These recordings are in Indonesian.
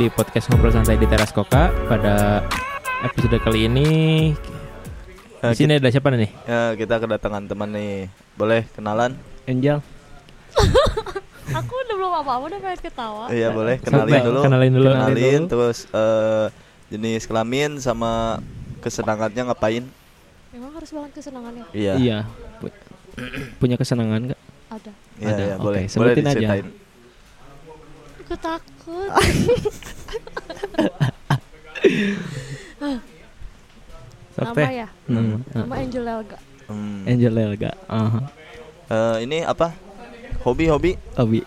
di podcast ngobrol santai di teras Koka. Pada episode kali ini Eh, di sini ada siapa nih? Ya, kita kedatangan teman nih. Boleh kenalan? Angel Aku udah belum apa-apa udah pengen ketawa. Iya, boleh kenalin Sampai- dulu. kenalin dulu. Kenalin, Kenalin dulu. terus eh, jenis kelamin sama kesenangannya ngapain? Memang harus banget kesenangannya. Iya. Iya pu- Punya kesenangan gak? Ada. Iya, Ada, iya, oke, boleh. Boleh sebutin aja. Aku takut. Sok Nama ya? Nama, Nama Angel Elga. Hmm. Angel Elga Aha. Eh, ini apa? Hobi-hobi? Obi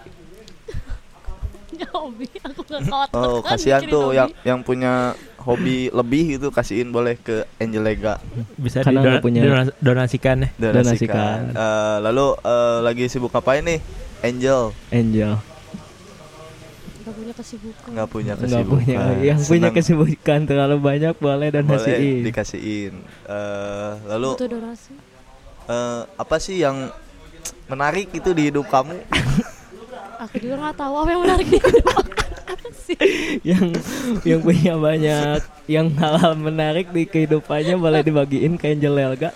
Ya hobi, aku gak. Oh, makan kasihan tuh hobi. yang yang punya hobi lebih gitu kasihin boleh ke Angelega Bisa Karena nggak punya- dona- donasikan ya. donasikan. Donasikan. Eh, lalu eh, lagi sibuk ngapain nih? Angel Angel Gak punya kesibukan. nggak punya Nggak kesibukan. punya Yang punya Senang kesibukan terlalu banyak boleh dan boleh hasiin dikasihin. Eh, lalu Butuh donasi. eh, apa sih yang menarik itu di hidup kamu? Aku juga gak tahu apa yang menarik di hidup aku. Apa sih? Yang yang punya banyak Yang hal-hal menarik di kehidupannya Boleh dibagiin ke Angel Elga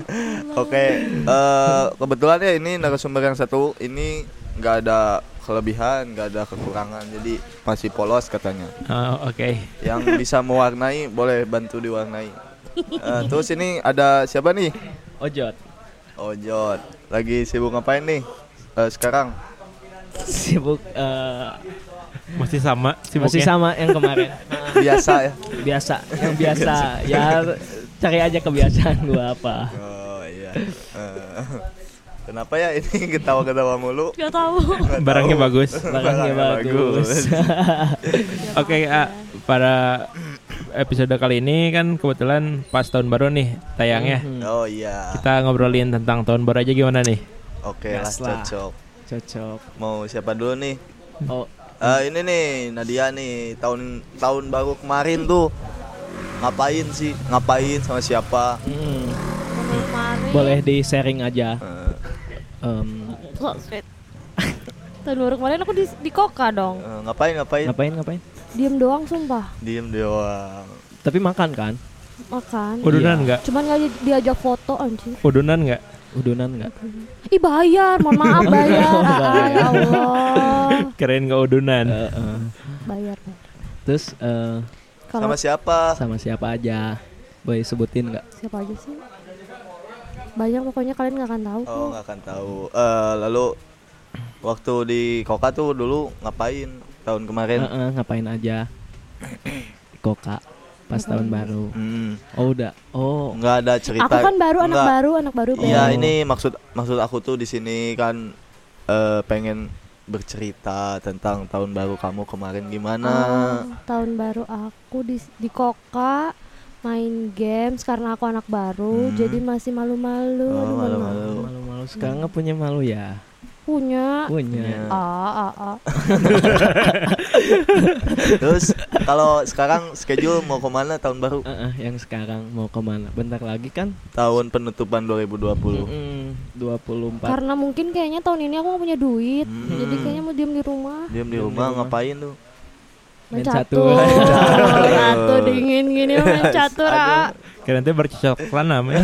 Oke, eh, kebetulan ya ini narasumber yang satu ini nggak ada kelebihan, nggak ada kekurangan, jadi masih polos katanya. Oh, Oke. Yang bisa mewarnai boleh bantu diwarnai. Eh, terus ini ada siapa nih? Ojot Ojot, lagi sibuk ngapain nih eh, sekarang? Sibuk eh, Masih sama sibuknya. Masih sama yang kemarin Biasa ya. Biasa Yang biasa Ya cari aja kebiasaan gua apa Oh iya. Eh, kenapa ya ini ketawa-ketawa mulu? Gak tahu. Barangnya tahu. bagus. Barangnya bagus Oke, ah, pada episode kali ini kan kebetulan pas tahun baru nih tayangnya. Mhm. Oh iya. Kita ngobrolin tentang tahun baru aja gimana nih? Oke lah cocok. Cocok Mau siapa dulu nih? Oh Eh ini nih Nadia nih tahun tahun baru kemarin tuh ngapain sih? Ngapain sama siapa? mm, Kemarin. Boleh di sharing aja Eh, Sweet. Tahun baru kemarin aku di, di Koka dong. eh, ngapain ngapain? Ngapain ngapain Diem doang sumpah. Diem doang. Tapi makan kan Makan. Udunan Iya. nggak? Cuman gak di- diajak foto anjir. Udunan nggak? Udunan nggak Ih bayar, mohon maaf bayar. Ah, ya Allah. Keren nggak udunan? Eh, eh. Bayar. Terus eh, Kalau Sama siapa? sama siapa aja Boleh sebutin nggak siapa aja sih? Banyak pokoknya kalian gak akan tahu. Oh nggak akan tahu. Eh lalu waktu di Koka tuh dulu ngapain tahun kemarin? Eh, eh, Ngapain aja Di Koka Pas tahun baru Hmm, Oh udah Oh nggak ada cerita. Aku kan baru anak Nggak. baru, anak baru. Iya Oh. ini maksud maksud aku tuh di sini kan eh, pengen bercerita tentang tahun baru kamu kemarin gimana? Oh, tahun baru aku di di Koka main games karena aku anak baru Hmm. jadi masih malu-malu. Oh, malu-malu. Malu-malu Sekarang nggak punya malu ya Punya. Punya Ah, ah, ah. Terus kalau sekarang schedule mau ke mana tahun baru? Eh, eh, Yang sekarang mau ke mana Bentar lagi kan Tahun penutupan 2020. Mm, 24 Karena mungkin kayaknya tahun ini aku gak punya duit. Hmm. Jadi kayaknya mau diem di rumah. Diam di Diam di rumah rumah. ngapain tuh? Main Main catur. catur. Catur dingin gini main catur. ah. Keren tuh bercocok tanam ya.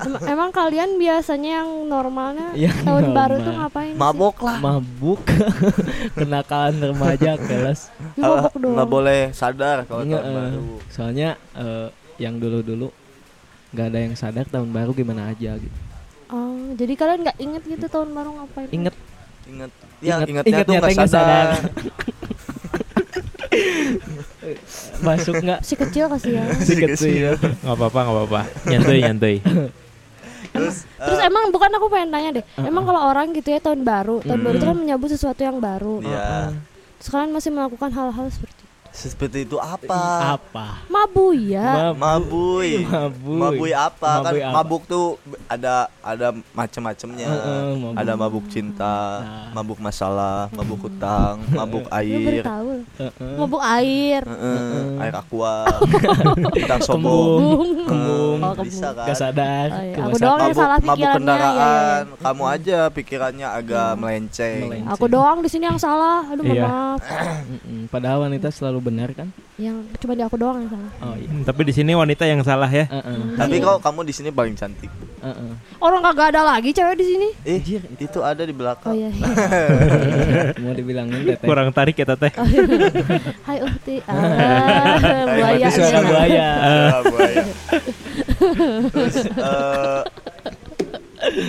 Em- Emang kalian biasanya yang normalnya Yang tahun baru normal. tuh ngapain sih? Mabok lah. Mabuk Kenakalan remaja kelas Ya, mabok Ah, doang. nggak boleh sadar kalau Nggak, tahun eh, baru. Soalnya eh, Yang dulu-dulu nggak ada yang sadar tahun baru gimana aja gitu Oh, jadi kalian nggak inget gitu tahun baru ngapain? Inget Ingat. Ya, Ingat- ingatnya tuh nggak sadar. Masuk nggak Si kecil kasihan. si kecil Nggak apa-apa, nggak apa-apa. Nyantuy, nyantuy. Terus Terus eh, emang bukan aku pengen tanya deh. Emang kalau orang gitu ya tahun baru, tahun baru itu Hmm. kan menyambut sesuatu yang baru. Iya. Terus kalian masih melakukan hal-hal seperti itu. Seperti itu apa? Apa? Mabu ya. Mabuy. Mabuy. Mabuy apa? kan Mabuy apa? mabuk tuh ada ada macam-macamnya. Heeh, mabuk. ada mabuk cinta, Nah. mabuk masalah, mabuk hutang, mabuk air. tahu. Heeh. Mabuk air. Heeh, air aqua. hutang sombong. Kembung. Kembung. Oh, kembung. Bisa kan? Gak sadar. Oh, iya. Aku doang yang Mabuk, salah mabuk pikirannya. kendaraan. ya, Kamu aja pikirannya agak melenceng. Melenceng. Aku doang di sini yang salah. Aduh, Iya. maaf. Padahal wanita selalu benar kan? Yang cuma di aku doang yang salah. Oh iya. Hmm, tapi di sini wanita yang salah ya. Heeh. Tapi kok kamu di sini paling cantik. Heeh. Orang kagak ada lagi cewek di sini. Eh, itu ada di Oh belakang. iya. Mau dibilangin teteh. Kurang tarik ya teteh. Hai Uhti. Ah, buaya. Suara buaya. Buaya. Terus eh,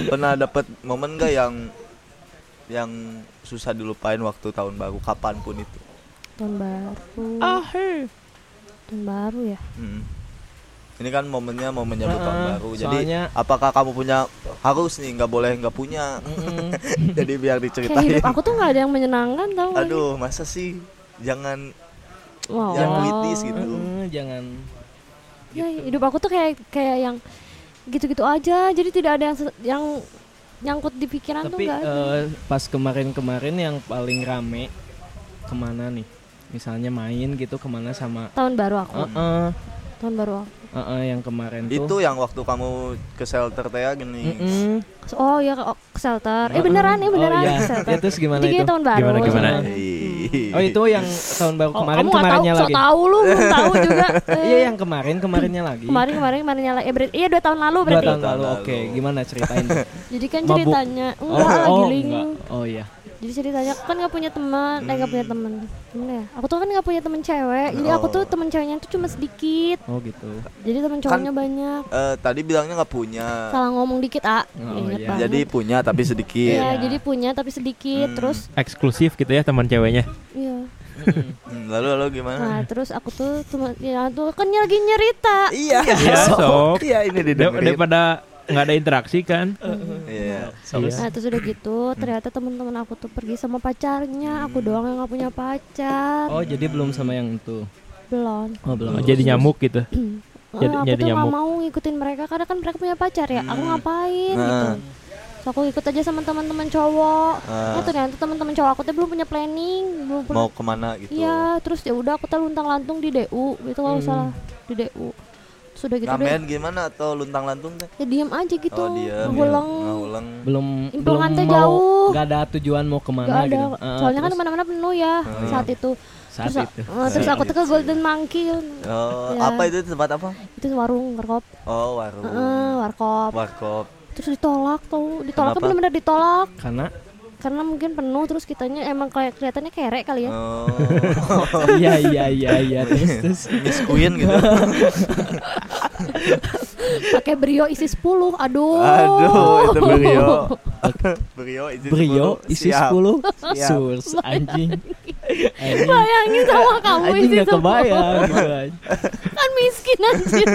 pernah dapat momen gak yang yang susah dilupain waktu tahun baru kapan pun itu? Tahun baru. Ah, Tahun baru ya. Hmm. Ini kan momennya momen nyambut tahun Heeh, baru. Jadi soalnya- apakah kamu punya harus nih nggak boleh nggak punya? Mm-mm. Jadi biar Kayak diceritain. hidup aku tuh nggak ada yang menyenangkan tau? Aduh, masa sih? Jangan Wow. yang puitis gitu. Heeh, jangan Ya, hidup aku tuh kayak kayak yang gitu-gitu aja. Jadi tidak ada yang yang nyangkut di pikiran tuh Tapi nggak ada. eh, pas kemarin-kemarin yang paling rame ke mana nih? Misalnya main gitu ke mana sama Tahun baru aku. Heeh, Tahun baru aku. heeh, yang kemarin Itu tuh yang waktu kamu ke shelter teh ya gini. Mm-mm. Oh ya ke, ke shelter. Eh beneran, eh beneran Oh, iya. ke shelter. Ya, terus gimana itu? tahun baru. Gimana, gimana? Hei. Oh itu yang tahun baru Oh, kemarin kamu nggak kemarinnya tahu, lagi. So tahu lu, belum tahu juga. Iya yang kemarin kemarinnya lagi. kemarin kemarin kemarinnya lagi. Eh, berarti, iya dua tahun lalu Dua berarti. tahun lalu. Oke, lalu. gimana ceritain? Jadi kan ceritanya oh, enggak lagi oh, enggak. Oh iya. Jadi ceritanya aku kan nggak punya teman, eh nggak punya Hmm. teman. Gimana ya? Aku tuh kan nggak punya teman cewek. Jadi aku tuh Oh. teman ceweknya tuh cuma sedikit. Oh gitu. Jadi teman cowoknya banyak. Eh, tadi bilangnya nggak punya. Salah ngomong dikit, Ah. Oh, Ingat iya. banget. Jadi punya tapi sedikit. Iya, jadi punya tapi sedikit. Hmm. Terus Eksklusif gitu ya teman ceweknya. iya. Hmm, lalu lalu gimana? Nah, terus aku tuh teman ya tuh kan lagi nyerita. Iya, Iya, sok. Iya, ini didengerin. Daripada nggak ada interaksi kan. Iya. Iya. Nah, terus udah gitu, ternyata teman-teman aku tuh pergi sama pacarnya. Aku doang yang nggak punya pacar. Oh jadi belum sama yang itu. Belum. Oh belum. Oh, jadi nyamuk gitu. Eh, Jadi- aku jadi tuh nggak mau ngikutin mereka karena kan mereka punya pacar ya. Aku Hmm. ngapain Nah. gitu. So, aku ikut aja sama teman-teman cowok. Ah. Nah, ternyata teman-teman cowok aku tuh belum punya planning, belum punya Mau ke mana gitu? Iya, terus ya udah aku tuh luntang lantung di DU gitu kalau Hmm. salah di DU. Sudah gitu deh. Ngamen gimana atau luntang lantung teh? Ya diem aja gitu. Oh dia Ngulang. ngulang. Belum belum mau jauh. Gak ada tujuan mau ke mana Gak ada. gitu. Ah, Soalnya kan terus ke mana-mana penuh ya Hmm. saat itu. saat terus, itu. eh, terus aku tuh ke Golden Monkey. Oh, Ya. apa itu tempat apa? Itu warung warkop. Oh, warung. Heeh, warkop. Warkop. Terus ditolak tuh. Ditolak Kenapa? bener-bener ditolak. Karena Karena mungkin penuh terus kitanya emang kayak kelihatannya kerek kali ya. Oh. iya iya iya iya terus terus Miss Queen gitu. Pakai brio isi 10. Aduh. Aduh, itu Brio. Brio isi Brio 10. isi Siap. 10 Siap. Sus anjing Anjing Bayangin sama kamu Anjing isi gak 10. kebayang anjing. Kan miskin anjir.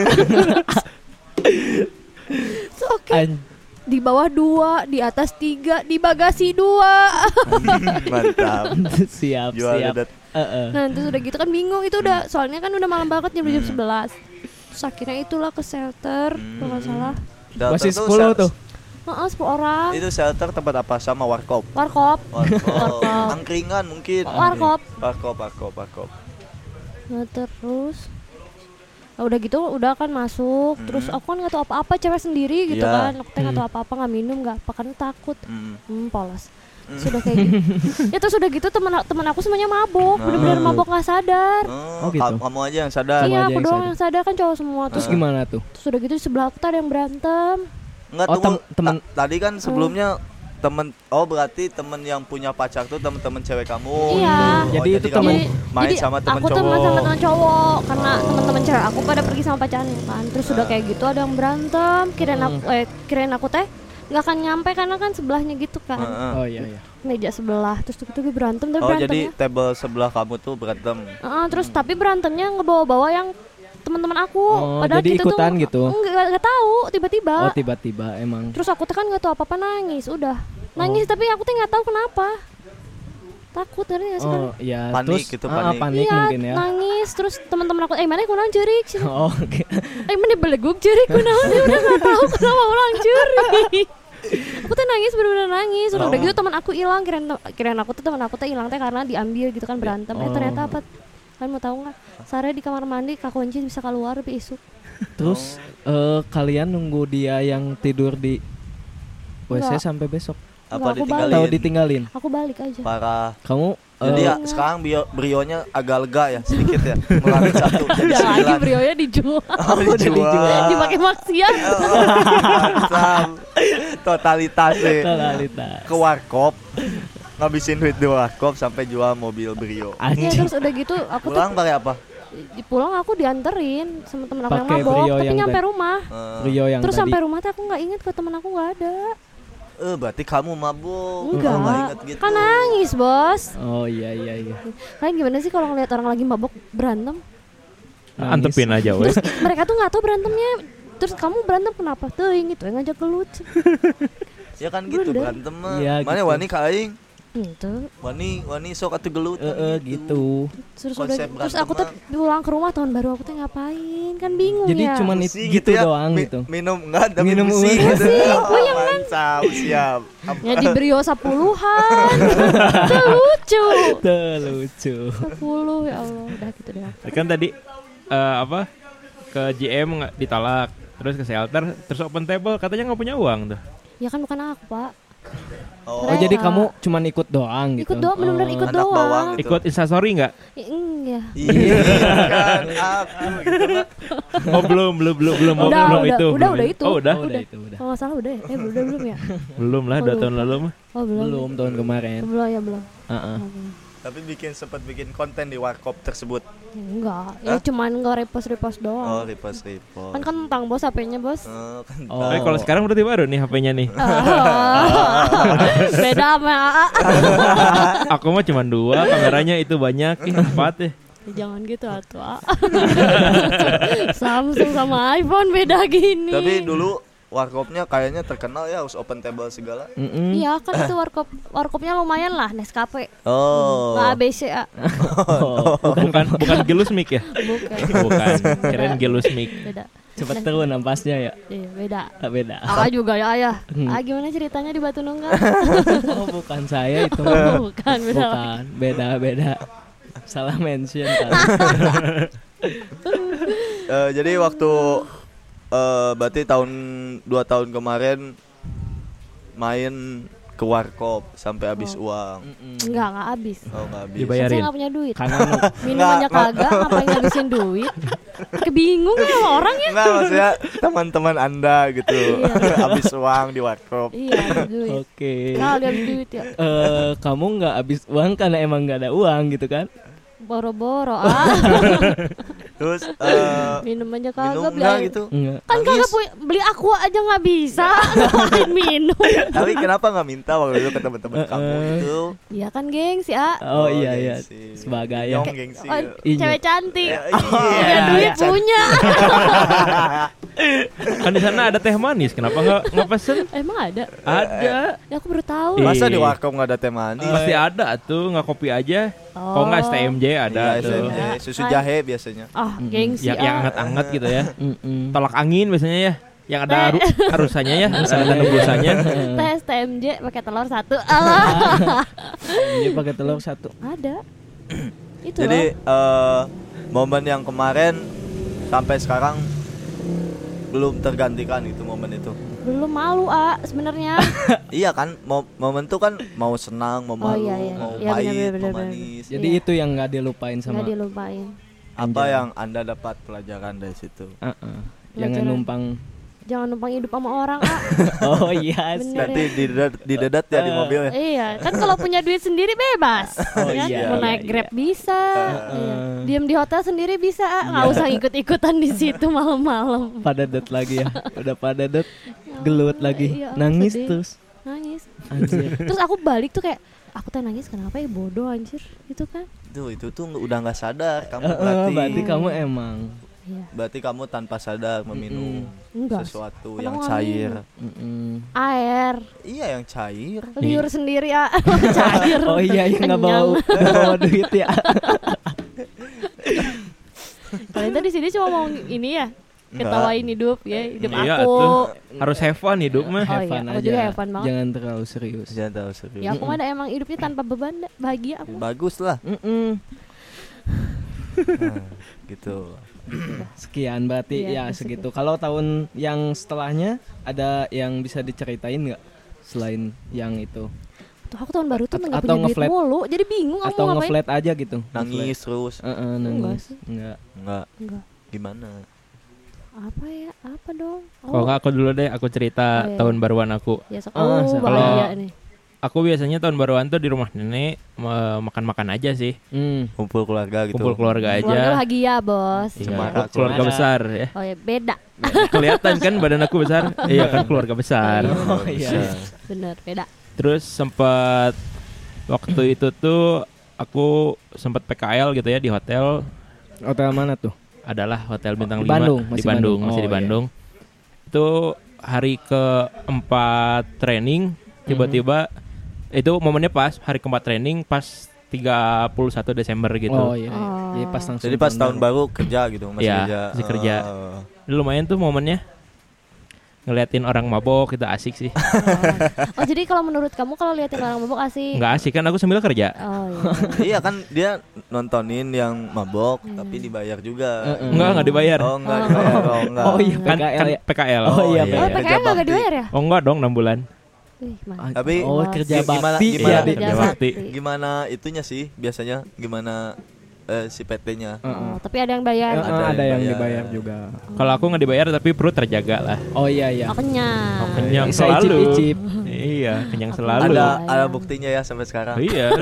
So, Oke. An- Di bawah dua, di atas tiga, di bagasi dua. Mantap. Siap Jual siap dadat. Heeh. Nah terus udah gitu kan bingung itu udah soalnya kan udah malam banget jam jam 11 Terus akhirnya itulah ke shelter kalau nggak salah Masih tuh 10 shel- tuh Heeh, 10 orang Itu shelter tempat apa sama warkop? Warkop Warkop. Warkop. Angkringan mungkin. Warkop Warkop, warkop, warkop. Nah terus Nah, udah gitu udah kan masuk terus aku kan nggak tahu apa-apa cewek sendiri gitu Iya. kan aku nggak tahu apa-apa nggak minum nggak apa karena takut Hmm. hmm polos sudah kayak gitu ya terus udah gitu teman teman aku semuanya mabok bener-bener Ah. mabok nggak sadar Oh, Oh, gitu. ka- Kamu aja yang sadar. Iya aja aku yang doang sadar. yang sadar kan cowok semua Terus terus gimana tuh? terus udah gitu di sebelah aku tuh ada yang berantem Enggak Oh, tunggu. tem- temen- Ta- tadi kan sebelumnya temen oh berarti temen yang punya pacar tuh temen-temen cewek kamu. Iya. gitu. Jadi itu kamu temen- main Jadi sama temen aku cowok. teman sama teman cowok karena teman-teman cewek aku pada pergi sama pacarnya kan terus udah Ah. kayak gitu ada yang berantem kirain Hmm. aku eh kirain aku teh nggak akan nyampe karena kan sebelahnya gitu kan Heeh. Oh iya iya meja sebelah terus tuh gitu berantem tapi Oh jadi berantemnya table sebelah kamu tuh berantem. Heeh, terus tapi berantemnya ngebawa-bawa yang teman-teman aku. Oh, padahal jadi kita ikutan tuh gitu? nggak nggak tahu tiba-tiba. Oh tiba-tiba emang. Terus aku tuh kan nggak tahu apa-apa nangis udah. Nangis Oh. tapi aku tuh nggak tahu kenapa. Takut ngerti gak sih Oh iya, Panik terus gitu, ah, panik. panik iya mungkin ya. nangis terus teman-teman aku eh mana kurang jerik? Sih Oh, oke. eh mana beleguk jerik? Kunaon dia udah nggak tahu kenapa ulang jerik. Aku tuh nangis bener-bener nangis. Udah Oh. gitu teman aku hilang. Kirain kirain aku tuh teman aku tuh hilang teh karena diambil gitu kan berantem. Eh Oh. ternyata apa kalian mau tahu nggak Sarah di kamar mandi kak kunci bisa keluar tapi isuk Terus eh, kalian nunggu dia yang tidur di WC Enggak. sampai besok Apa Enggak, aku ditinggalin? atau ditinggalin? aku balik aja Parah. Kamu Jadi eh, ya sekarang bio, brionya agak lega ya sedikit ya. Mengurangi satu jadi Jangan lagi brionya dijual Oh, dijual. dipakai maksiat. Totalitas deh. totalitas. Ke warkop. Ngabisin duit di warkop sampai jual mobil brio. ya Anjing. terus udah gitu aku Pulang pakai apa? di pulang aku dianterin sama temen aku yang Pakai mabok Brio tapi yang nyampe rumah Eh, Rio yang terus tadi. sampai rumah tuh aku nggak inget kalau temen aku nggak ada eh berarti kamu mabuk. enggak nggak inget gitu. kan nangis bos Oh iya iya iya. kalian gimana sih kalau ngeliat orang lagi mabok berantem Nangis. Antepin aja wes. mereka tuh nggak tahu berantemnya terus kamu berantem kenapa tuh gitu yang ngajak gelut Ya kan gitu Blunder. berantem mah. Iya, Mana gitu. wani kaing? Gitu Wani wani sok atuh gelut. Eh, eh, gitu. terus udah terus aku tuh pulang ke rumah tahun baru aku tuh ngapain kan bingung Jadi ya cuman it- Pusing gitu ya. doang Mi- gitu. Minum enggak tapi Minum uang. gitu. Oh, puyeng kan? mantap, siap. Ya di brio sepuluhan Tuh lucu Tuh lucu. sepuluh ya Allah udah gitu deh Kan tadi eh, apa ke GM nggak ditalak, terus ke shelter, terus open table katanya nggak punya uang tuh. ya kan bukan aku pak Oh, Oh jadi kamu cuman ikut doang gitu. Ikut doang, bener-bener Oh. ikut Anak bawang doang gitu. Ikut instastory nggak? Ya, iya Iya aku Nak. Oh belum belum belum belum Udah, belum udah, itu. udah, belum udah itu. Oh udah. Oh, udah itu udah. kalau salah udah ya eh udah belum ya Belum lah dua Oh, tahun lupa. lalu mah. oh belum Belum tahun kemarin. belum ya belum Heeh. Oke. Tapi bikin sempat bikin konten di warkop tersebut. Enggak ya Hah? cuman nggak repost repost Oh, doang repost repost. kan kentang bos HP-nya bos Oh, kan Oh. Tapi kalau sekarang berarti baru nih HP-nya nih. beda sama Aku mah cuma dua, kameranya itu banyak, ih empat ya. Ya, jangan gitu atuh. Samsung sama iPhone beda gini Tapi dulu warkopnya kayaknya terkenal ya harus open table segala. Mm-mm. iya kan itu warkop warkopnya lumayan lah Nescafe Oh. nggak ABC A Oh, Bukan bukan gelus mic ya? bukan Bukan, keren gelus mic. beda Cepet turun nampasnya ya. iya beda Ah, beda. Kakak juga ya ayah. Hmm. Ah gimana ceritanya di Batu Nunggal? Oh bukan saya itu. Bukan beda. Bukan, beda beda. Salah mention kan. Eh, jadi waktu eh berarti tahun dua tahun kemarin main ke warkop sampai habis uang. Enggak, enggak habis. Oh, nggak habis. Dibayar. Saya enggak punya duit. Karena nu- Minum aja kagak, ngapain ngabisin duit? Kebingung ya orang ya? Nah, maksudnya teman-teman Anda gitu. habis uang di warkop. Iya, duit. Oke. Nah, dia habis duit ya. Eh, kamu nggak habis uang karena emang nggak ada uang gitu kan? Boro-boro ah. Terus eh Minum aja kagak beli air. gitu. Enggak. Kan kagak punya beli aqua aja nggak bisa. Ngapain minum? Tapi kenapa nggak minta waktu itu ke teman-teman kamu itu? Iya kan, gengsi, ah. Oh, iya iya. gengsi. Sebagai Nyong ya. gengsi. Oh, Iya. cewek cantik. Ya, Punya iya. duit punya. Kan di sana ada teh manis, kenapa nggak nggak pesen? Emang ada? Ada. Ya aku baru tahu. Masa di warkop nggak ada teh manis? Pasti ada tuh, nggak kopi aja. Kalau nggak STMJ ada Iya, tuh. SMJ. Susu jahe biasanya. Ah, gengsi. Yang yang ah. anget-anget gitu ya. Mm-mm. Tolak angin biasanya ya. Yang ada Teh. aru- arusannya ya, ada tembusanya. Tes TMJ pakai telur satu. Dia pakai telur satu. ada. Itu Jadi loh. eh momen yang kemarin sampai sekarang belum tergantikan itu momen itu. Belum malu ah sebenarnya. iya kan, mo- momen itu kan mau senang, mau Oh, malu, iya, iya. mau Iya, benar, pahit, benar, mau benar, manis. Jadi Iya. itu yang nggak dilupain sama. Nggak dilupain. Apa Anjay. yang anda dapat pelajaran dari situ? Uh-uh. Jangan Pelajaran. numpang. Jangan numpang hidup sama orang ah. Oh iya. Bener. Nanti didedat, didedat ya di Eh. mobil ya. iya, kan kalau punya duit sendiri bebas. Oh, ya. iya, Mau iya, naik iya. Grab bisa. Iya. Heeh. Diam di hotel sendiri bisa, ah. nggak usah ikut-ikutan di situ malam-malam. pada lagi ya. Udah pada det gelut lagi. Iya, Nangis sedih. terus. Nangis. Anjir. Terus aku balik tuh kayak aku teh nangis kenapa ya bodoh anjir itu kan Tuh itu tuh udah nggak sadar kamu berarti. berarti kamu emang Iya. berarti kamu tanpa sadar meminum Enggak. sesuatu Kenapa yang cair. Mm-mm. Air, Iya, yang cair. liur sendiri ya. Cair. Oh iya yang nggak bawa nggak bawa duit ya. Kalian tadi sini cuma mau ini ya, Enggak. ketawain hidup ya, hidup Iya, aku. tuh. Harus have fun hidup mah. Oh Have iya, fun aku aja. juga have fun banget. Jangan terlalu serius. Jangan tahu serius. Ya aku mah ada emang hidupnya tanpa beban, bahagia aku. Bagus lah. Mm-mm. Nah, gitu. Sekian berarti Iya, ya segitu. segitu. Kalau tahun yang setelahnya ada yang bisa diceritain nggak selain yang itu? Tuh aku tahun baru tuh nggak atau punya duit ngeflat. mulu, jadi bingung aku Atau mau ngapain. ngeflat aja gitu? Nangis terus. Heeh, Enggak nangis. Enggak. Enggak. Enggak. Gimana? Apa ya? Apa dong? Kalau nggak aku dulu deh, aku cerita Oh, iya. tahun baruan aku. Ya, sok. Ah, Oh, bahaya nih. Aku biasanya tahun baruan tuh di rumah nenek makan-makan aja sih, Hmm. Kumpul keluarga gitu. kumpul keluarga Keluarga aja. bahagia, Bos. Iya, Cemara, keluarga cemara. besar ya. Oh ya, beda. Kelihatan kan badan aku besar? iya kan keluarga besar. Oh iya. Bener, beda. Terus sempat waktu itu tuh aku sempat PKL gitu ya di hotel Hotel mana tuh? adalah hotel bintang Di 5 Bandung, di masih Bandung, Bandung. masih Oh, di iya. Bandung. Itu hari keempat training tiba-tiba itu momennya pas hari keempat training pas 31 Desember gitu. Oh iya. Oh. Jadi pas langsung Jadi pas tahun baru kerja gitu, masih Iya, kerja. masih kerja. Oh. Lumayan tuh momennya ngeliatin orang mabok itu asik sih. Oh. oh, jadi kalau menurut kamu kalau liatin orang mabuk asik? Nggak asik kan aku sambil kerja. Oh iya. iya kan dia nontonin yang mabok tapi dibayar juga. Heeh. Enggak, enggak dibayar. Oh enggak dibayar. Oh enggak. Oh iya Kan, PKL kan ya. PKL. Oh, iya, Oh, Iya, PKL kerja nggak bakti. dibayar ya? Oh enggak dong 6 bulan. Wih. Tapi Oh kerja gimana- bakti gimana- ya. Kerja Kerja bakti. bakti. Gimana itunya sih biasanya? Gimana eh, si PT-nya? Heeh. Oh, tapi ada yang bayar. Heeh, Ada ada, yang yang bayar. dibayar juga. Kalau aku nggak dibayar tapi perut terjaga lah. Oh iya iya. Oh, kenyang. Kenyang Bisa selalu. icip-icip. Iya, kenyang Aku selalu. Ada ada buktinya ya sampai sekarang. Iya.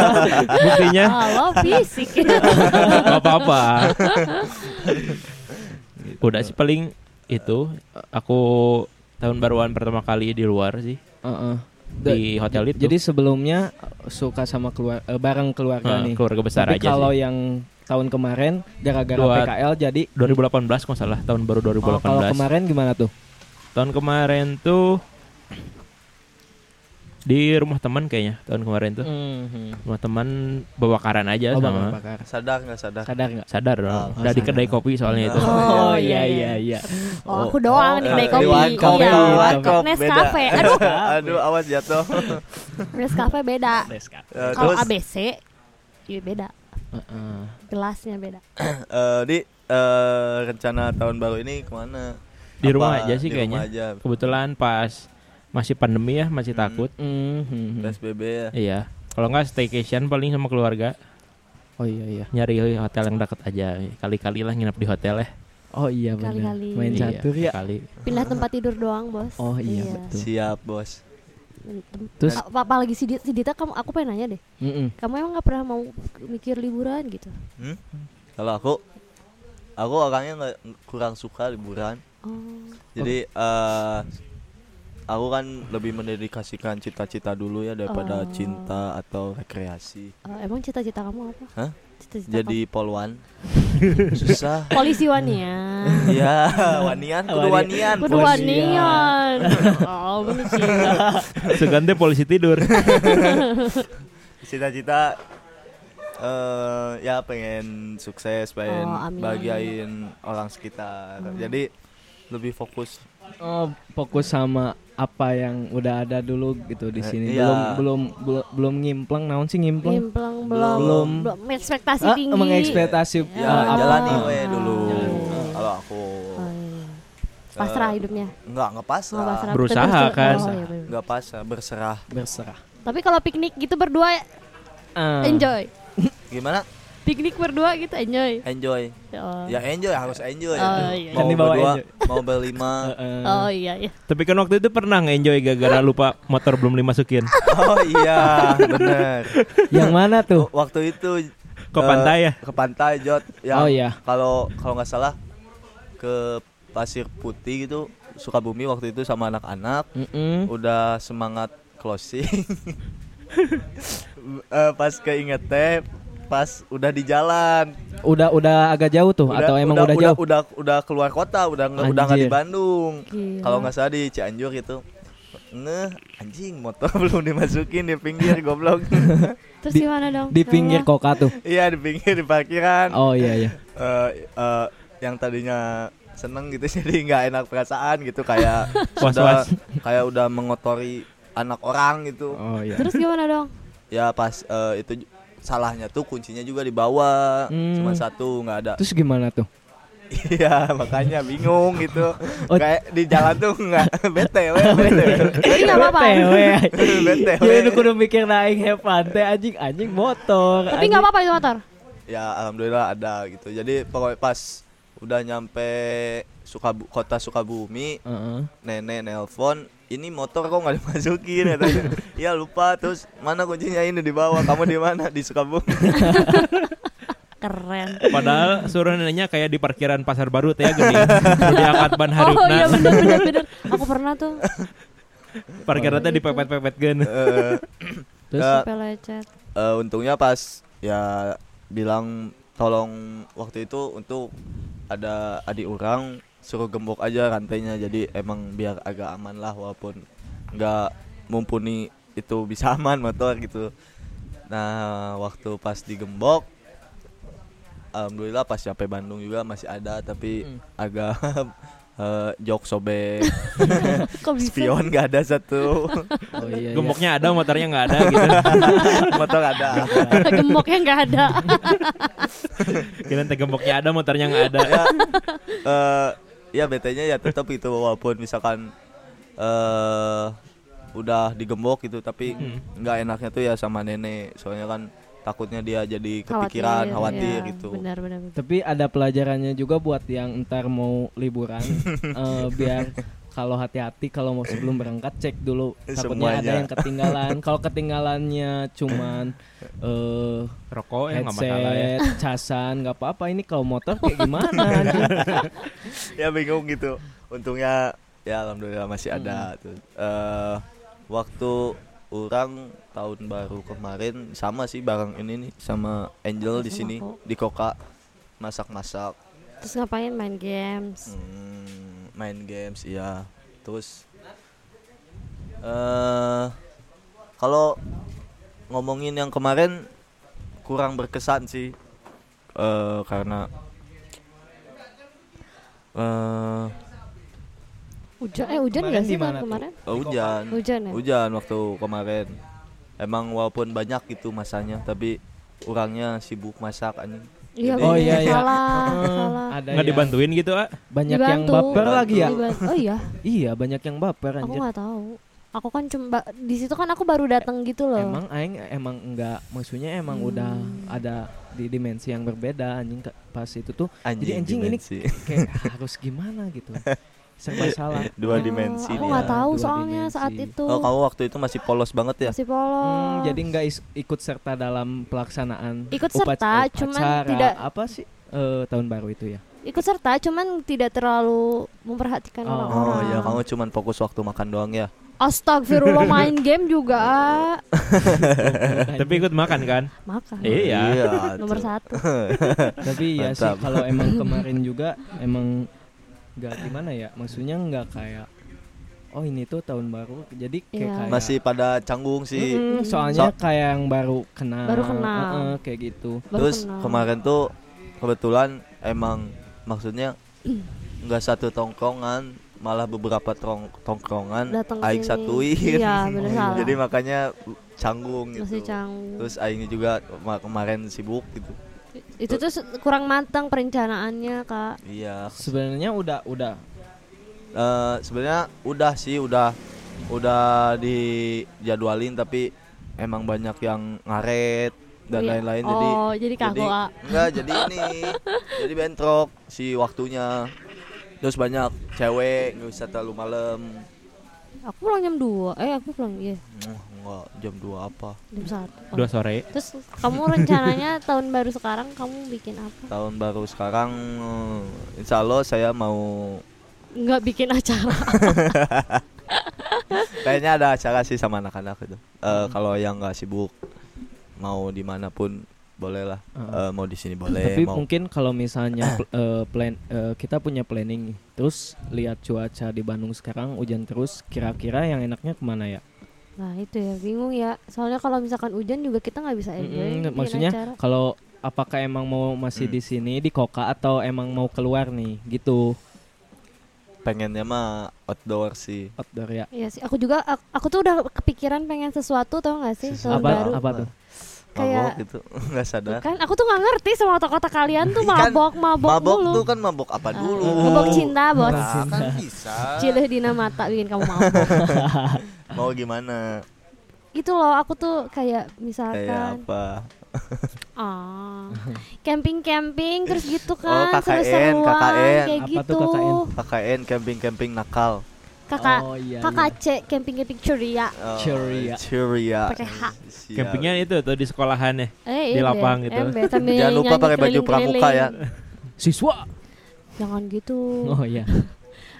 Buktinya Halo, fisik. nggak apa-apa. Udah sih paling itu aku tahun baruan pertama kali di luar sih Da- di hotel itu. Jadi sebelumnya uh, suka sama keluar eh, bareng keluarga Nah, nih. keluarga besar Tapi aja kalau sih. yang tahun kemarin gara-gara Dua- PKL jadi 2018 kalau salah tahun baru Oh, kalau 2018. kemarin gimana tuh? tahun kemarin tuh di rumah teman kayaknya tahun kemarin tuh. Rumah teman bebakaran aja Oh, sama. bakar. Sadar nggak sadar? Sadar nggak? Sadar dong. Oh, Udah di kedai kopi soalnya itu. Oh, iya, iya. iya. Oh, aku doang di kedai Eh, kopi. di warkop, Iya, warkop Nescafe. beda. Aduh, Aduh, awas jatuh. Nescafe beda. Kalau terus ABC, iya beda. Heeh. Gelasnya beda. eh, di eh, rencana tahun baru ini ke mana? Di rumah Apa? aja sih Di rumah kayaknya. aja. Kebetulan pas masih pandemi ya, masih Hmm. takut. Mhm. PSBB ya. Iya. Kalau nggak staycation paling sama keluarga Oh iya iya. nyari hotel yang dekat aja. Kali-kali lah nginep di hotel ya. Oh iya benar. Kali-kali. Main Iya, catur ya. Kali. Pindah tempat tidur doang, Bos. Oh iya, betul. Siap, Bos. Terus- apa apalagi si Dita, si Dita kamu aku pengen nanya deh. Mm-mm. Kamu emang nggak pernah mau mikir liburan gitu? Hmm? Kalau aku aku orangnya nggak kurang suka liburan. Oh. Jadi eh aku kan lebih mendedikasikan cita-cita dulu ya daripada Oh. cinta atau rekreasi. eh, emang cita-cita kamu apa? Hah? Cita-cita Jadi polwan. Susah. polisi wania. ya, wanian kudu wanian. Kudu Polisi wanian. Oh, bener sih. Seganti polisi tidur. Cita-cita eh ya pengen sukses, pengen Oh, amin. bahagiain orang sekitar. Jadi lebih fokus Oh, fokus sama apa yang udah ada dulu gitu di Eh, sini. iya. Belum belum belum belum ngimpleng naon sih ngimpleng? Gimpleng belum Belum. belum ekspektasi Ah, tinggi. mengekspektasi ya uh, apa- jalani uh, we dulu. Jalan. Kalau aku Oh, iya. Pasrah hidupnya. enggak enggak Oh, pasrah. pasrah. Berusaha Tapi- kan. Oh, iya, bener. Enggak pasrah, berserah. berserah. Tapi kalau piknik gitu berdua Ah. enjoy. Gimana? Piknik berdua gitu enjoy. Enjoy. Oh, Ya enjoy harus enjoy. Oh, iya. Mau dibawa berdua, enjoy. mau berlima. Heeh. oh iya iya. Tapi kan waktu itu pernah nge-enjoy gara-gara lupa motor belum dimasukin. Oh iya, bener. yang mana tuh? Waktu itu Ke eh, pantai ya? Ke pantai Jot. Yang Oh, iya. Kalau kalau nggak salah ke Pasir Putih gitu Sukabumi waktu itu sama anak-anak Mm-mm. udah semangat closing. Eh, pas keinget teh pas udah di jalan Udah udah agak jauh tuh atau emang udah, udah, jauh? udah udah keluar kota udah nggak udah nggak di Anjir. Bandung kalau nggak salah di Cianjur itu ngeh anjing motor belum dimasukin di pinggir goblok Terus di- gimana dong? Di pinggir koka tuh. iya di pinggir di parkiran Oh iya iya. Eh, eh, yang tadinya seneng gitu jadi nggak enak perasaan gitu kayak sudah Was-was. kayak udah mengotori anak orang gitu Oh iya. Terus gimana dong? ya pas eh, itu salahnya tuh kuncinya juga dibawa Hmm. cuma satu nggak ada Terus gimana tuh? iya makanya bingung gitu Oh. kayak di jalan tuh nggak btw btw Tapi nggak apa-apa. BTW. Ya itu kudu mikir naik hepan teh anjing anjing motor. Tapi nggak apa-apa itu motor. ya alhamdulillah ada gitu jadi pokoknya pas udah nyampe Sukabu kota Sukabumi Heeh. nenek nelpon ini motor kok nggak dimasukin katanya iya lupa terus mana kuncinya ini di bawah kamu di mana di Sukabumi Keren. Padahal suruh neneknya kayak di parkiran pasar baru teh ya gini. Di angkat ban Oh harupna. iya bener bener bener. Aku pernah tuh Parkiran teh dipepet-pepet gen. Eh, Terus lecet. eh, untungnya pas ya bilang tolong waktu itu untuk ada adik orang suruh gembok aja rantainya jadi emang biar agak aman lah walaupun nggak mumpuni itu bisa aman motor gitu nah waktu pas digembok alhamdulillah pas sampai Bandung juga masih ada tapi Hmm. agak eh, jok sobek spion nggak ada satu oh iya. iya. Gemboknya ada, motornya nggak ada gitu. motor ada Gemboknya nggak ada. Kira gemboknya ada, motornya nggak ada. ya eh ya BT-nya ya tetap itu walaupun misalkan eh udah digembok gitu tapi Hmm. nggak enaknya tuh ya sama nenek soalnya kan takutnya dia jadi kepikiran khawatir, ya, gitu Benar benar. benar. Tapi ada pelajarannya juga buat yang entar mau liburan eh, biar kalau hati-hati kalau mau sebelum berangkat cek dulu takutnya ada yang ketinggalan. Kalau ketinggalannya cuman eh Rokok ya nggak masalah ya. headset, casan, nggak apa-apa. Ini kalau motor kayak gimana? anjing? ya bingung gitu untungnya ya alhamdulillah masih ada tuh eh waktu orang tahun baru kemarin sama sih bareng ini nih sama Angel di sini di Koka masak-masak Terus ngapain main games? Hmm, main games iya terus eh kalau ngomongin yang kemarin kurang berkesan sih eh karena eh Hujan eh hujan Kemarin nggak sih tuh? kemarin? hujan Hujan ya. hujan waktu kemarin emang walaupun banyak gitu masanya tapi orangnya sibuk masak anjing Iya, Jadi- Oh iya iya. Salah, Heeh, salah. Ada Nggak yang- dibantuin gitu, ah. Banyak yang Dibantu. baper lagi ya. Oh iya, Iya, banyak yang baper aku anjir. nggak tahu. Aku kan cuma di situ kan aku baru datang gitu loh. Emang aing emang enggak maksudnya emang Hmm. udah ada di dimensi yang berbeda anjing pas itu tuh anjing, anjing ini- dimensi. kayak harus gimana gitu. Serba salah. dua Oh, dimensi Aku dia. nggak tahu Dua soalnya dimensi. saat itu. oh kamu waktu itu masih polos banget ya Masih polos. Hmm, jadi nggak ikut serta dalam pelaksanaan Ikut upac- serta, cuman upacara tidak- apa sih eh, tahun baru itu ya. Ikut serta cuman tidak terlalu memperhatikan Oh. orang-orang. oh ya kamu cuman fokus waktu makan doang ya Astagfirullah main game juga Tapi ikut makan kan? makan. Iya. Nomor satu. Tapi ya sih kalau emang kemarin juga emang nggak gimana ya, maksudnya nggak kayak oh ini tuh tahun baru, jadi kayak Iya. kayak masih pada canggung sih Mm-mm, soalnya So- kayak yang baru kenal, Baru kenal. Heeh, kayak gitu. Baru terus kenal. kemarin tuh kebetulan emang maksudnya nggak satu tongkrongan malah beberapa tong tongkrongan Datang aing sini. satuin Iya, bener Oh, jadi makanya canggung gitu masih canggung. terus aingnya juga kema- kemarin sibuk gitu itu tuh kurang matang perencanaannya, Kak. iya Sebenarnya udah udah Eh, sebenarnya udah sih udah udah dijadwalin tapi emang banyak yang ngaret dan Oh iya. lain-lain jadi Oh, jadi kaku, ah. enggak jadi ini jadi bentrok si waktunya terus banyak cewek nggak bisa terlalu malam Aku pulang jam 2. Eh, aku pulang iya, Wah, enggak jam 2 apa jam 1. Dua sore. Terus kamu rencananya tahun baru sekarang kamu bikin apa? tahun baru sekarang eh, insya Allah saya mau Enggak bikin acara. kayaknya ada acara sih sama anak-anak itu Eh, kalau yang nggak sibuk mau di mana pun boleh lah Heeh. Eh, mau di sini boleh Tapi mau mungkin kalau misalnya pl- eh, plan eh, kita punya planning terus lihat cuaca di Bandung sekarang hujan terus, kira-kira yang enaknya ke mana ya? Nah itu ya bingung ya. Soalnya kalau misalkan hujan juga kita nggak bisa enjoy. Bikin maksudnya acara. kalau apakah emang mau masih Hmm. di sini di Koka atau emang mau keluar nih gitu pengennya mah outdoor sih outdoor ya? Iya sih. Aku juga aku, aku tuh udah kepikiran pengen sesuatu tau gak sih tahun Apa baru. apa tuh? Kayak- mabok gitu nggak sadar Kan aku tuh nggak ngerti sama kota-kota kalian tuh Kan mabok mabok, mabok mulu. tuh kan mabok apa Ah, dulu mabok cinta bos. nah, kan bisa Cileh dina mata bikin kamu mabok. Mau gimana Itu loh aku tuh kayak kayak misalkan apa ah camping-camping terus gitu Oh, kan KKN, seru-seruan KKN. kayak Apa gitu. tuh KKN? KKN camping camping nakal Kakak oh iya. KKC camping-camping ceria. Oh, Ceria. ceria Pakai H. Campingnya itu tuh di sekolahan ya. Eh, Di ember, lapang gitu. sambil jangan lupa pakai baju pramuka ya. Siswa. Jangan gitu. Oh iya.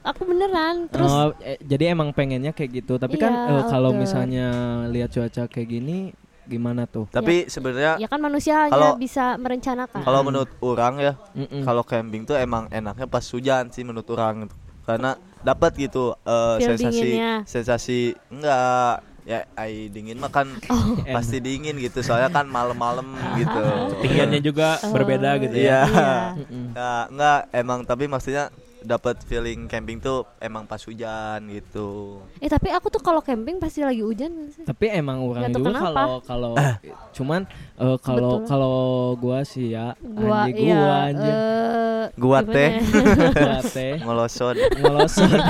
Aku beneran terus Oh, eh, jadi emang pengennya kayak gitu. Tapi kan Iya, eh, kalau misalnya lihat cuaca kayak gini gimana tuh? tapi sebenarnya ya kan manusia hanya Kalau- bisa merencanakan. kalau menurut orang ya Mm-mm. kalau camping tuh emang enaknya pas hujan sih menurut orang karena dapat gitu eh, Feel sensasi dinginnya. sensasi enggak ya air dingin mah kan Oh. pasti dingin gitu soalnya kan malam-malam gitu Ketinggiannya juga Oh, berbeda gitu ya. Iya. Mm-mm. Nggak, enggak emang tapi maksudnya dapat feeling camping tuh emang pas hujan gitu Eh tapi aku tuh kalau camping pasti lagi hujan sih? Tapi emang orang juga kenapa. kalau kalau cuman eh, kalau Betul. kalau gua sih ya Gua anjing iya. gua anjing eh, Gua teh. ya? gua teh ngelosot ngelosot.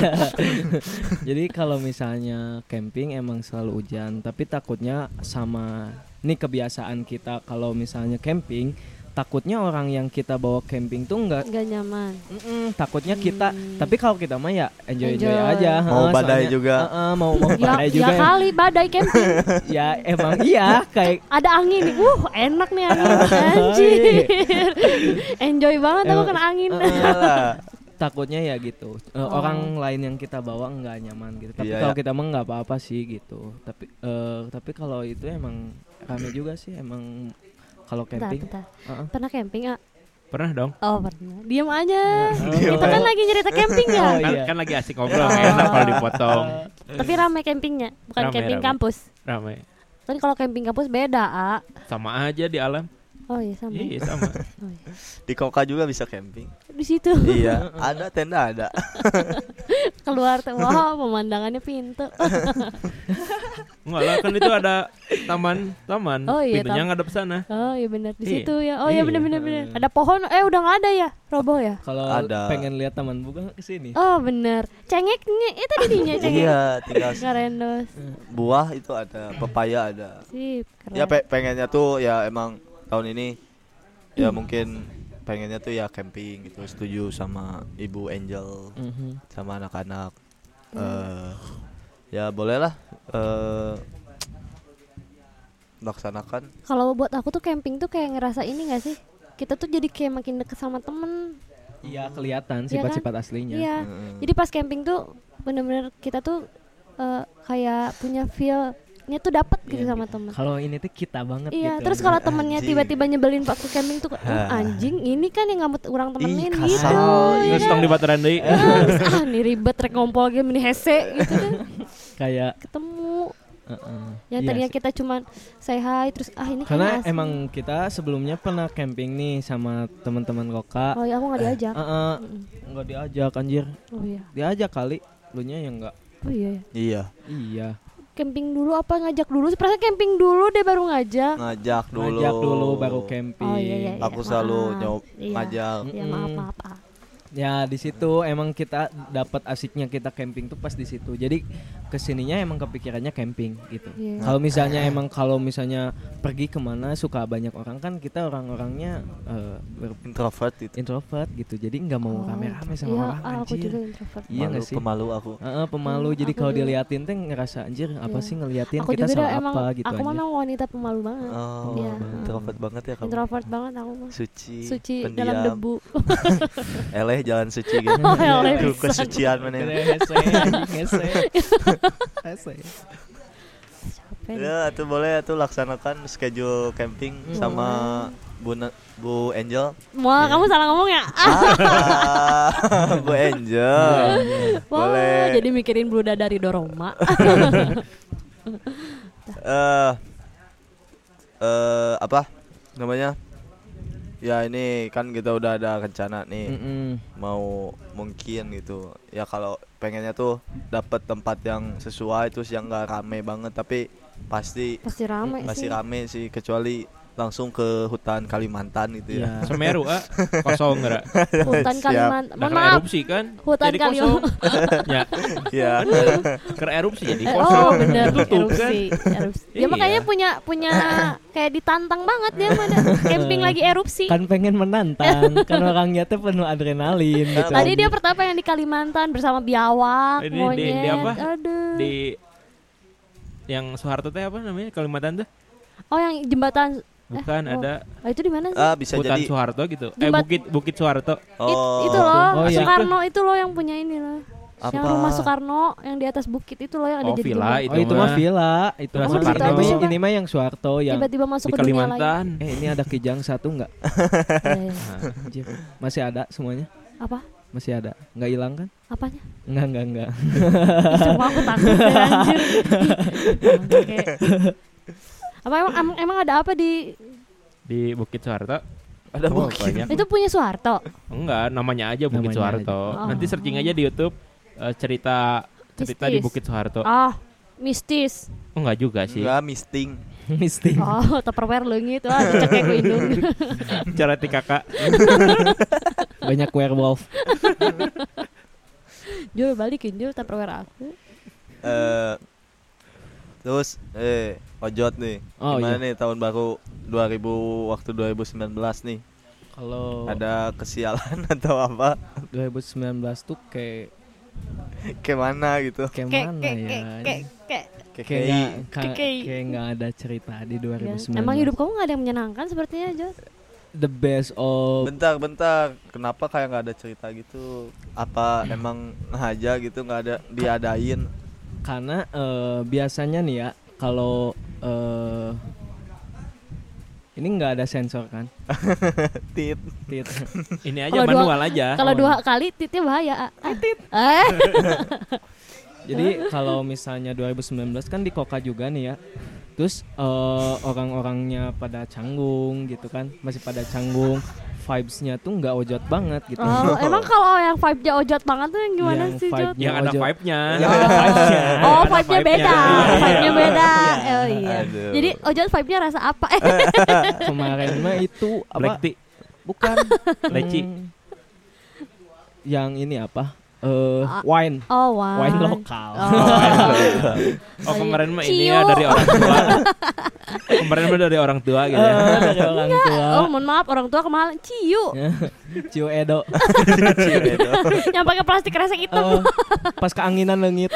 Jadi kalau misalnya camping emang selalu hujan, tapi takutnya sama ini kebiasaan kita kalau misalnya camping takutnya orang yang kita bawa camping tuh enggak Nggak nyaman. Mm-mm, takutnya kita Hmm. tapi kalau kita mah ya enjoy enjoy, Enjoy. aja Mau badai soalnya- juga. Heeh, mau mau Ya, badai ya juga ya. kali badai camping. ya emang iya kayak Ada angin nih. Uh, enak nih angin. Anjir. Enjoy banget aku Emang- kena angin. Heeh. Iyalah. takutnya ya gitu Eh, Oh. orang lain yang kita bawa nggak nyaman gitu tapi Iya, kalau ya. kita mah nggak apa-apa sih gitu tapi eh, tapi kalau itu emang rame juga sih emang kalau Bentar, camping bentar. Heeh. Pernah camping ah? Pernah dong. Oh pernah. Diam aja. Diam Kita kan lagi cerita camping ya. Oh, Kan, iya. kan lagi asik ngobrol, nggak enak kalau dipotong. Tapi ramai campingnya, bukan Rame, camping rame. kampus. Ramai. Kan kalau camping kampus beda, ah. Sama aja di alam. Oh iya sama. Iya sama. Oh, iya. di Koka juga bisa camping Di situ iya ada tenda ada keluar tuh, wah pemandangannya pintu. Enggak lah kan itu ada taman, taman. Oh, iya, Pintunya ngadep sana. Oh iya benar di Iya. situ ya. Oh iya Iya. benar benar benar. Ada pohon, eh udah nggak ada ya, roboh ya. kalau Ada. pengen lihat taman bunga ke sini Oh benar. Cengeknya itu didinya cengek. iya tinggal Ngarendos. buah itu ada pepaya ada Sip, keren. ya pe- pengennya tuh ya emang tahun ini ya mungkin pengennya tuh ya camping gitu setuju sama ibu Angel Mhm. sama anak-anak eh ya bolehlah eh laksanakan Kalau buat aku tuh camping tuh kayak ngerasa ini gak sih? Kita tuh jadi kayak makin deket sama temen. iya kelihatan Iya kan? sifat-sifat aslinya Iya. Mm. Jadi pas camping tuh bener-bener kita tuh eh, kayak punya feel-nya tuh dapat gitu Iya, sama temen. kalau ini tuh kita banget Iya, gitu terus kalau temennya tiba-tiba nyebelin waktu camping tuh, "Oh, anjing ini kan yang nggak orang temenin Ih, gitu. kasar. Terus kan? tong di baturan deui. Terus, ah, nih ribet rek ngompol game ini hese gitu kan. kayak Ketemu heeh. yang Iya tadinya sih. kita cuman say hi terus ah ini karena emang kita sebelumnya pernah camping nih sama teman-teman koka Oh ya aku nggak diajak. Heeh, Mm-mm. nggak diajak anjir Oh iya. diajak kali lu nya yang enggak Oh iya ya. iya iya Camping dulu apa ngajak dulu? Perasaan camping dulu deh baru ngajak. ngajak dulu ngajak dulu baru camping Oh iya iya. iya. aku selalu Maaf. nyob Iya. ngajak Iya maaf Mm-mm. maaf. Ya di situ emang kita dapat asiknya kita camping tuh pas di situ jadi ke sininya emang kepikirannya camping gitu Iya. kalau misalnya emang kalau misalnya pergi ke mana suka banyak orang kan kita orang-orangnya eh, ber- introvert itu introvert gitu jadi nggak mau Oh, rame-rame sama iya, orang ah, aku anjir juga introvert. Iya Malu, nggak sih? pemalu aku Heeh, pemalu Hmm, jadi kalau diliatin teh ngerasa anjir apa Iya. sih ngeliatin Aku kita emang apa gitu aku memang wanita pemalu banget. oh Iya. introvert banget ya kamu Introvert banget aku mah. suci Suci pendiam. dalam debu. eleh jalan suci gitu Oh, eleh Duh, pisan. kesucian mana capek. Ya, itu boleh tuh laksanakan schedule camping sama Bu Na- Bu Angel. Wah, kamu salah ngomong ya? Ah, Bu Angel. Wah, boleh. jadi mikirin Bluda dari Doroma. Eh eh apa namanya? Ya ini kan kita udah ada rencana nih Mm-mm. mau mungkin gitu. Ya kalau pengennya tuh dapat tempat yang sesuai terus yang gak rame banget tapi pasti Pasti rame masih sih. rame sih kecuali langsung ke hutan Kalimantan gitu ya. Iya. Semeru ah kosong gerak. Hutan. Kalimantan. Nah, Mohon maaf. erupsi kan. Hutan jadi kosong. ya, Iya. kena erupsi jadi Eh, kosong. oh bener Tutup kan. erupsi, erupsi. Dia Iya. makanya punya punya kayak ditantang banget dia mana camping lagi erupsi. Kan pengen menantang, kan orangnya tuh penuh adrenalin gitu. Tadi dia pertama yang di Kalimantan bersama biawak, Ini di- monyet. di apa? Aduh. Di yang Soeharto teh apa namanya Kalimantan tuh? Oh yang jembatan Bukan oh. ada oh, itu di mana sih? Ah bisa hutan jadi. Soeharto gitu. Eh bukit Bukit Soeharto. It- Oh. itu loh, Oh, iya. Soekarno itu loh yang punya ini loh. Yang Apa? rumah Soekarno yang di atas bukit itu loh yang ada Oh, jadi villa jembatan. Oh itu mah villa, itu Villa mah Soekarno. Siapa? ini mah yang Soeharto yang Tiba-tiba masuk di ke. Kalimantan. Eh ini ada kijang satu nggak? Iya, iya. Nah. Masih ada semuanya? Apa? Masih ada? Nggak hilang kan? Apanya? Enggak, enggak, enggak. Sumpah aku takut anjir. Apa emang, emang, emang ada apa di di Bukit Soeharto. Ada Oh, bukit. banyak. itu punya Soeharto? Enggak, namanya aja Bukit Namanya Soeharto. aja. Oh. Nanti searching aja di YouTube eh, cerita cerita di Mistis. Bukit Soeharto. Ah, mistis. Oh, enggak juga sih. Enggak misting. Misting. Oh, Tupperware leungit wah dicekek ku indung. Cara ti kakak. Banyak werewolf. Jul balikin Jul Tupperware aku. Eh terus eh ojot nih. Oh, Gimana iya. nih tahun baru 2000 waktu 2019 nih? Kalau Ada kesialan atau apa? 2019 tuh kayak Kayak mana gitu? kayak Kayak mana kayak ya? kayak kayak kayak Kayak Kayak nggak- ka- Kayak- kayak nggak ada cerita di Ya, 2019. Emang hidup kamu gak ada yang menyenangkan sepertinya Jul? the best of Bentar, bentar. Kenapa kayak nggak ada cerita gitu? Apa emang aja gitu nggak ada diadain? Karena eh, biasanya nih ya kalau eh, ini nggak ada sensor kan? Tit. Tit. Ini aja dua- manual aja. Kalau Oh. dua kali titnya bahaya. Ah. Eh, Jadi kalau misalnya 2019 kan di Koka juga nih ya. Terus eh, orang-orangnya pada canggung gitu kan, masih pada canggung. Vibes-nya tuh nggak ojot banget gitu. oh, emang kalau yang vibe-nya ojot banget tuh yang gimana Yang sih Yang ada ojot. vibe-nya. Yang ada vibes-nya. Oh, vibe-nya beda. Iya. Vibe-nya beda. Iya. Oh iya. Aduh. Jadi ojot vibe-nya rasa apa? Eh, Kemarin mah itu Black apa? tea. Bukan. Leci. Hmm, yang ini apa? Eh Ah. wine. oh, wine. Wine lokal. Oh kemarin mah ini ya dari orang tua. kemarin mah dari orang tua gitu ya. Dari orang tua. Oh, mohon maaf orang tua kemarin ciu Cio Edo. yang pakai plastik kresek hitam. Eh, pas keanginan lengit.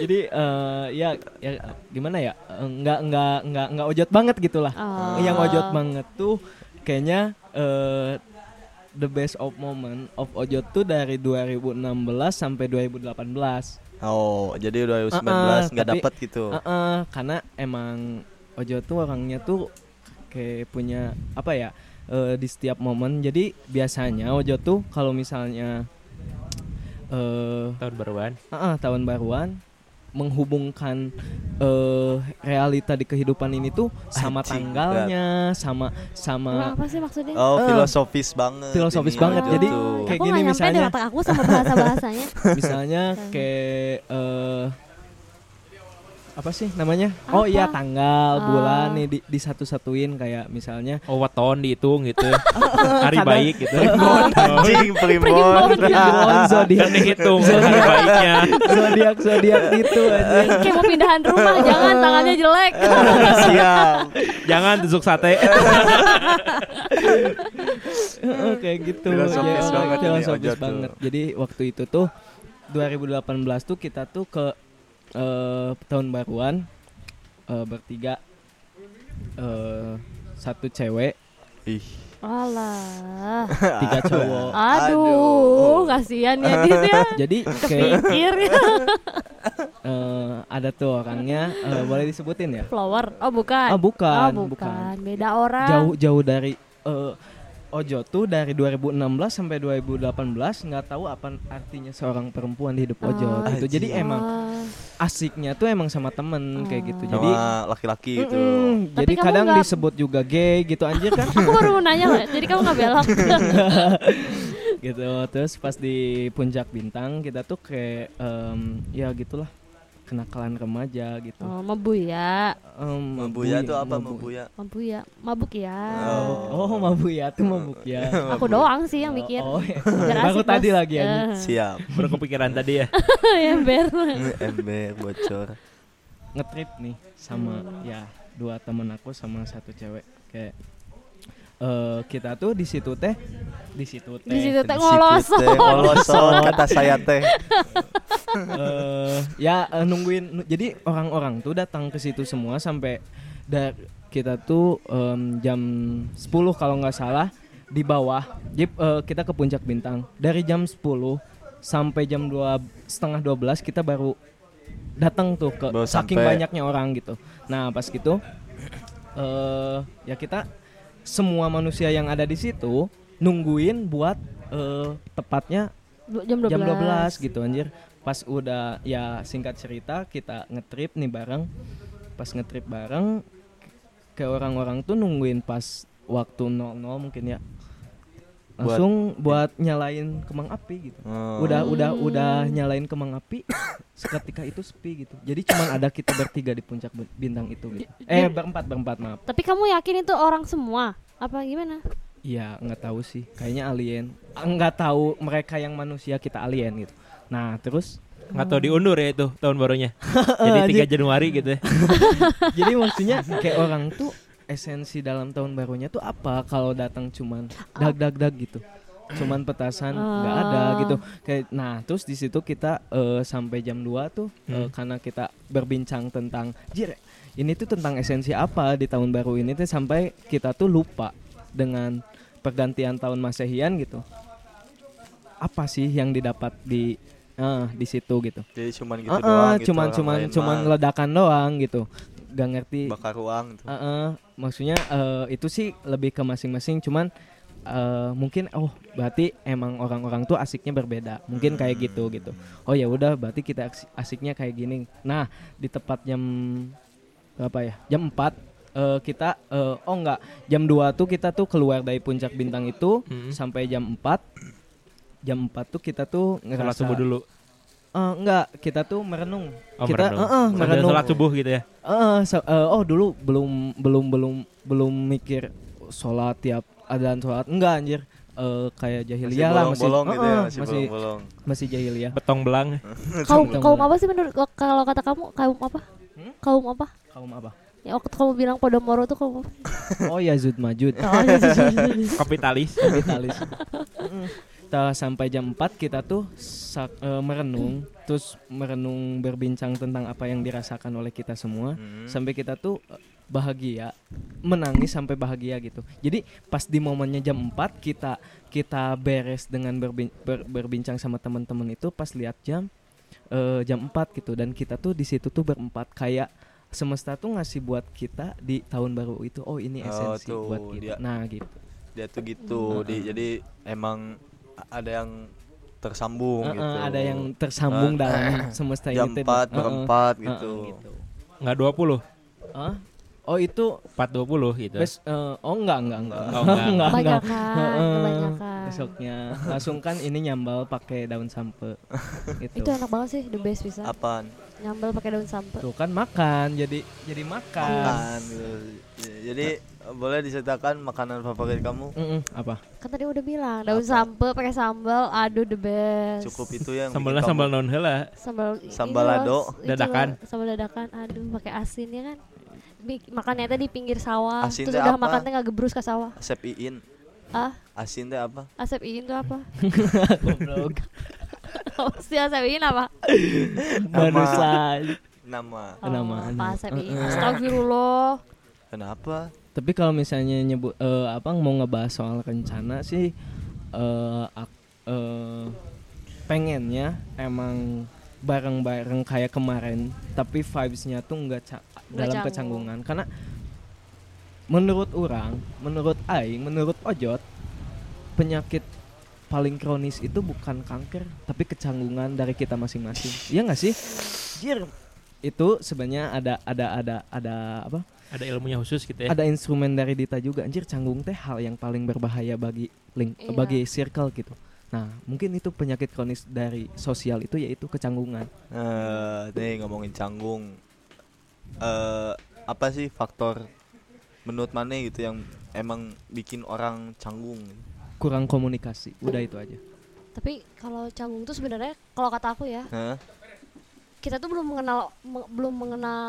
Jadi eh, ya ya gimana ya? Eh, Nggak nggak nggak nggak ojot banget gitulah. Oh. Yang ojot banget tuh kayaknya eh, the best of moment of ojot tuh dari 2016 sampai 2018. Oh, jadi 2019 Uh-uh, nggak tapi- dapet gitu. Heeh, karena emang Ojo tuh orangnya tuh kayak punya apa ya eh, di setiap momen. Jadi biasanya Ojo tuh kalau misalnya eh Tahun baruan. heeh, tahun baruan menghubungkan eh realita di kehidupan ini tuh sama Anjing, tanggalnya, sama sama apa sih maksudnya? Oh, Eh, filosofis banget. filosofis ini banget. Jadi tuh. kayak aku gini misalnya. otak aku sama bahasa bahasanya. misalnya kayak eh apa sih namanya? Oh Apa? iya tanggal, Ah. bulan nih di, disatu-satuin kayak misalnya Oh weton dihitung gitu. Hari Kadang- baik gitu. Anjing primbon. Zodiak, Kan dihitung hari baiknya. zodiak, zodiak gitu aja. Kayak mau pindahan rumah, jangan tangannya jelek. Siap. Jangan tusuk sate. Heeh, kayak gitu. Filosofis Ya, banget filosofis banget. Jadi waktu itu tuh 2018 tuh kita tuh ke eh, tahun baruan eh, bertiga eh, satu cewek, Ih. Alah. tiga cowok. Aduh, Aduh. kasihan ya Dit ya. Jadi kayak Pikir. eh, ada tuh orangnya eh, boleh disebutin ya? Flower. Oh, bukan. Oh, bukan, Oh, bukan. bukan. Beda orang. Jauh jauh dari eh, Ojo tuh dari 2016 sampai 2018 nggak tahu apa artinya seorang perempuan di hidup Ojo Oh. gitu. Jadi emang Ah, asiknya tuh emang sama temen kayak gitu. Oh. Jadi laki-laki gitu Mm-mm, Tapi jadi kadang nggak- disebut juga gay gitu anjir kan aku baru mau nanya loh. Jadi kamu nggak belok. gitu. Terus pas di puncak bintang kita tuh kayak em, ya gitulah kenakalan remaja gitu. oh, mabu ya. Em, Membuya mabui- tuh apa mabu- membuya Mabu ya. Mabuk ya. Oh, oh mabuk ya tuh mabuk ya. Aku doang sih yang mikir. Oh, iya. Biar Baru asik, tadi lagi. Eh, siap Baru kepikiran tadi ya. Ember. ember bocor ngetrip nih sama ya dua temen aku sama satu cewek kayak eh kita tuh di situ teh di situ teh Di situ teh ngolosot kata saya teh. Eh, ya eh, nungguin nu- jadi orang-orang tuh datang ke situ semua sampai da kita tuh em, jam 10 kalau nggak salah di bawah. Jadi eh, kita ke puncak bintang. Dari jam 10 sampai jam dua setengah 12 kita baru datang tuh ke Baru saking sampai. banyaknya orang gitu. Nah pas gitu eh ya kita semua manusia yang ada di situ nungguin buat eh, tepatnya Jam 12. jam 12 gitu anjir. Pas udah ya singkat cerita kita ngetrip nih bareng. Pas ngetrip bareng ke orang-orang tuh nungguin pas waktu 00 mungkin ya langsung buat, nyalain kembang api gitu Oh. udah udah udah nyalain kembang api seketika itu sepi gitu jadi cuman ada kita bertiga di puncak bintang itu gitu eh berempat berempat maaf Tapi kamu yakin itu orang semua? Apa gimana? Iya nggak tahu sih kayaknya alien Ah, nggak tahu mereka yang manusia kita alien gitu nah terus Nggak tahu diundur ya itu tahun barunya. Jadi 3 Januari gitu ya. Jadi maksudnya kayak orang tuh esensi dalam tahun barunya tuh apa kalau datang cuman dag dag dag gitu. Cuman petasan nggak ada Ah. gitu. Kayak nah, terus di situ kita eh, sampai jam 2 tuh eh, Hmm. karena kita berbincang tentang jir ini tuh tentang esensi apa di tahun baru ini tuh sampai kita tuh lupa dengan pergantian tahun Masehian gitu. Apa sih yang didapat di eh, di situ gitu. jadi cuman gitu Ah, ah, doang gitu cuman orang cuman cuman mah ledakan doang gitu gak ngerti bakar uang gitu. Ah, ah, maksudnya eh, itu sih lebih ke masing-masing cuman eh, mungkin oh berarti emang orang-orang tuh asiknya berbeda. Mungkin kayak gitu gitu. Oh ya udah berarti kita asik- asiknya kayak gini. Nah di tepat jam berapa ya? Jam 4 eh, kita eh, oh enggak. Jam 2 tuh kita tuh keluar dari puncak bintang itu Hmm. sampai jam 4 jam 4 tuh kita tuh Salat ngerasa subuh dulu. Eh, enggak, kita tuh merenung. Oh, kita merenung. eh, eh, Sambil merenung. salat subuh gitu ya. Eh, so- eh, oh dulu belum belum belum belum mikir sholat tiap adzan sholat enggak anjir. Eh, kayak jahiliyah lah masih bolong-bolong gitu ya eh, masih masih bolong-bolong masih jahiliyah. Betong belang. Kaum kaum apa sih menurut kalau kata kamu kaum apa? Hmm? Kaum apa? Kaum apa? Ya waktu kamu bilang Podomoro tuh kaum apa? Oh Yazud Majud. Oh, iya. Kapitalis. kapitalis. Kita sampai jam 4 kita tuh sak- eh, merenung, terus merenung berbincang tentang apa yang dirasakan oleh kita semua. Hmm. sampai kita tuh eh, bahagia menangis sampai bahagia gitu jadi pas di momennya jam 4 kita kita beres dengan berbin- ber- berbincang sama teman-teman itu pas lihat jam eh, jam 4 gitu dan kita tuh di situ tuh berempat kayak semesta tuh ngasih buat kita di tahun baru itu oh ini Oh, esensi tuh, buat kita dia- nah gitu dia tuh gitu di, jadi emang ada yang tersambung Eh, eh, gitu ada yang tersambung Eh, dalam semesta jam ini teh. 4 Eh, eh, berempat eh, gitu eh, gitu. Nggak 20. Hah? oh itu 420 gitu. bes eh, oh enggak enggak enggak Oh, enggak. enggak, enggak. Kebanyakan, kebanyakan. besoknya langsung kan ini nyambal pakai daun sampe gitu Itu enak banget sih, the best bisa. apaan Nyambel pakai daun sampe. tuh kan makan jadi jadi makan makan gitu jadi boleh diceritakan makanan favorit kamu Mm-mm, apa Kan tadi udah bilang daun Apa? sampe pakai sambal, aduh the best. cukup itu yang Sambalnya sambal non heula. Sambal Sambal ini lado, loh, itu dadakan. Sambal dadakan. Aduh, pakai asin ya kan. Makannya tadi di pinggir sawah. Asin Terus udah apa? makan teh nggak gebrus ke sawah. asep iin Ah, asin teh apa asep iin tuh apa? goblok Apa sih asep iin apa? manusia nama Oh, Nama, nama. asep iin. Heeh. Astagfirullah. kenapa tapi kalau misalnya nyebut eh, apa mau ngebahas soal rencana sih eh ak- eh, pengennya emang bareng-bareng kayak kemarin tapi vibes-nya tuh nggak ca- dalam canggung. kecanggungan karena menurut orang menurut aing menurut ojot penyakit paling kronis itu bukan kanker tapi kecanggungan dari kita masing-masing iya nggak sih Jir. itu sebenarnya ada ada ada ada apa Ada ilmunya khusus gitu ya. ada instrumen dari Dita juga anjir canggung teh hal yang paling berbahaya bagi link Iya. bagi circle gitu nah mungkin itu penyakit kronis dari sosial itu yaitu kecanggungan Eh, nih ngomongin canggung. Eh, apa sih faktor menurut mana gitu yang emang bikin orang canggung? kurang komunikasi udah itu aja Tapi kalau canggung tuh sebenarnya kalau kata aku ya, Hah? Kita tuh belum mengenal me- belum mengenal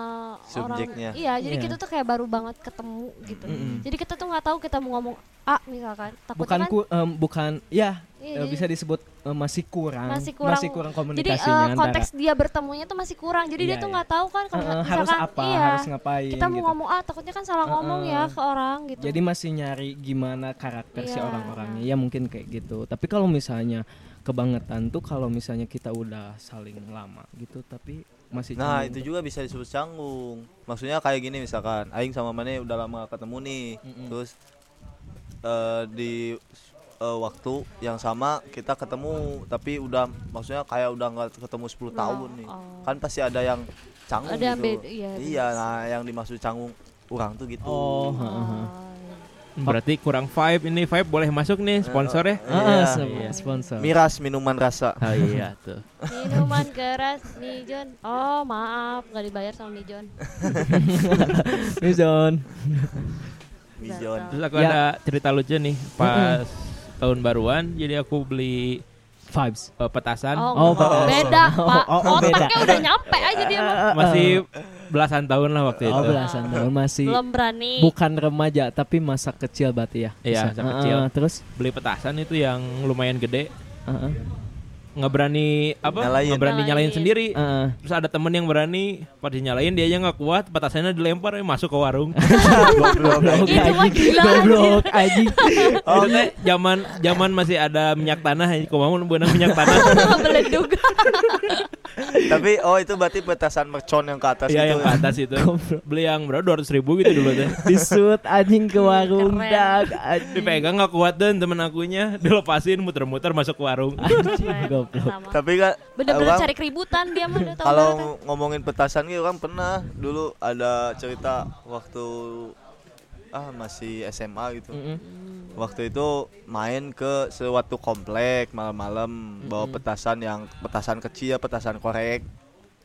Subjeknya. orang. Iya, jadi Iya. kita tuh kayak baru banget ketemu gitu. Mm-mm. Jadi kita tuh nggak tahu kita mau ngomong A misalkan. Takutnya bukan kan ku- em, bukan ya iya, eh, jadi- bisa disebut eh, masih kurang Masih kurang- jadi eh, komunikasinya antara konteks dia bertemunya tuh masih kurang. Jadi dia Iya, tuh iya. nggak tahu kan kalau Eh, eh, misalkan harus apa iya, harus ngapain kita mau gitu. ngomong A takutnya kan salah Eh, ngomong eh. ya ke orang gitu. Jadi masih nyari gimana karakter si Iya. orang-orangnya. Ya mungkin kayak gitu. Tapi kalau misalnya kebangetan tuh kalau misalnya kita udah saling lama gitu tapi masih Nah itu tuh. juga bisa disebut canggung. Maksudnya kayak gini misalkan, Aing sama Mane udah lama gak ketemu nih, Mm-mm. terus eh, di eh, waktu yang sama kita ketemu, tapi udah maksudnya kayak udah nggak ketemu 10 Nah, tahun nih, oh. kan pasti ada yang canggung Ada gitu. beda, iya, iya, nah yang dimaksud canggung orang tuh gitu. Oh. Oh, Berarti kurang vibe ini vibe boleh masuk nih sponsor ya. Ah, Iya. Iya. sponsor. Miras minuman rasa. Oh iya tuh. Minuman keras nih John. Oh maaf nggak dibayar sama nih John. Mijon. Terus aku Ya. ada cerita lucu nih pas tahun baruan jadi aku beli Vibes. eh, petasan Oh, enggak. oh, beda oh, pak. oh, oh, Otaknya beda. udah nyampe aja dia masih belasan tahun lah waktu Oh, itu. belasan tahun masih Belum berani. bukan remaja tapi masa kecil berarti ya. Iya, masa Ah, kecil. ah, terus Beli petasan itu yang lumayan gede. ah, ah, Nggak berani apa? Nyalain. Nggak berani nyalain Nyalain. sendiri. ah. Terus ada temen yang berani pada nyalain dia aja nggak kuat petasannya dilempar eh, masuk ke warung. Goblok. Gila Goblok anjing. Itu teh zaman zaman masih ada minyak tanah ya, kumaha beunang minyak tanah. Beledug. Tapi oh itu berarti petasan mercon yang ke atas Iya itu. yang ke atas itu. Beli yang berapa? Dua ribu gitu dulu teh. Disut anjing ke warung dak anjing. Dipegang nggak kuat dan temen akunya dilepasin muter-muter masuk ke warung. Anjing. Sama. Tapi kan Bener-bener cari keributan dia mah udah tahu kalau ngomongin petasan gitu kan pernah dulu ada cerita waktu ah masih SMA gitu. Mm-mm. Waktu itu main ke suatu komplek malam-malam bawa petasan yang petasan kecil, petasan korek.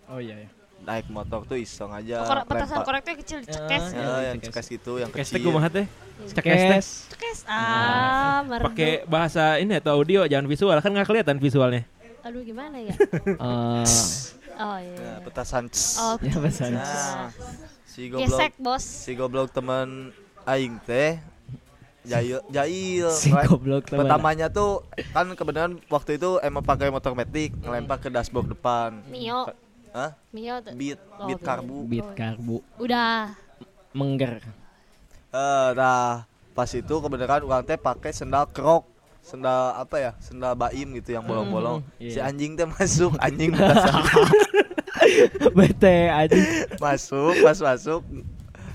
Oh iya ya. Naik motor tuh iseng aja. Korek- petasan koreknya kecil dicekes. Ya. Ya, yang Cekes. cekes gitu, yang Cekes kecil. teh? Cekes teh. Kes. Cekes. Ah, merdu. Pakai bahasa ini atau audio jangan visual kan nggak kelihatan visualnya. Aduh gimana ya? Eh, Oh iya. Ya, petasan. Oh, ya pesan. Nah, si goblok gesek bos. si goblok teman aing teh jail jail Si right? goblok teman. pertamanya tuh kan kebenaran waktu itu emang pakai motor metik ngelempar ke dashboard depan Mio. Hah? Mio. tuh. beat Oh, beat karbu Beat karbu Udah. mengger. eh nah pas itu kebenaran orang teh pakai sendal krok sendal apa ya sendal baim gitu yang bolong-bolong Hmm, si iya. anjing teh masuk anjing Bete anjing. masuk pas masuk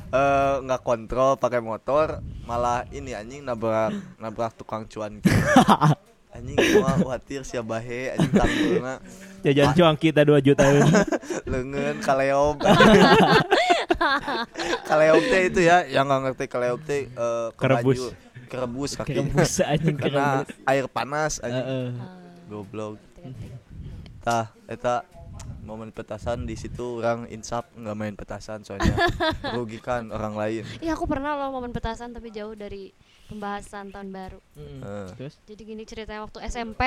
eh, nggak kontrol pakai motor malah ini anjing nabrak nabrak tukang cuan gitu. anjing gua khawatir siapa bahe anjing tanggulna Jajan cuang kita 2 juta. lengan kaleob kaleob teh itu ya yang nggak ngerti kaleob teh eh, Kerebus. kerebus kaki Kerebus anjing karena kerebus. air panas anjing Heeh. goblok tah eta momen petasan di situ orang insap nggak main petasan soalnya merugikan orang lain Iya aku pernah loh momen petasan tapi jauh dari pembahasan tahun baru. Mm-mm. Eh. Terus Jadi gini ceritanya waktu SMP.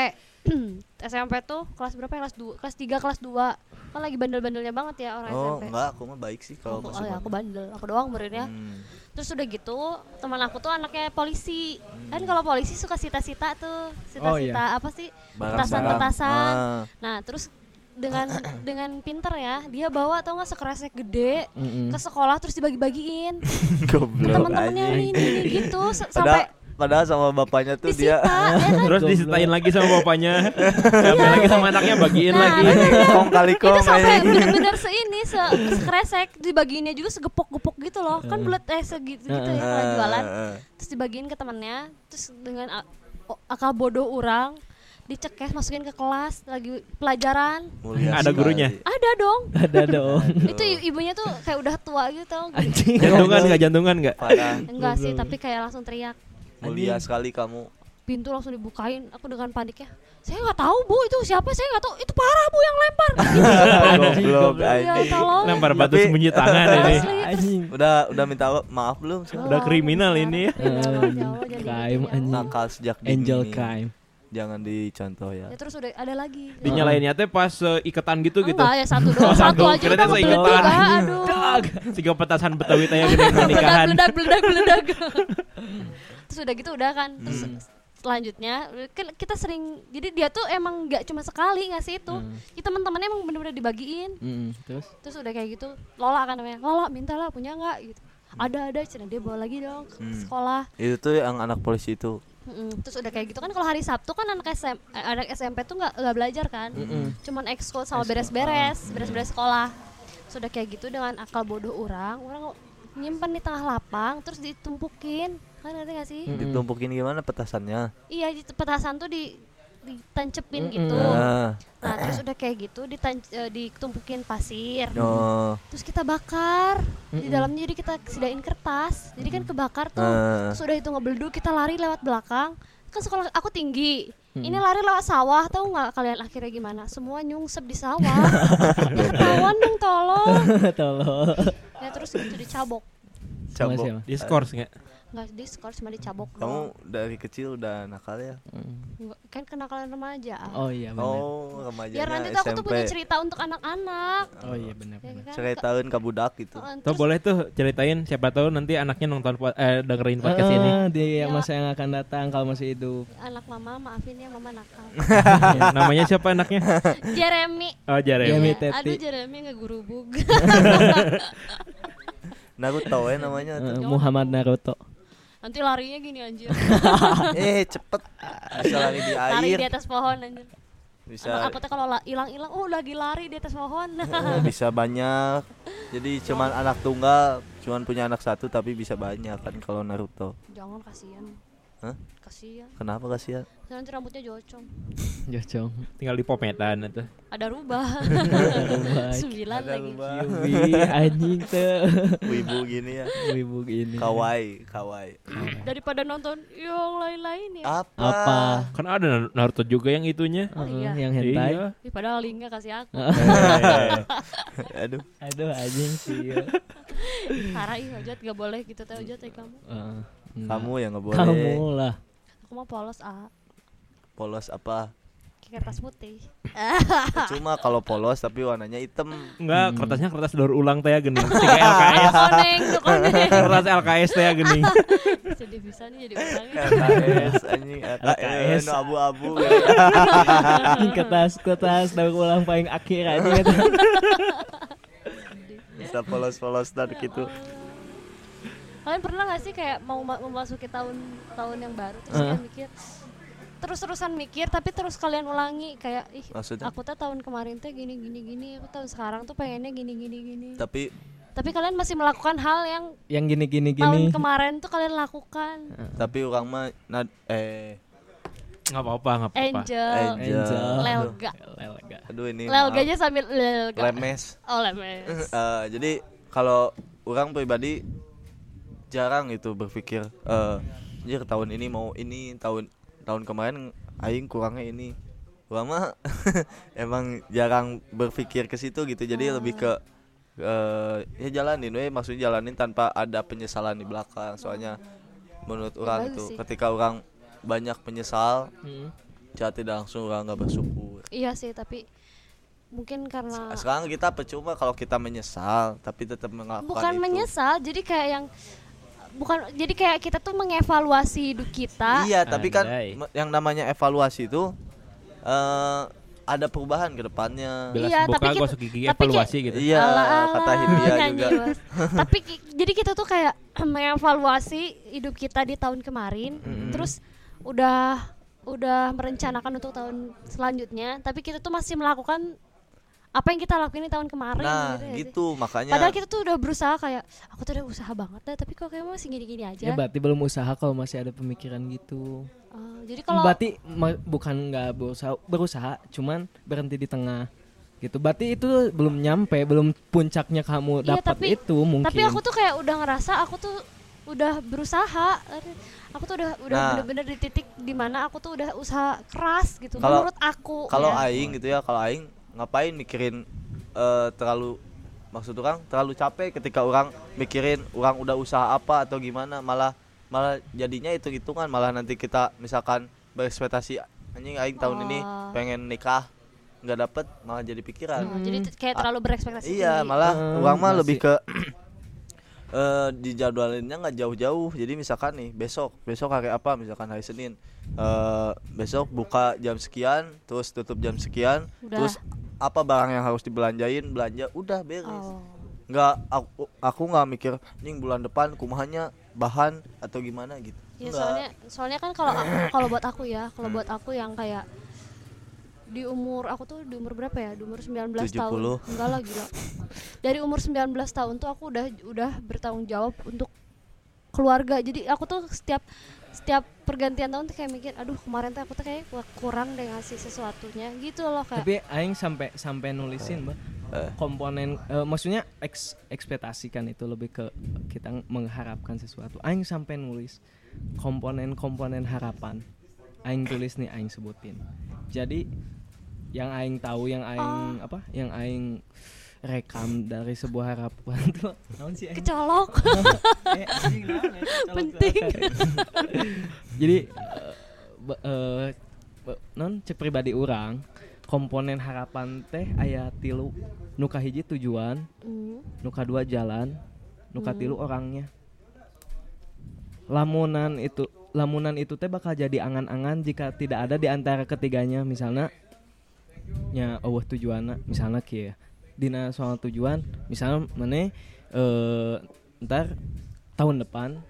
SMP tuh kelas berapa ya? Kelas 2, kelas 3, kelas 2. Kan lagi bandel-bandelnya banget ya orang oh SMP. enggak aku mah baik sih kalau Oh, masih oh ya, aku bandel. Aku doang muridnya. Hmm. Terus udah gitu, teman aku tuh anaknya polisi. Kan kalau polisi suka sita-sita tuh, Oh, sita-sita apa sih? Petasan-petasan. Ah. Nah, terus dengan dengan pinter ya, dia bawa tau nggak sekresek gede Mm-mm. ke sekolah terus dibagi-bagiin. goblok teman-temannya ini, ini gitu sampai padahal sama bapaknya tuh dia disita ya kan? Terus disitain lagi sama bapaknya. Diambil lagi sama anaknya bagiin Nah, lagi. kong kali itu kong sampai anjing. bener-bener seini se sekresek dibagiinnya juga segepok-gepok gitu loh kan bulat eh segitu gitu ya kalau jualan terus dibagiin ke temannya terus dengan akal bodoh orang dicekes masukin ke kelas lagi pelajaran Mulia Ada sekali. gurunya? ada dong Ada dong. itu ibunya tuh kayak udah tua gitu tau? Anjing. Jantungan nggak jantungan nggak? Parah. enggak sih tapi kayak langsung teriak Mulia sekali kamu. pintu langsung dibukain aku dengan paniknya saya nggak tahu bu itu siapa saya nggak tahu itu parah bu yang lempar Goblok ya Lempar batu Tapi- sembunyi tangan ini. Asli. Udah udah minta maaf belum? Udah kriminal ini ya. Gitu. Nakal sejak dini. Angel crime. Jangan dicontoh ya. ya terus udah ada lagi. Dinyalainnya teh pas eh, iketan gitu gitu. enggak ya satu doang. Satu. Satu, aja udah seiketan. aduh. Tiga petasan Betawi teh gede pernikahan. beledak beledak beledak terus udah gitu udah kan. Terus selanjutnya kan kita sering jadi dia tuh emang nggak cuma sekali ngasih itu. Kita teman-temannya emang bener-bener dibagiin. Mm, terus? Terus udah kayak gitu Lola kan namanya. Lola minta lah punya nggak? Gitu. Ada ada cina dia bawa lagi dong ke Hmm. sekolah. Itu tuh yang anak polisi itu. Mm-mm. terus udah kayak gitu kan kalau hari Sabtu kan anak SM, eh, anak SMP tuh nggak nggak belajar kan? Cuman ekskul sama beres-beres beres-beres sekolah. Sudah kayak gitu dengan akal bodoh orang orang nyimpen di tengah lapang terus ditumpukin. Kan ngerti gak sih? Ditumpukin gimana petasannya? iya di petasan tuh di ditancepin gitu. Nah, nah terus udah kayak gitu ditan eh, ditumpukin pasir. No. terus kita bakar. Di dalamnya jadi kita sediain kertas. Jadi kan kebakar tuh. Ah. terus udah itu ngebelduk kita lari lewat belakang. Kan sekolah aku tinggi. Ini lari lewat sawah tahu nggak kalian akhirnya gimana? Semua nyungsep di sawah. Ya ketahuan dong tolong. Tolong. ya terus itu dicabok. Cabok. siapa? Diskors nggak? Nggak di skor cuma dicabok Kamu doang dari kecil udah nakal ya? Kan kenakalan remaja Oh iya benar. Oh, remajanya biar nanti tuh aku tuh punya cerita untuk anak-anak Oh iya benar ya kan? Ceritain ke budak gitu. Heeh, Tuh boleh tuh ceritain siapa tahu nanti anaknya nonton po- eh, dengerin podcast ini. Ah, di Ya. masa yang akan datang kalau masih hidup. anak mama maafin ya mama nakal Namanya siapa anaknya? Jeremy Oh Jeremy. Jeremy. Ya, Teti. aduh Jeremy nggak gurubug Naruto ya namanya. Eh, Muhammad Naruto. Nanti larinya gini anjir eh, cepet. Bisa lari di lari air. di atas pohon anjir Bisa Anak aku tuh kalau la- hilang-hilang oh lagi lari di atas pohon eh, bisa banyak. Jadi cuman anak tunggal, cuman punya anak satu tapi bisa banyak kan kalau Naruto. jangan kasihan Hah? kasihan Kenapa kasihan? nanti rambutnya jocong Jocong. Tinggal di pometan itu. ada rubah sembilan lagi Yubi anjing tuh. Wibu gini ya. Wibu ini. Kawaii, kawaii. daripada nonton yang lain-lain ya Apa? Apa? Kan ada Naruto juga yang itunya. Oh, Heeh, iya. yang hentai. Iya. Ih, padahal linknya kasih aku Aduh. Aduh anjing sih. ya. parah ih Ojat gak boleh gitu teh Ojat ya kamu Eh, enggak. Kamu yang nggak boleh. Kamu lah. aku mau polos ah Polos apa? kayak kertas putih Cuma kalau polos tapi warnanya hitam. Enggak, kertasnya kertas daur ulang teh ya gening. Tiga LKS. koneng koneng Kertas LKS teh ya gening. jadi bisa nih jadi orangnya LKS anjing LKS. LKS nu abu-abu kertas kertas daur ulang paling akhir aja bisa polos-polos dan gitu kalian pernah gak sih kayak mau ma- memasuki tahun tahun yang baru terus Heeh. kayak mikir terus-terusan mikir tapi terus kalian ulangi kayak ih Maksudnya? aku tuh tahun kemarin tuh gini gini gini aku tahun sekarang tuh pengennya gini gini gini tapi tapi kalian masih melakukan hal yang Yang gini gini tahun gini. kemarin tuh kalian lakukan tapi orang mah nad, eh Enggak apa-apa, enggak apa-apa. angel, Angel. Angel. lelga Lelga. aduh ini lelganya sambil lelga lemes oh lemes Eh, jadi kalau orang pribadi jarang itu berpikir eh anjir tahun ini mau ini tahun tahun kemarin aing kurangnya ini orang mah emang jarang berpikir ke situ gitu jadi lebih ke eh ya jalanin we maksudnya jalanin tanpa ada penyesalan di belakang soalnya menurut orang bagus itu sih. ketika orang banyak menyesal Hmm. jadi tidak langsung orang nggak bersyukur iya sih tapi mungkin karena sekarang kita percuma kalau kita menyesal tapi tetap melakukan bukan itu. menyesal jadi kayak yang bukan jadi kayak kita tuh mengevaluasi hidup kita Iya, tapi kan Andai. yang namanya evaluasi itu eh ada perubahan ke depannya. Iya, tapi kita- gosok gigi tapi evaluasi gitu. Iya, kata Hindia juga. Tapi jadi kita tuh kayak mengevaluasi hidup kita di tahun kemarin, terus udah udah merencanakan untuk tahun selanjutnya, tapi kita tuh masih melakukan apa yang kita lakuin di tahun kemarin Nah, gitu, ya gitu makanya Padahal kita tuh udah berusaha kayak aku tuh udah usaha banget dah, tapi kok kayak masih gini-gini aja. Ya berarti belum usaha kalau masih ada pemikiran gitu. Oh, jadi kalau berarti ma- bukan nggak berusaha berusaha, cuman berhenti di tengah gitu. Berarti itu belum nyampe, belum puncaknya kamu Iya, dapat tapi- itu mungkin. tapi aku tuh kayak udah ngerasa aku tuh udah berusaha. Aku tuh udah udah Nah. bener-bener di titik di mana aku tuh udah usaha keras gitu. Kalau- menurut aku. kalau ya. aing gitu ya, kalau aing ngapain mikirin eh, terlalu maksud orang terlalu capek ketika orang mikirin orang udah usaha apa atau gimana malah malah jadinya itu hitungan malah nanti kita misalkan berekspektasi anjing aing tahun ini Oh. pengen nikah nggak dapet malah jadi pikiran. Oh, jadi t- kayak terlalu berekspektasi Iya, malah Eh, uang mah lebih ke eh dijadwalinnya nggak jauh-jauh. Jadi misalkan nih besok, besok hari apa? Misalkan hari Senin. eh besok buka jam sekian, terus tutup jam sekian, Udah. terus apa barang yang harus dibelanjain, belanja udah beres. Oh. Nggak aku aku nggak mikir nih bulan depan kumahanya bahan atau gimana gitu. Ya soalnya soalnya kan kalau kalau buat aku ya, kalau buat aku yang kayak di umur aku tuh di umur berapa ya? Di umur 19 tahun. 70. Enggak lah gila. Dari umur 19 tahun tuh aku udah udah bertanggung jawab untuk keluarga. Jadi aku tuh setiap setiap pergantian tahun tuh kayak mikir, aduh kemarin tuh aku tuh kayak kurang deh ngasih sesuatunya gitu loh kayak. Tapi aing sampai sampai nulisin, Mbak. Eh. Komponen eh, maksudnya eks, ekspektasi kan itu lebih ke kita mengharapkan sesuatu. Aing sampai nulis komponen-komponen harapan. Aing tulis nih aing sebutin. Jadi yang aing tahu yang aing apa? Yang aing rekam dari sebuah harapan tuh naon sih aing? Kecolok. Eh, ya? Penting. jadi eh, eh, non cek pribadi orang komponen harapan teh aya tilu nuka hiji tujuan Hmm. nuka dua jalan nuka tilu orangnya lamunan itu lamunan itu teh bakal jadi angan-angan jika tidak ada di antara ketiganya misalnya nya eueuh tujuanna misalnya kieu dina soal tujuan misalnya mana eh ntar tahun depan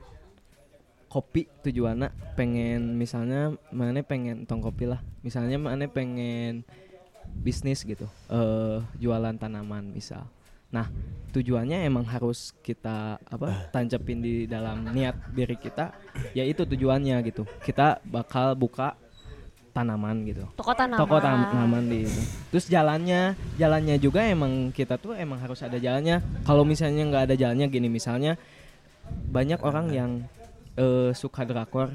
kopi tujuannya pengen misalnya mana pengen tong kopi lah. Misalnya mana pengen bisnis gitu eh jualan tanaman misal. Nah tujuannya emang harus kita apa tancepin di dalam niat diri kita ya itu tujuannya gitu. Kita bakal buka tanaman gitu Toko tanaman. toko tanaman di itu. Terus jalannya, jalannya juga emang kita tuh emang harus ada jalannya. Kalau misalnya nggak ada jalannya gini misalnya banyak orang yang eh, suka drakor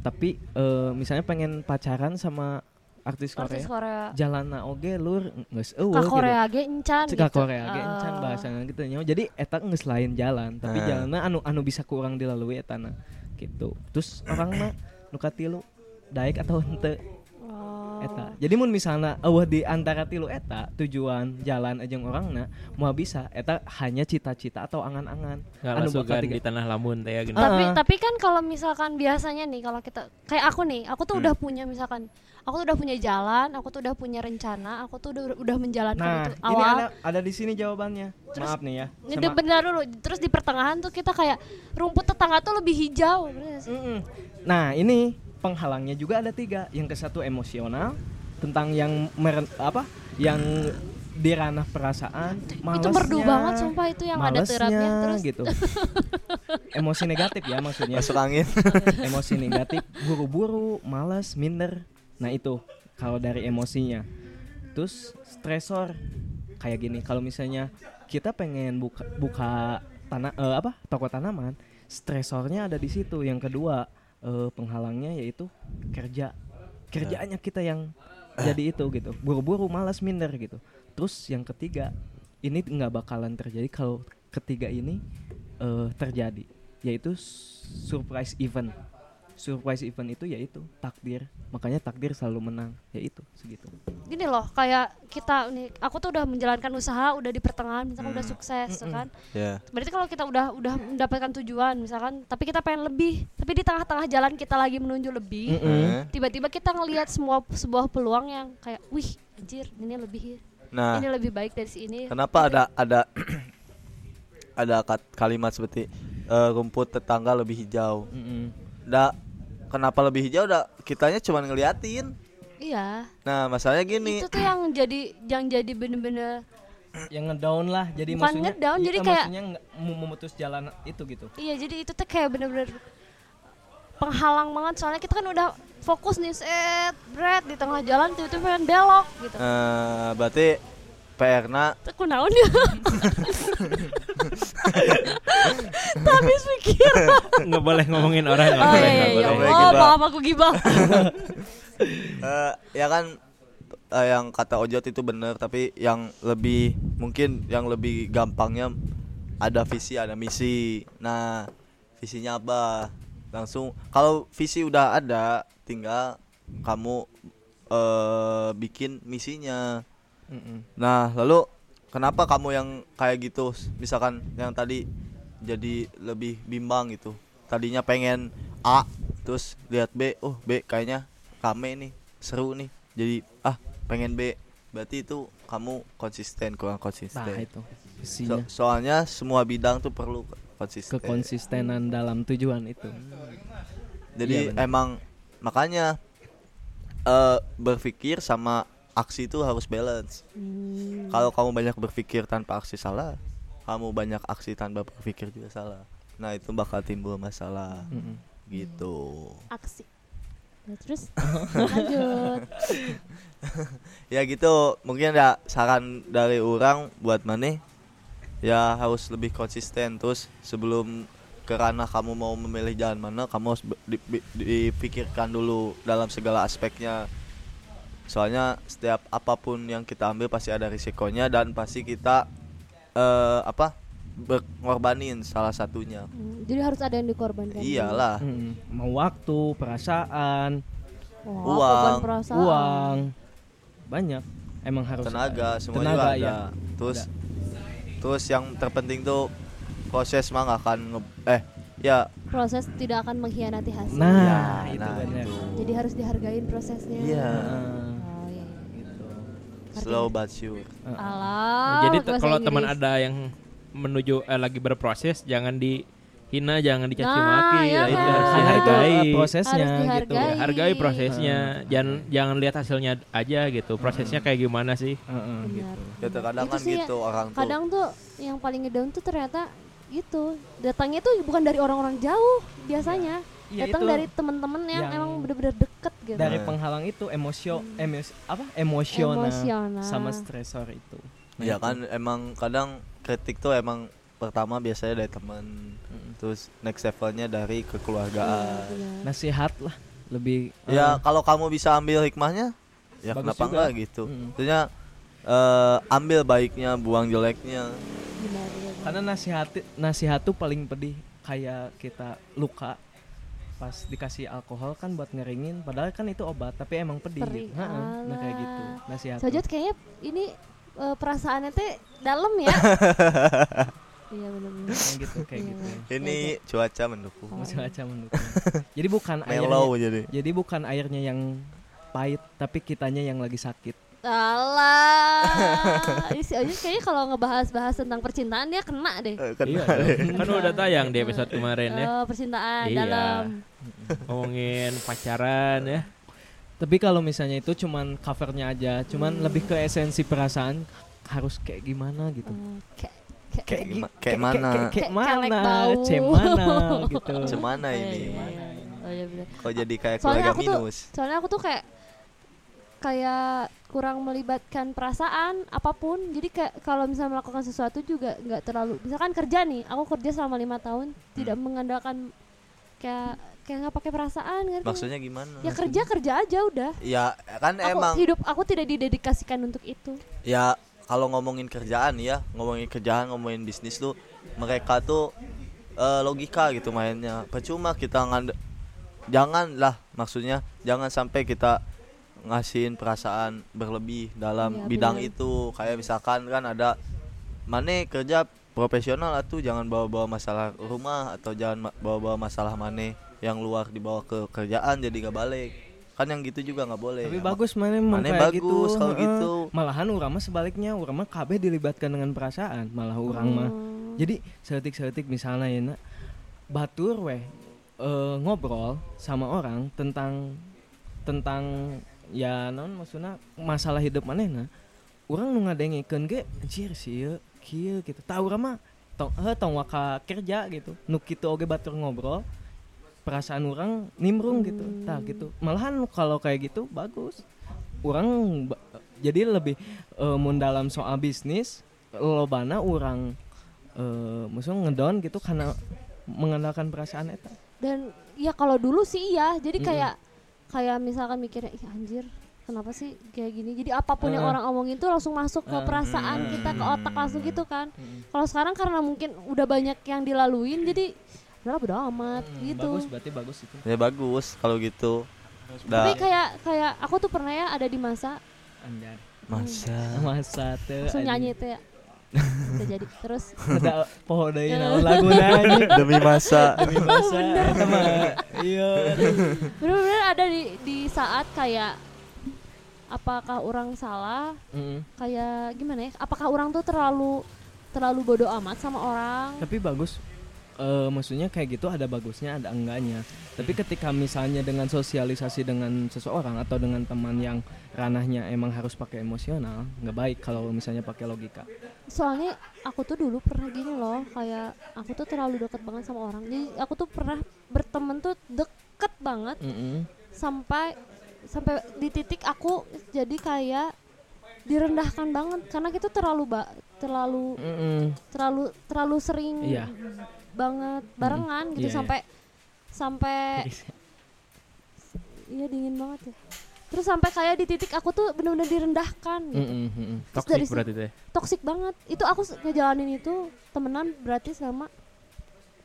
tapi eh, misalnya pengen pacaran sama artis Artis Korea. Korea. Jalan oge lur geus eueuh Ka gitu. Korea ge encan Cek ka gitu. Korea ge encan Eh, bahasana gitu nya. Jadi eta geus lain jalan, tapi Nah. jalanna anu anu bisa kurang dilalui eta na. Gitu. Terus orang mah nu katilu daek atau henteu oh. eta jadi mun misalnya eueuh di antara tilu eta tujuan jalan ajeng orangna mau bisa eta hanya cita-cita atau angan-angan Anu bakal kan di tanah lamun teh ya gini. tapi Ah. tapi kan kalau misalkan biasanya nih kalau kita kayak aku nih aku tuh Hmm. udah punya misalkan aku tuh udah punya jalan aku tuh udah punya rencana aku tuh udah udah menjalankan nah itu ini awal ada ada di sini jawabannya Terus- maaf nih ya ini benar dulu terus di pertengahan tuh kita kayak rumput tetangga tuh lebih hijau? Mm-mm. nah ini penghalangnya juga ada tiga. Yang ke satu emosional tentang yang mer- apa yang di ranah perasaan itu malesnya, merdu banget sumpah itu yang ada malesnya, terapnya terus. gitu. Emosi negatif ya maksudnya. Masuk angin. emosi negatif buru-buru malas minder. Nah itu kalau dari emosinya. Terus stresor kayak gini. Kalau misalnya kita pengen buka buka tanah eh, apa toko tanaman stresornya ada di situ. Yang kedua eh, penghalangnya yaitu kerja. Kerjaannya kita yang jadi itu gitu. Buru-buru malas minder gitu. Terus yang ketiga ini nggak bakalan terjadi kalau ketiga ini eh, terjadi yaitu surprise event surprise event itu ya itu takdir. Makanya takdir selalu menang ya itu segitu. Gini loh kayak kita nih aku tuh udah menjalankan usaha udah di pertengahan misalkan udah sukses ya kan? Ya. berarti kalau kita udah udah mendapatkan tujuan misalkan tapi kita pengen lebih tapi di tengah-tengah jalan kita lagi menuju lebih Eh. tiba-tiba kita ngelihat semua sebuah peluang yang kayak wih anjir ini lebih Nah, ini lebih baik dari si ini. Kenapa ada ada ada kalimat seperti eh, rumput tetangga lebih hijau? Nggak, kenapa lebih hijau? Udah kitanya cuma ngeliatin. iya Nah, masalahnya gini. itu tuh yang jadi yang jadi bener-bener yang ngedown lah jadi Bukan maksudnya ngedown, jadi kayak- maksudnya nggak mau memutus jalan itu gitu Iya jadi itu tuh kayak bener-bener penghalang banget soalnya kita kan udah fokus nih set bread di tengah jalan tiba-tiba pengen belok gitu. Eh, berarti PR-na Itu kunaon ya? Tapi pikir. nggak boleh ngomongin orang nggak Oh boleh iya iya. boleh. boleh Oh maaf aku gibah. eh, ya kan eh, yang kata Ojot itu benar, tapi yang lebih mungkin yang lebih gampangnya ada visi, ada misi. Nah, visinya apa? Langsung kalau visi udah ada, tinggal kamu eh bikin misinya. Nah, lalu kenapa kamu yang kayak gitu? Misalkan yang tadi jadi lebih bimbang gitu. Tadinya pengen A, terus lihat B, oh B kayaknya rame nih, seru nih. Jadi ah, pengen B. Berarti itu kamu konsisten kurang nah konsisten. itu So- soalnya semua bidang tuh perlu konsisten. kekonsistenan dalam tujuan itu Jadi Iya, emang makanya eh berpikir sama aksi itu harus balance. Hmm. Kalau kamu banyak berpikir tanpa aksi salah, kamu banyak aksi tanpa berpikir juga salah. Nah itu bakal timbul masalah Mm-mm. gitu. Aksi. Nah, terus lanjut. Ya gitu. Mungkin ada saran dari orang buat mana? Ya harus lebih konsisten terus sebelum ke ranah kamu mau memilih jalan mana, kamu harus dipikirkan dulu dalam segala aspeknya. Soalnya setiap apa pun yang kita ambil pasti ada risikonya dan pasti kita eh apa mengorbanin salah satunya. Hmm, Jadi harus ada yang dikorbankan. Iyalah. Mm-mm. mau waktu perasaan Wah, Uang. perasaan. uang banyak emang harus tenaga semua tenaga juga ada ya terus terus yang terpenting tuh proses mah nggak akan nge- eh ya Proses tidak akan mengkhianati hasil. nah Ya, itu nah, benar itu. Jadi harus dihargain prosesnya. Oh gitu slow but sure. Alah. Jadi kalau teman ada yang menuju eh, lagi berproses jangan dihina, jangan dicaci Nah, maki, ya ya, itu kan. harus itu dihargai. uh, prosesnya Harus gitu dihargai. Ya, hargai prosesnya, jangan jangan lihat hasilnya aja gitu. Prosesnya kayak gimana sih? Heeh, Benar. gitu ya terkadang Itu kan sih gitu orang tuh Kadang tuh yang paling ngedown tuh ternyata gitu. Datangnya tuh bukan dari orang-orang jauh biasanya. Iya, Datang dari teman-teman yang, yang emang bener-bener deket gitu. dari penghalang itu emosio emos apa emosional, Emosional. sama stresor itu Nah, ya itu. kan emang kadang kritik tuh emang pertama biasanya dari teman terus next levelnya dari kekeluargaan Benar. nasihat lah lebih ya eh, kalau kamu bisa ambil hikmahnya ya Bagus kenapa juga. enggak gitu Mm. Maksudnya eh, ambil baiknya buang jeleknya Benar, benar. karena nasihat nasihat tuh paling pedih kayak kita luka pas dikasih alkohol kan buat ngeringin padahal kan itu obat tapi emang pedih Perih. gitu. Heeh, nah kayak gitu nasihat Sojot kayaknya ini eh, perasaannya teh dalam ya. Iya benar-benar. Kayak gitu kayak Iya, gitu iya. ini cuaca mendukung macam-macam mendukung jadi bukan airnya mellow jadi jadi bukan airnya yang pahit tapi kitanya yang lagi sakit Alah. Isi aja kayaknya kalau ngebahas-bahas tentang percintaan dia kena deh. Eh, kan Iya, kan udah tayang di episode kemarin ya. Eh, percintaan Iya. dalam. Ngomongin pacaran ya. tapi kalau misalnya itu cuman covernya aja cuman lebih ke esensi perasaan harus kayak gimana gitu Eh, kayak kayak kayak gimana kayak mana kayak, Kayak mana cemana gitu Cemana Oh, iya, ini iya, iya. Oh, iya, bener. kok jadi kayak Soalnya keluarga aku tuh- minus Soalnya aku tuh kayak kayak kurang melibatkan perasaan apa pun. Jadi kayak kalau misalnya melakukan sesuatu juga nggak terlalu. Misalkan kerja nih, aku kerja selama lima tahun tidak Hmm. mengandalkan kayak kayak nggak pakai perasaan ngerti maksudnya gimana Ya kerja kerja aja udah. ya kan Aku emang hidup aku tidak didedikasikan untuk itu. ya kalau ngomongin kerjaan ya ngomongin kerjaan ngomongin bisnis tuh mereka tuh eh, logika gitu mainnya percuma kita ngand janganlah maksudnya jangan sampai kita ngasihin perasaan berlebih dalam Iya, bidang benar. itu kayak misalkan kan ada mane kerja profesional atau jangan bawa-bawa masalah rumah atau jangan bawa-bawa masalah mane yang luar dibawa ke kerjaan jadi gak balik kan yang gitu juga nggak boleh Tapi Ya, bagus mana Mane kayak bagus kalau heeh. gitu. Malahan urang mah sebaliknya, urang mah kabeh dilibatkan dengan perasaan, malah urang mah. Hmm. Jadi seetik-seetik misalnya ya nak, batur weh eh, ngobrol sama orang tentang tentang ya non maksudnya masalah hidup manehna. Urang nu ngadengikeun ge anjir sih ieu kieu gitu. Tahu urang mah tong eh tong waka kerja gitu. Nu kitu oge batur ngobrol perasaan orang nimbrung gitu. Tah gitu. Malahan kalau kayak gitu bagus. Orang ba- jadi lebih eh, mun dalam soal bisnis lobana orang eh maksudnya ngedon gitu karena mengandalkan perasaan eta. dan ya kalau dulu sih iya jadi kayak kayak misalkan mikirnya ih anjir kenapa sih kayak gini? Jadi apa pun yang Eh. orang omongin tuh langsung masuk ke perasaan kita ke otak langsung gitu kan. Kalau sekarang karena mungkin udah banyak yang dilaluin jadi udah bodo amat gitu. Bagus berarti bagus itu. ya bagus kalau gitu. Tapi kayak kayak aku tuh pernah ya ada di masa Anjay. masa. Masa teu langsung nyanyi teh. ya Udah jadi terus Ada poho deui naon laguna anjing. demi masa Demi masa eta mah. Iya. bener-bener ada di di saat kayak apakah orang salah Mm. kayak gimana ya apakah orang tuh terlalu terlalu bodoh amat sama orang Tapi bagus. Eh maksudnya kayak gitu ada bagusnya ada enggaknya. Tapi ketika misalnya dengan sosialisasi dengan seseorang atau dengan teman yang ranahnya emang harus pakai emosional, nggak baik kalau misalnya pakai logika. soalnya aku tuh dulu pernah gini loh kayak aku tuh terlalu deket banget sama orang jadi aku tuh pernah berteman tuh deket banget Mm-mm. sampai sampai di titik aku jadi kayak direndahkan banget karena kita terlalu ba terlalu Mm-mm. terlalu terlalu sering Iya. Banget barengan gitu Iya, iya. sampai sampai iya dingin banget ya terus sampai kayak di titik aku tuh benar-benar direndahkan gitu. Mm-mm. Terus dari berarti teh. toksik banget itu aku ngejalanin itu temenan berarti selama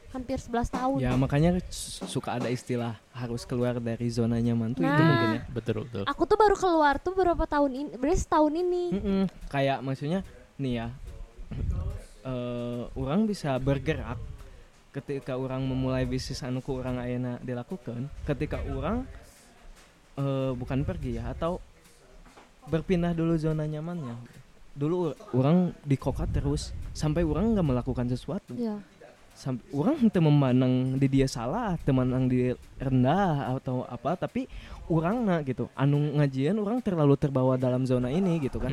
hampir 11 tahun Ya makanya su- suka ada istilah harus keluar dari zona nyaman tuh itu Nah. mungkin ya. Betul betul. aku tuh baru keluar tuh beberapa tahun ini berarti setahun ini Mm-mm. Kayak maksudnya nih ya, eh orang bisa bergerak ketika orang memulai bisnis anu ku orang ayeuna dilakukan. Ketika orang eh bukan pergi ya atau berpindah dulu zona nyamannya. Dulu ur- orang di kokat terus sampai orang nggak melakukan sesuatu. ya sampai orang teu memandang di dia salah teman di rendah atau apa tapi orang nah gitu anu ngajian orang terlalu terbawa dalam zona ini gitu kan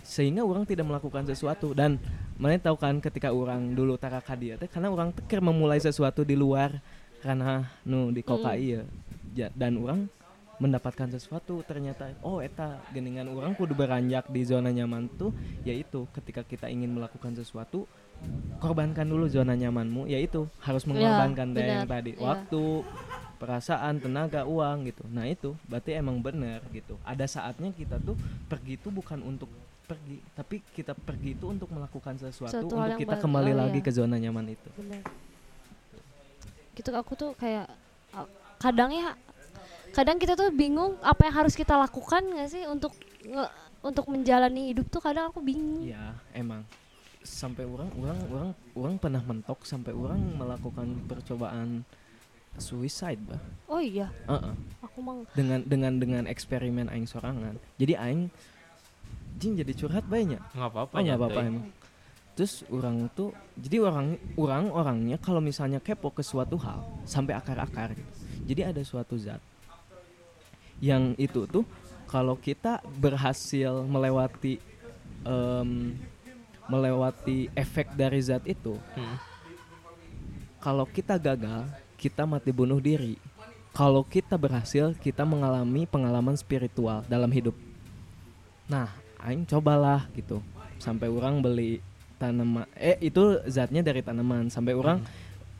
sehingga orang tidak melakukan sesuatu dan mana tahu kan ketika orang dulu taraka dia teh karena orang teker memulai sesuatu di luar karena nu di koka Mm. iya Ja- dan orang mendapatkan sesuatu ternyata oh eta geningan orang kudu beranjak di zona nyaman tuh yaitu ketika kita ingin melakukan sesuatu korbankan dulu zona nyamanmu yaitu harus mengorbankan dari yang tadi Iya. waktu perasaan tenaga uang gitu nah itu berarti emang benar gitu ada saatnya kita tuh pergi itu bukan untuk pergi tapi kita pergi itu untuk melakukan sesuatu Suatu untuk kita kembali Oh, lagi iya. ke zona nyaman itu. Benar gitu aku tuh kayak uh, kadang ya kadang kita tuh bingung apa yang harus kita lakukan nggak sih untuk nge- untuk menjalani hidup tuh kadang aku bingung. Iya emang. Sampai orang orang orang orang pernah mentok sampai orang melakukan percobaan suicide bah. Oh iya. Heeh. aku mang dengan dengan dengan eksperimen aing sorangan. Jadi aing jing jadi curhat banyak Nggak apa-apa. oh nggak apa-apa emang terus orang tuh jadi orang orang orangnya kalau misalnya kepo ke suatu hal sampai akar-akar gitu. jadi ada suatu zat yang itu tuh kalau kita berhasil melewati em, melewati efek dari zat itu Hmm. kalau kita gagal kita mati bunuh diri kalau kita berhasil kita mengalami pengalaman spiritual dalam hidup nah aing cobalah gitu. Sampai orang beli tanaman eh itu zatnya dari tanaman sampai orang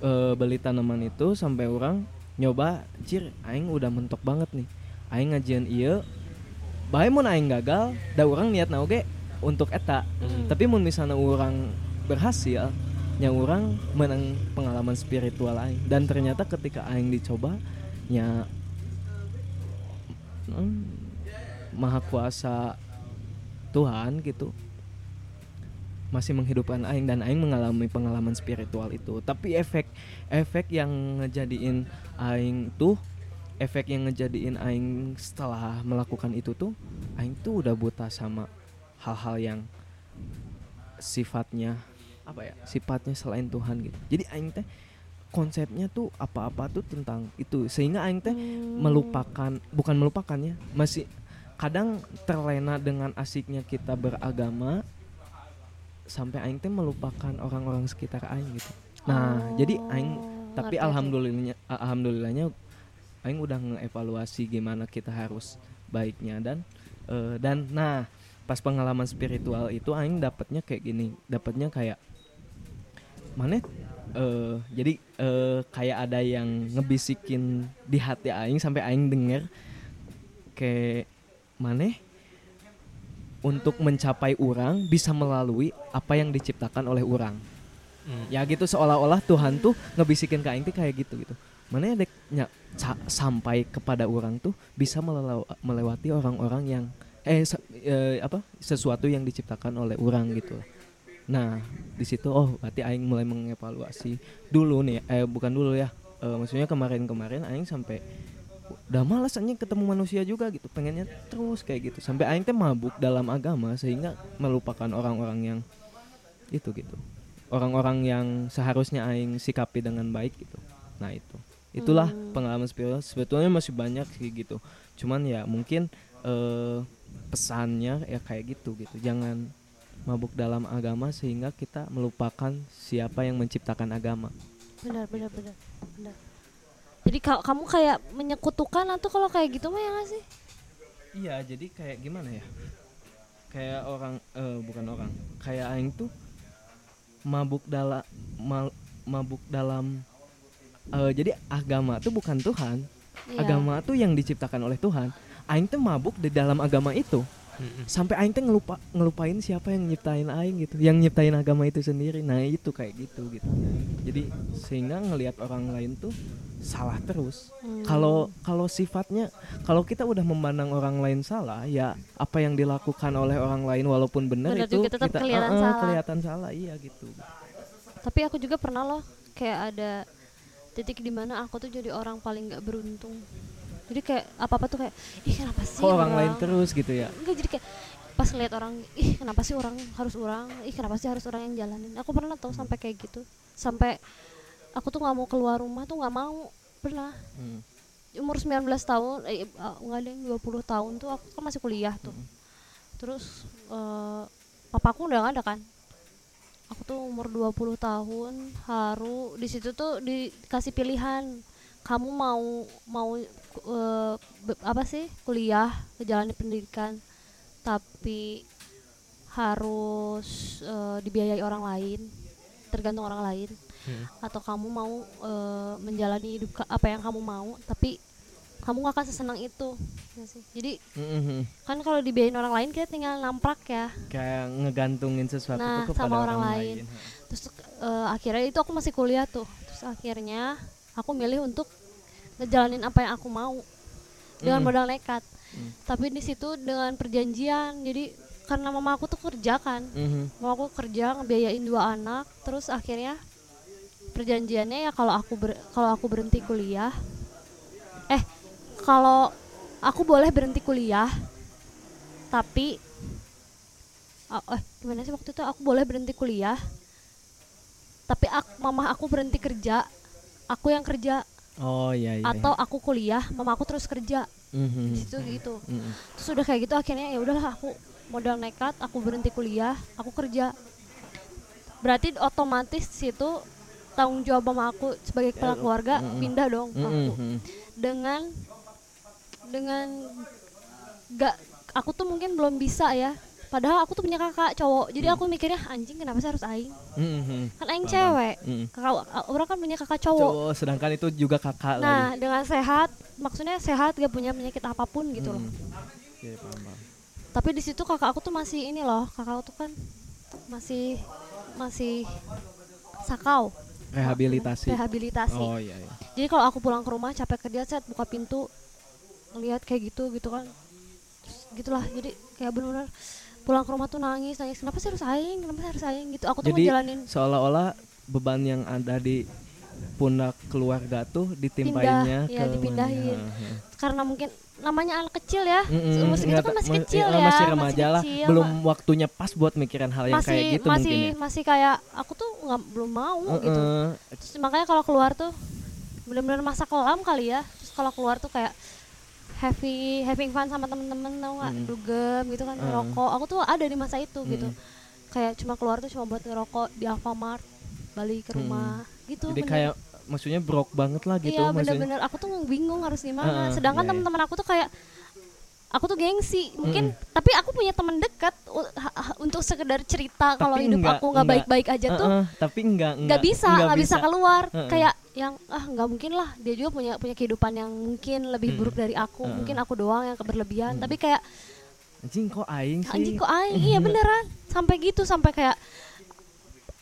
eh, beli tanaman itu sampai orang nyoba cir aing udah mentok banget nih. Aing ngajian iya bae mun aing gagal da orang niat oge untuk eta. Tapi mun misalnya orang berhasil yang orang menang pengalaman spiritual aing. Dan ternyata ketika aing dicoba nya mm, maha kuasa Tuhan gitu masih menghidupkan aing dan aing mengalami pengalaman spiritual itu. Tapi efek efek yang ngejadiin aing tuh efek yang ngejadiin aing setelah melakukan itu tuh aing tuh udah buta sama hal-hal yang sifatnya apa ya sifatnya selain Tuhan gitu. Jadi aing teh konsepnya tuh apa-apa tuh tentang itu. Sehingga aing teh Hmm. melupakan bukan melupakannya masih kadang terlena dengan asiknya kita beragama sampai aing teh melupakan orang-orang sekitar aing gitu. Nah jadi aing Oh, tapi alhamdulillahnya alhamdulillahnya aing udah ngeevaluasi gimana kita harus baiknya dan eh, dan nah pas pengalaman spiritual itu aing dapatnya kayak gini dapatnya kayak mana eh jadi eh, kayak ada yang ngebisikin di hati aing sampai aing denger kayak mana untuk mencapai orang bisa melalui apa yang diciptakan oleh orang Hmm. ya gitu seolah-olah Tuhan tuh ngebisikin ke aing kayak gitu gitu. Mana dek nya, ca- sampai kepada orang tuh bisa melewati orang-orang yang eh, se- eh, apa sesuatu yang diciptakan oleh orang gitu. Nah di situ oh berarti aing mulai mengevaluasi dulu nih eh bukan dulu ya Eh, maksudnya kemarin-kemarin aing sampai udah malas anjing ketemu manusia juga gitu pengennya terus kayak gitu. Sampai aing teh mabuk dalam agama sehingga melupakan orang-orang yang itu gitu. Orang-orang yang seharusnya aing sikapi dengan baik gitu. Nah itu. Itulah Hmm. pengalaman spiritual sebetulnya masih banyak sih gitu. Cuman ya mungkin eh, pesannya ya kayak gitu gitu. Jangan mabuk dalam agama sehingga kita melupakan siapa yang menciptakan agama. Benar benar benar. Benar jadi ka- kamu kayak menyekutukan atau kalau kayak gitu mah ya nggak sih Iya, jadi kayak gimana ya? Kayak orang eh bukan orang, kayak aing tuh mabuk dalam mabuk dalam eh jadi agama tuh bukan Tuhan. Iya. Agama tuh yang diciptakan oleh Tuhan. Aing tuh mabuk di dalam agama itu. Sampai aing tuh ngelupa ngelupain siapa yang nyiptain aing gitu, yang nyiptain agama itu sendiri. Nah, itu kayak gitu gitu. Jadi sehingga ngelihat orang lain tuh salah terus Hmm. kalau kalau sifatnya kalau kita udah memandang orang lain salah ya apa yang dilakukan oleh orang lain walaupun benar itu juga, tetap kita kelihatan eh, eh, salah. kelihatan salah iya gitu tapi aku juga pernah loh kayak ada titik di mana aku tuh jadi orang paling nggak beruntung jadi kayak apa apa tuh kayak ih kenapa sih kok orang lain terus gitu ya? Enggak jadi kayak pas ngeliat orang ih kenapa sih orang harus orang? Ih kenapa sih harus orang yang jalanin? Aku pernah tahu sampai kayak gitu. Sampai aku tuh nggak mau keluar rumah tuh nggak mau pernah. Hmm. umur 19 tahun eh eh, nggak ada yang 20 tahun tuh aku kan masih kuliah tuh. Terus eh papaku udah nggak ada kan. Aku tuh umur 20 tahun haru di situ tuh dikasih pilihan. Kamu mau mau be- apa sih kuliah menjalani pendidikan tapi harus eh, dibiayai orang lain tergantung orang lain Hmm. atau kamu mau eh, menjalani hidup apa yang kamu mau tapi kamu gak akan sesenang itu ya sih jadi Mhm. kan kalau dibiayain orang lain kita tinggal namprak ya kayak ngegantungin sesuatu Nah, tuh kepada sama orang, orang lain, lain. terus eh, akhirnya itu aku masih kuliah tuh terus akhirnya aku milih untuk ngejalanin apa yang aku mau dengan Mm. modal nekat Mm. tapi di situ dengan perjanjian jadi karena mama aku tuh kerja kan Mhm. mama aku kerja ngebiayain dua anak terus akhirnya perjanjiannya ya kalau aku ber- kalau aku berhenti kuliah eh kalau aku boleh berhenti kuliah tapi ah, eh gimana sih waktu itu aku boleh berhenti kuliah tapi ak, mama aku berhenti kerja aku yang kerja oh iya iya atau aku kuliah mama aku terus kerja Mhm. di situ gitu Mhm. terus udah kayak gitu akhirnya ya udahlah aku modal nekat aku berhenti kuliah aku kerja berarti otomatis situ tanggung jawab mama aku sebagai kepala keluarga Mm-mm. pindah dong ke aku Mhm. dengan dengan gak aku tuh mungkin belum bisa ya padahal aku tuh punya kakak cowok jadi aku mikirnya anjing kenapa sih harus aing? Mhm. kan aing Paham, cewek. Mhm. kakak orang kan punya kakak cowok. Cowok sedangkan itu juga kakak nah lagi. dengan sehat maksudnya sehat gak punya penyakit apa pun gitu loh. Mhm. Oke, paham, tapi di situ kakak aku tuh masih ini loh kakak aku tuh kan masih masih sakau. Rehabilitasi. rehabilitasi. Oh iya iya. jadi kalau aku pulang ke rumah capek kerja set buka pintu ngelihat kayak gitu gitu kan. Terus gitulah jadi kayak benar-benar pulang ke rumah tuh nangis nangis. Kenapa sih harus aing? Kenapa sih harus aing? Gitu. Aku tuh Jadi ngejalanin. seolah-olah beban yang ada di pundak keluarga tuh ditimpainnya Pindah, iya, ke dipindahin. Heeh. karena mungkin namanya anak kecil ya. Mm-mm, umur segitu kan masih ma- kecil ya masih remaja lah. kecil, belum ma- waktunya pas buat mikirin hal yang masih kayak gitu masih mungkin ya. masih kayak aku tuh nggak belum mau gitu. Terus makanya kalau keluar tuh benar-benar masa kelam kali ya. Terus kalau keluar tuh kayak happy having fun sama temen-temen tau nggak Mm. dugem gitu kan Mm. ngerokok aku tuh ada di masa itu gitu Mm. kayak cuma keluar tuh cuma buat ngerokok di Alfamart balik ke Mm. rumah gitu jadi bener. kayak maksudnya brok banget lah gitu iya bener-bener aku tuh bingung harus gimana Heeh, sedangkan iya, iya. teman-teman aku tuh kayak aku tuh gengsi mungkin tapi aku punya teman dekat untuk sekedar cerita kalau hidup nggak- aku nggak nggak- baik-baik aja tuh Heeh, tapi enggak nggak bisa nggak bisa keluar Heeh. kayak yang ah nggak mungkin lah. Dia juga punya punya kehidupan yang mungkin lebih Hmm. buruk dari aku. Heeh. mungkin aku doang yang keberlebihan. Hmm. tapi kayak anjing kok aing sih? Anjing kok aing? Iya beneran. Sampai gitu sampai kayak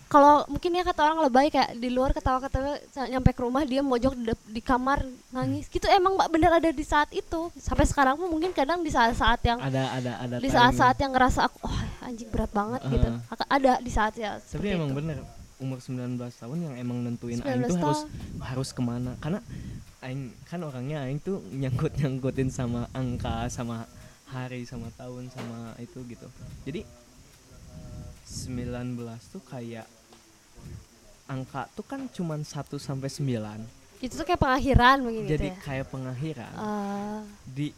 kalau mungkin ya kata orang lebay kayak di luar ketawa-ketawa nyampe ke rumah dia mojok di, di kamar nangis. Gitu emang mbak bener ada di saat itu. Sampai sekarang pun mungkin kadang di saat-saat yang ada ada ada di saat-saat yang ngerasa aku oh anjing berat banget gitu. Heeh. Aka- ada di saat ya tapi emang itu. bener umur 19 tahun yang emang nentuin 19 aing tuh harus tahun. harus ke mana. Karena aing kan orangnya aing tuh nyangkut nyangkutin sama angka sama hari sama tahun sama itu gitu. Jadi 19 tuh kayak angka tuh kan cuman 1 sampai 9 itu tuh kayak pengakhiran begini jadi gitu ya? kayak pengakhiran. Eh, di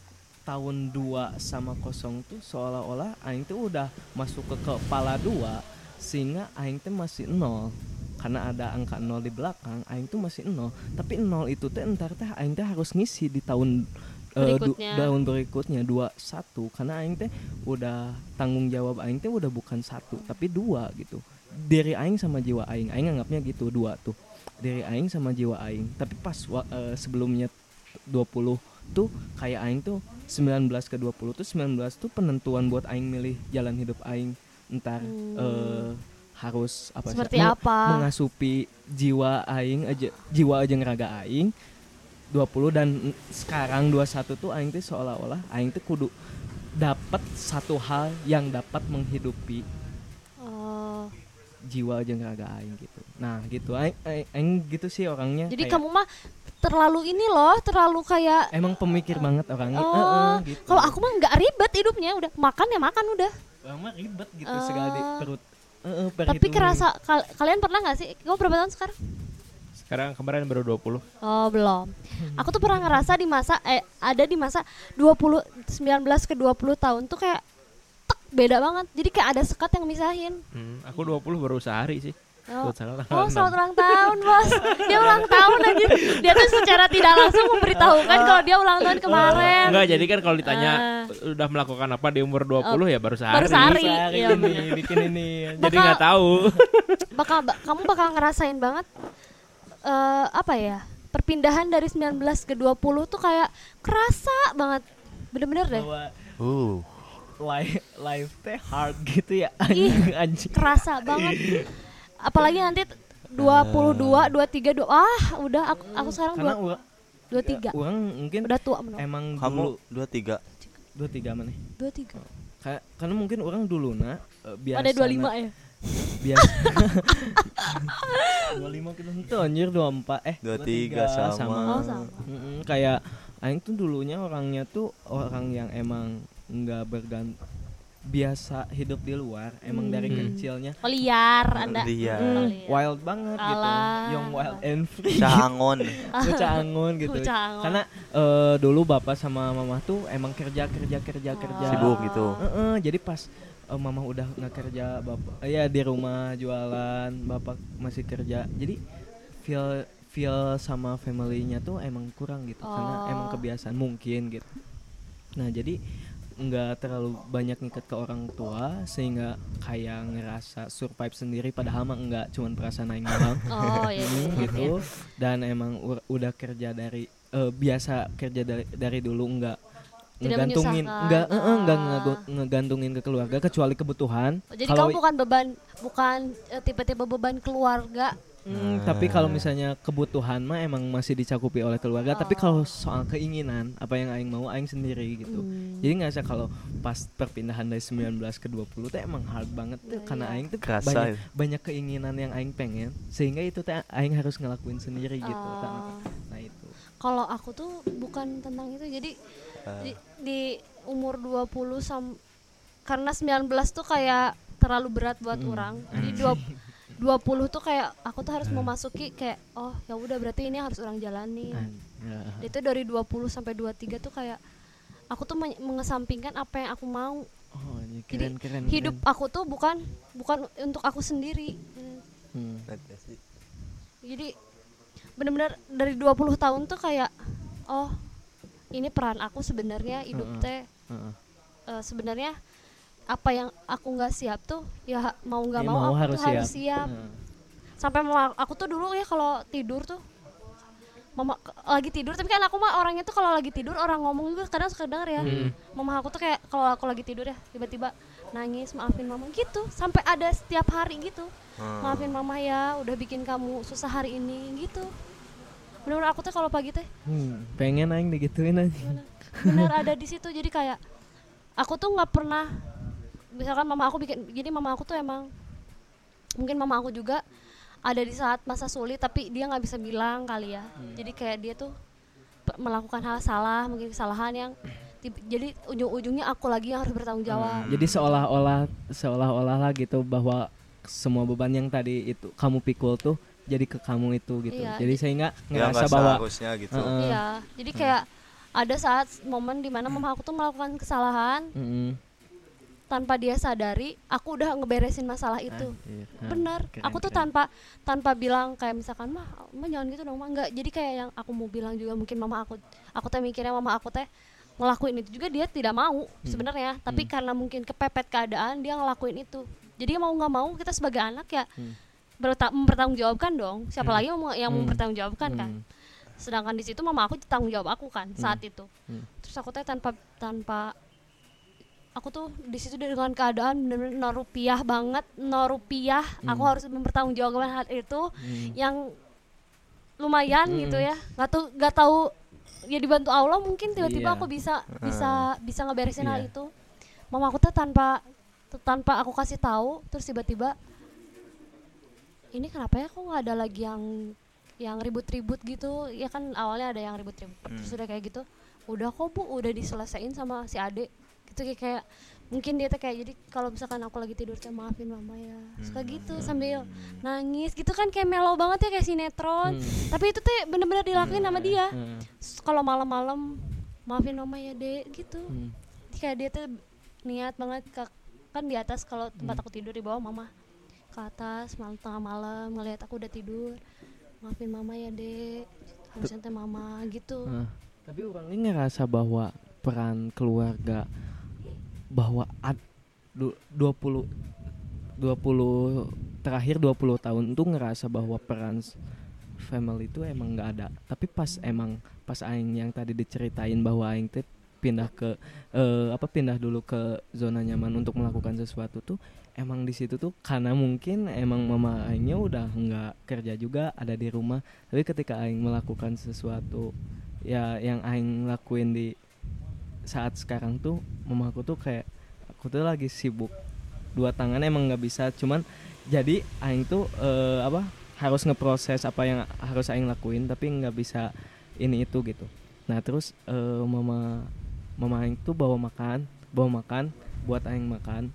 tahun 2 sama kosong tuh seolah-olah aing tuh udah masuk ke kepala dua sehingga aing tuh masih nol. Karena ada angka nol di belakang aing tuh masih nol. Tapi nol itu teh entar teh aing teh harus ngisi di tahun eh, Berikutnya. tahun berikutnya dua satu. Karena aing teh udah tanggung jawab aing teh udah bukan satu tapi dua gitu. Diri aing sama jiwa aing. Aing anggapnya gitu dua tuh. Diri aing sama jiwa aing. Tapi pas eh, sebelumnya 20 tuh kayak aing tuh 19 ke 20 tuh 19 tuh penentuan buat aing milih jalan hidup aing entar Hmm. eh, harus apa sih, seperti meng- apa mengasupi jiwa aing aja jiwa aja ngeraga aing. 20 dan sekarang 21 tuh aing tuh seolah-olah aing tuh kudu dapat satu hal yang dapat menghidupi Oh, jiwa aja ngeraga aing gitu. Nah gitu aing, aing, aing gitu sih orangnya. Jadi kayak- kamu mah terlalu ini loh terlalu kayak emang pemikir banget orangnya. Oh, Heeh, gitu. kalau aku mah nggak ribet hidupnya udah makan ya makan udah Mah ribet gitu Eh, segala di perut. Heeh, tapi kerasa kal- kalian pernah nggak sih? Kamu berapa tahun sekarang? Sekarang kemarin baru 20. oh belum. Aku tuh pernah ngerasa di masa eh ada di masa 20 19 ke 20 tahun tuh kayak tek beda banget. Jadi kayak ada sekat yang misahin. Hmm, aku 20 baru sehari sih. Oh, oh 6. selamat ulang tahun bos Dia ulang tahun aja Dia tuh secara tidak langsung memberitahukan Kalau dia ulang tahun kemarin Enggak, jadi kan kalau ditanya Ah. udah melakukan apa di umur 20 ya baru sehari. Baru sehari. Sehari Iya, ini bikin ini Jadi Bakal- nggak tahu. bakal ba- Kamu bakal ngerasain banget eh Apa ya Perpindahan dari 19 ke 20 tuh kayak Kerasa banget Bener-bener deh Uh. life life teh hard gitu ya Ih. anjing anjing Kerasa banget Apalagi nanti 22, 23, 2 Ah udah aku, aku sekarang karena dua, orang 23 orang mungkin Udah tua menurut emang dulu Kamu dua tiga. dua tiga mana? 23 Kayak- karena mungkin orang dulu nah biasa Ada 25 ya? Biasa. 25 kita itu anjir 24 eh 23 sama. Oh sama. Mm-mm, kayak aing tuh dulunya orangnya tuh orang yang emang nggak bergant biasa hidup di luar emang dari Hmm. kecilnya Oh, liar anda Liar. mm, Oh, liar. wild banget gitu Alah. yang wild and free Caangon. bocah angon gitu Bocah angon. karena eh, dulu bapak sama mama tuh emang kerja kerja kerja Oh. kerja Sibuk gitu. Heeh, jadi pas eh, mama udah nggak kerja bapak eh, ya di rumah jualan bapak masih kerja jadi feel feel sama familynya tuh emang kurang gitu karena Oh. emang kebiasaan mungkin gitu nah jadi nggak terlalu banyak ngikat ke orang tua sehingga kayak ngerasa survive sendiri padahal mah enggak cuman perasaan aing doang. Oh iya Hmm, iya, gitu. Dan emang udah kerja dari eh, biasa kerja dari dari dulu enggak Tidak ngegantungin enggak eh, eh, enggak Ah. ngegantungin ke keluarga kecuali kebutuhan. Oh, Jadi Kalau- kamu bukan beban, bukan eh, tipe-tipe beban keluarga Hmm, tapi kalau misalnya kebutuhan mah emang masih dicakupi oleh keluarga. Tapi Oh. kalau soal keinginan, apa yang aing mau, aing sendiri gitu. Hmm. Jadi nggak usah kalau pas perpindahan dari 19 ke 20 teh emang hard banget tuh Iya, karena iya. aing tuh Kerasa banyak itu. banyak keinginan yang aing pengen sehingga itu teh aing harus ngelakuin sendiri gitu. Oh. Nah, itu. Kalau aku tuh bukan tentang itu. Jadi Ah. di, di umur 20 sam karena 19 tuh kayak terlalu berat buat Mm. orang. Jadi dua 20 tuh kayak aku tuh harus memasuki kayak oh ya udah berarti ini harus orang jalani. An- ya. Itu dari 20 sampai 23 tuh kayak aku tuh men- mengesampingkan apa yang aku mau. Oh, ini Jadi keren keren. Hidup keren. aku tuh bukan bukan untuk aku sendiri. Hmm. Hmm. Jadi benar-benar dari 20 tahun tuh kayak oh ini peran aku sebenarnya hidup Heeh. teh Heeh. eh, sebenarnya apa yang aku nggak siap tuh ya mau nggak Ya, mau, mau aku harus tuh harus siap. siap Heeh. sampai mama aku tuh dulu ya kalau tidur tuh mama lagi tidur tapi kan aku mah orangnya tuh kalau lagi tidur orang ngomong juga kadang suka denger ya Hmm. mama aku tuh kayak kalau aku lagi tidur ya tiba-tiba nangis maafin mama gitu sampai ada setiap hari gitu Hmm. maafin mama ya udah bikin kamu susah hari ini gitu bener-bener aku tuh kalau pagi teh Hmm, pengen aing digituin aja. bener ada di situ jadi kayak aku tuh nggak pernah misalkan mama aku bikin jadi mama aku tuh emang mungkin mama aku juga ada di saat masa sulit tapi dia nggak bisa bilang kali ya jadi kayak dia tuh melakukan hal salah mungkin kesalahan yang jadi ujung-ujungnya aku lagi yang harus bertanggung jawab Jadi seolah-olah seolah-olah lah gitu bahwa semua beban yang tadi itu kamu pikul tuh jadi ke kamu itu gitu. Iya, jadi di- sehingga Ya ngerasa nggak bahwa seharusnya gitu. Heeh. iya jadi kayak ada saat momen di mana mama aku tuh melakukan kesalahan Mm-mm. Tanpa dia sadari aku udah ngeberesin masalah itu Anjir. Nah, bener keren, aku tuh keren. tanpa tanpa bilang kayak misalkan mah mah jangan gitu dong mah enggak jadi kayak yang aku mau bilang juga mungkin mama aku aku teh mikirnya mama aku teh ngelakuin itu juga dia tidak mau Hmm. sebenarnya tapi karena mungkin kepepet keadaan dia ngelakuin itu jadi mau nggak mau kita sebagai anak ya Hmm. berta- mempertanggungjawabkan dong siapa lagi yang mau yang Hmm. mempertanggungjawabkan kan Hmm. sedangkan di situ mama aku tanggung jawab aku kan saat itu Hmm. terus aku teh tanpa tanpa aku tuh di situ dengan keadaan bener-bener no rupiah banget no rupiah. Aku harus mempertanggungjawabkan hal itu Hmm. yang lumayan gitu ya. Nggak tuh nggak tahu ya dibantu Allah mungkin tiba-tiba Iya. aku bisa bisa bisa ngeberesin hal Iya. itu. Mama aku tuh tanpa tanpa aku kasih tahu terus tiba-tiba ini kenapa ya kok nggak ada lagi yang yang ribut-ribut gitu? Ya kan awalnya ada yang ribut-ribut terus udah kayak gitu. Udah kok bu udah diselesain sama si ade gitu kayak, kayak mungkin dia tuh kayak jadi kalau misalkan aku lagi tidur kayak maafin mama ya. Suka gitu sambil nangis gitu kan kayak melo banget ya kayak sinetron. Hmm. tapi itu tuh bener-bener dilakuin sama dia. Hmm. Kalau malam-malam maafin mama ya dek gitu. Hmm. kayak dia tuh niat banget ke kan di atas kalau tempat Hmm. aku tidur di bawah mama. Ke atas malam tengah malam ngelihat aku udah tidur. Maafin mama ya dek. Harusnya teh mama gitu. Nah, tapi orang ini ngerasa bahwa peran keluarga bahwa ad, du, 20 20 terakhir 20 tahun tuh ngerasa bahwa peran family itu emang nggak ada. Tapi pas emang pas aing yang tadi diceritain bahwa aing teh pindah ke eh, apa pindah dulu ke zona nyaman untuk melakukan sesuatu tuh emang di situ tuh karena mungkin emang mama aingnya udah nggak kerja juga ada di rumah tapi ketika aing melakukan sesuatu ya yang aing lakuin di saat sekarang tuh mama aku tuh kayak aku tuh lagi sibuk. Dua tangan emang nggak bisa cuman jadi aing tuh eh, apa harus ngeproses apa yang harus aing lakuin tapi nggak bisa ini itu gitu. Nah terus eh, mama mama aing tuh bawa makan bawa makan buat aing makan.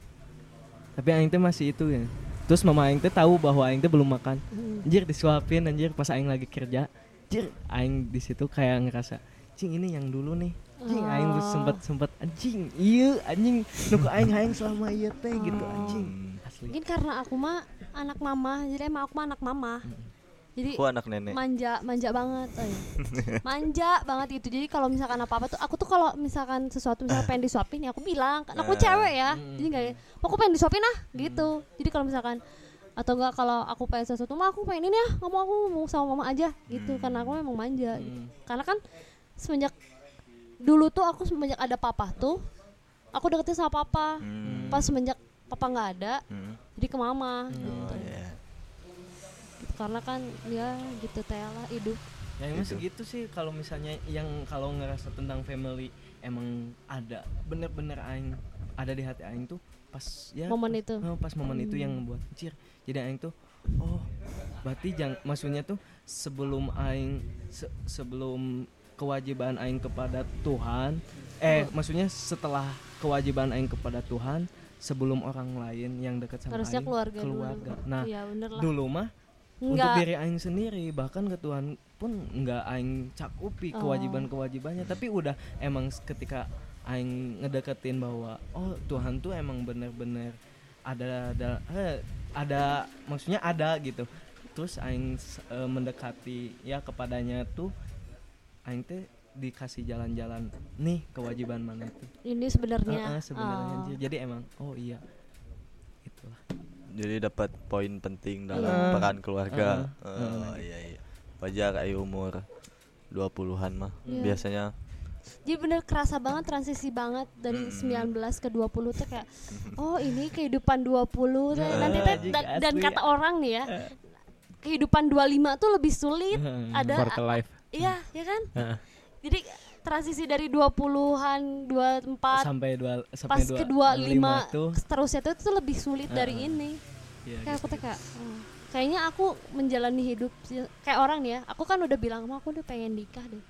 Tapi aing tuh masih itu ya. Terus mama aing tuh tahu bahwa aing tuh belum makan. Anjir disuapin anjir pas aing lagi kerja anjir aing di situ kayak ngerasa cing ini yang dulu nih anjing aing Oh. sempet sempet anjing iya anjing nuku aing aing selama iya teh gitu anjing Hmm. asli mungkin karena aku mah anak mama jadi emang aku mah anak mama jadi Aku anak nenek. manja manja banget oh iya. manja banget itu jadi kalau misalkan apa apa tuh aku tuh kalau misalkan sesuatu misalkan pengen disuapin ya aku bilang kan aku Eh. cewek ya jadi nggak "Mau aku pengen disuapin ah gitu jadi kalau misalkan atau enggak kalau aku pengen sesuatu mah aku pengen ini ya mau aku mau sama mama aja gitu karena aku memang manja gitu. Hmm. karena kan semenjak dulu tuh aku semenjak ada papa tuh aku deketin sama papa Hmm. pas semenjak papa nggak ada Hmm. jadi ke mama Oh, gitu. iya. karena kan ya gitu lah hidup Ya emang Gitu. segitu sih kalau misalnya yang kalau ngerasa tentang family emang ada bener-bener aing ada di hati aing tuh pas ya momen itu Oh, pas momen itu yang membuat cir jadi aing tuh oh berarti jang maksudnya tuh sebelum aing se- sebelum kewajiban aing kepada Tuhan. Eh maksudnya setelah kewajiban aing kepada Tuhan sebelum orang lain yang dekat sama harusnya aing keluarga, keluarga. Dulu nah lah. dulu mah untuk enggak diri aing sendiri bahkan ke Tuhan pun nggak aing cakupi Oh. kewajiban-kewajibannya. Tapi udah emang ketika aing ngedeketin bahwa oh Tuhan tuh emang bener-bener ada ada eh, ada maksudnya ada gitu. Terus aing eh, mendekati ya kepadanya tuh aing teh dikasih jalan-jalan nih kewajiban mana itu ini sebenarnya Heeh, sebenarnya Oh. jadi emang oh iya itulah Jadi dapat poin penting dalam Heeh. peran keluarga. Heeh. Oh, iya iya. Wajar ayo umur 20-an mah. Iya. Biasanya jadi bener kerasa banget transisi banget dari Mm. 19 ke 20 tuh kayak oh ini kehidupan 20 teh. nanti teh dan, dan kata orang nih ya kehidupan 25 tuh lebih sulit ada Quarter life. Iya ya kan Heeh. jadi transisi dari 20-an 24 sampai dua sampai pas dua, ke 25 tuh seterusnya tuh, tuh lebih sulit dari Heeh. ini Iya, kayak aku gitu. tuh kayak oh, kayaknya aku menjalani hidup kayak orang nih ya aku kan udah bilang sama aku udah pengen nikah deh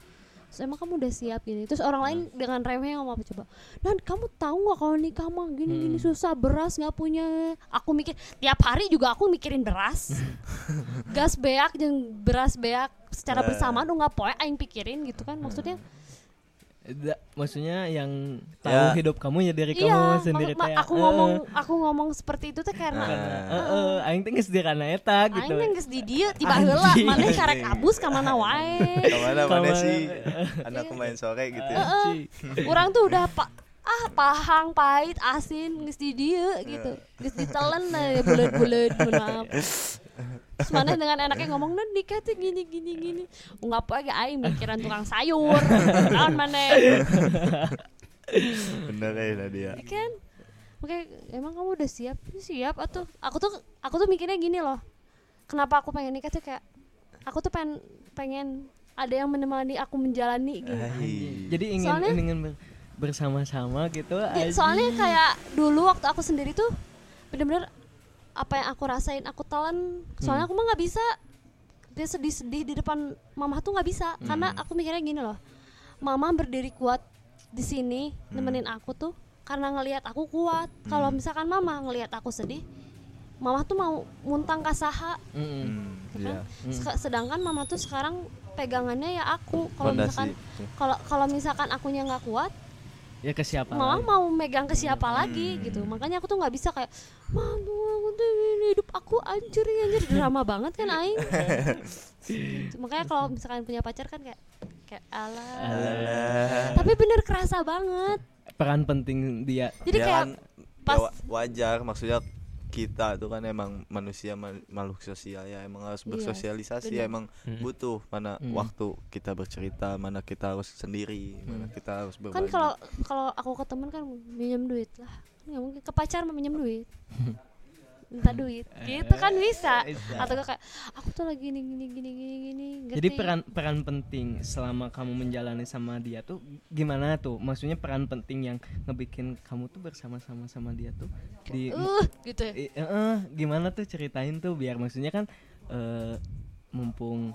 emang kamu udah siap gini terus orang lain Hmm. dengan remeh ngomong apa coba dan kamu tahu nggak kalau nikah mah gini gini Hmm. susah beras nggak punya aku mikir tiap hari juga aku mikirin beras gas beak dan beras beak secara Eh. bersamaan tuh nggak poe aing pikirin gitu kan maksudnya Da- maksudnya yang tahu Ya. hidup kamu ya dari iya kamu mak- sendiri mak- teh. aku ngomong aku ngomong seperti itu tuh karena karena Nah. heeh aing teh geus dirana eta gitu. Aing neng geus di dieu tiba heula maneh karek kabus ka mana wae. ke mana mana Ke mana? sih? Anak main sore gitu. ya. Heeh. Urang tuh udah pa ah pahang pahit asin geus di dieu gitu. Geus ditelen lah bulet-bulet menap. Terus maneh dengan enaknya ngomong nah nikah tuh gini gini gini. Enggak apa ge aing mikiran tukang sayur. Naon maneh? Bener ya Nadia. Ya kan? Oke, emang kamu udah siap? Siap atau aku tuh aku tuh mikirnya gini loh. Kenapa aku pengen nikah tuh kayak aku tuh pengen pengen ada yang menemani aku menjalani gitu. Hai. Jadi ingin Soalnya- ingin ber- bersama-sama gitu. Ya, anjing. soalnya kayak dulu waktu aku sendiri tuh bener-bener apa yang aku rasain aku telan. Soalnya aku mah nggak bisa. Dia sedih-sedih di depan mama tuh nggak bisa. Karena aku mikirnya gini loh. Mama berdiri kuat di sini nemenin aku tuh karena ngelihat aku kuat. Kalau misalkan mama ngelihat aku sedih mama tuh mau muntang kasaha Mm-mm. Hmm, kan? iya. Seka- sedangkan mama tuh sekarang pegangannya ya aku. Kalau misalkan kalau kalau misalkan akunya nggak kuat Ya ke siapa? mama lagi? mau megang ke siapa lagi Hmm. gitu makanya aku tuh nggak bisa kayak mama ini hidup aku anjir ya, anjir drama banget kan aing makanya kalau misalkan punya pacar kan kayak kayak Alah. tapi bener kerasa banget peran penting dia. jadi Ya kayak kan, pas- ya wa- wajar maksudnya kita itu kan emang manusia makhluk sosial ya emang harus Iya, bersosialisasi bener. emang Mm. butuh mana Mm. waktu kita bercerita mana kita harus sendiri mana kita harus kan berbagi kalau kalau aku ke temen kan minjem duit lah nggak mungkin ke pacar mau minjem duit minta duit. Gitu kan bisa. Bisa. atau kayak aku tuh lagi gini gini gini gini gini Jadi peran peran penting selama kamu menjalani sama dia tuh gimana tuh? Maksudnya peran penting yang ngebikin kamu tuh bersama-sama sama dia tuh di uh gitu ya? Eh, eh, gimana tuh ceritain tuh biar maksudnya kan eh, mumpung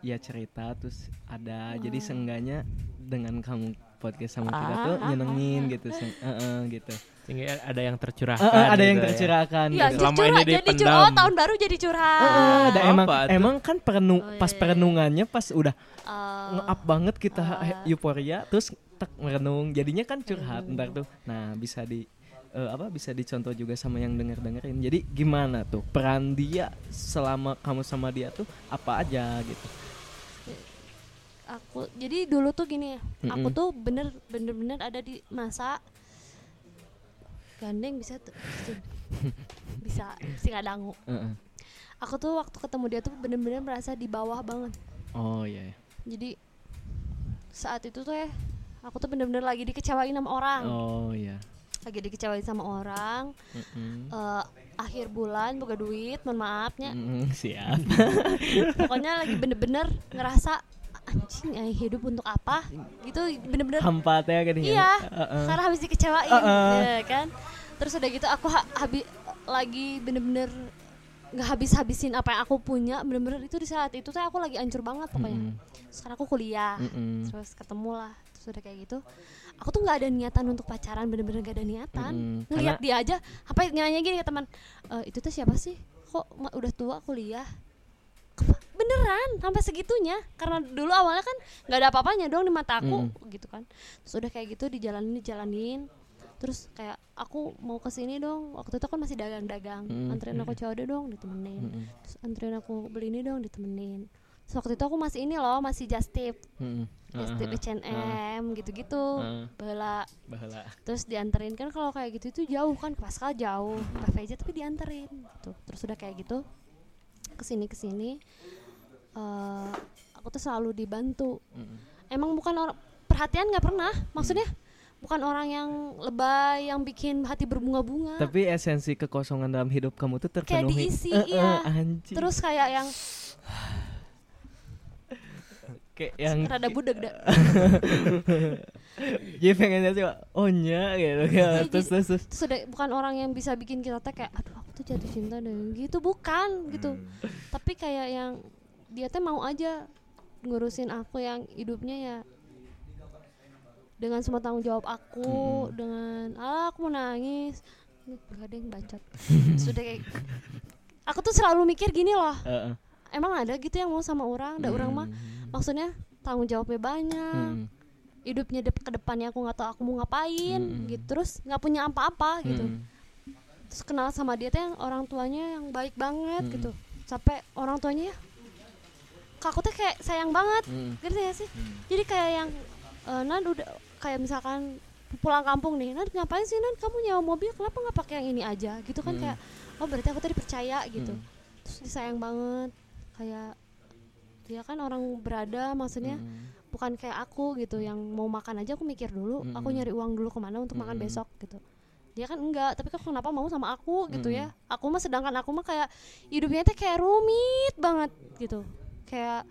ya cerita terus ada jadi seenggaknya dengan kamu podcast sama kita tuh Ah, nyenengin gitu se- eh, eh, gitu Sehingga ada yang tercurahkan. eh, ada yang gitu ya. tercerahkan Iya, gitu. Selama curhat ini jadi dipendam. curhat. Oh, tahun baru jadi curhat. Eh, eh, ada emang emang kan perenung Oh, iya, pas iya. perenungannya pas udah Eh, nge-up banget kita Ah. euforia terus tek merenung jadinya kan curhat ntar tuh nah bisa di eh, apa bisa dicontoh juga sama yang denger dengerin jadi gimana tuh peran dia selama kamu sama dia tuh apa aja gitu aku jadi dulu tuh gini ya. Aku tuh bener bener bener ada di masa gandeng bisa tuh tuh. bisa si dangu. Heeh. Aku tuh waktu ketemu dia tuh bener-bener merasa di bawah banget. oh iya iya. Jadi saat itu tuh ya aku tuh bener-bener lagi dikecewain sama orang. oh iya lagi dikecewain sama orang Mm-mm. eh, akhir bulan boga duit mohon maafnya Mm, siap pokoknya lagi bener-bener ngerasa anjing eh, hidup untuk apa gitu bener-bener hampa teh kan iya Heeh. karena habis dikecewain Heeh. ya kan terus udah gitu aku ha- habi- lagi bener-bener nggak habis-habisin apa yang aku punya bener-bener itu di saat itu tuh aku lagi hancur banget pokoknya Mm-mm. sekarang aku kuliah Mm-mm. terus ketemu lah terus udah kayak gitu aku tuh nggak ada niatan untuk pacaran bener-bener gak ada niatan Mm-mm. ngeliat dia aja apa nyanyi gini ke teman "Eh, itu tuh siapa sih kok udah tua kuliah beneran sampai segitunya. Karena dulu awalnya kan nggak ada apa-apanya dong di mata aku gitu kan. Terus udah kayak gitu dijalanin dijalanin. Terus kayak aku mau ke sini dong. Waktu itu kan masih dagang-dagang. Mm. anterin aku cowok dong ditemenin. Mm-mm. terus anterin aku beli ini dong ditemenin. Terus waktu itu aku masih ini loh masih just tip. Mm-mm. just tip. H&M gitu-gitu. Heeh. bela Bahala. terus dianterin kan kalau kayak gitu itu jauh kan ke Pascal jauh. PVJ tapi dianterin gitu. Terus udah kayak gitu ke sini ke sini eh aku tuh selalu dibantu Mm-mm. emang bukan orang perhatian nggak pernah maksudnya bukan orang yang lebay yang bikin hati berbunga-bunga Tapi esensi kekosongan dalam hidup kamu tuh kayak terpenuhi. diisi Eh, eh, iya anjing. terus kayak yang kayak yang rada budeg dah jadi pengennya sih oh nya gitu ya. Terus terus terus. terus udah bukan orang yang bisa bikin kita teh kayak aduh aku tuh jatuh cinta deh gitu bukan gitu Hmm. tapi kayak yang dia teh mau aja ngurusin aku yang hidupnya ya dengan semua tanggung jawab aku dengan ah aku mau nangis gak ada yang bacot sudah kayak aku tuh selalu mikir gini loh Heeh. emang ada gitu yang mau sama orang ada orang mah maksudnya tanggung jawabnya banyak Hmm. hidupnya dep ke depannya aku nggak tahu aku mau ngapain Mm-mm. gitu terus nggak punya apa-apa gitu Hmm. terus kenal sama dia tuh yang orang tuanya yang baik banget Mm-mm. gitu sampai orang tuanya ya ke aku tuh kayak sayang banget Hmm. ngerti gak sih jadi kayak yang eh, Nan udah kayak misalkan pulang kampung nih Nan ngapain sih Nan kamu nyewa mobil kenapa nggak pakai yang ini aja gitu kan Mm. kayak oh berarti aku tadi percaya gitu Mm. terus disayang banget kayak dia kan orang berada maksudnya Hmm. bukan kayak aku gitu yang mau makan aja aku mikir dulu aku Mm-mm. nyari uang dulu ke mana untuk makan Mm-mm. besok gitu dia kan enggak tapi kok kenapa mau sama aku gitu Mm. ya aku mah sedangkan aku mah kayak hidupnya teh kayak rumit banget gitu kayak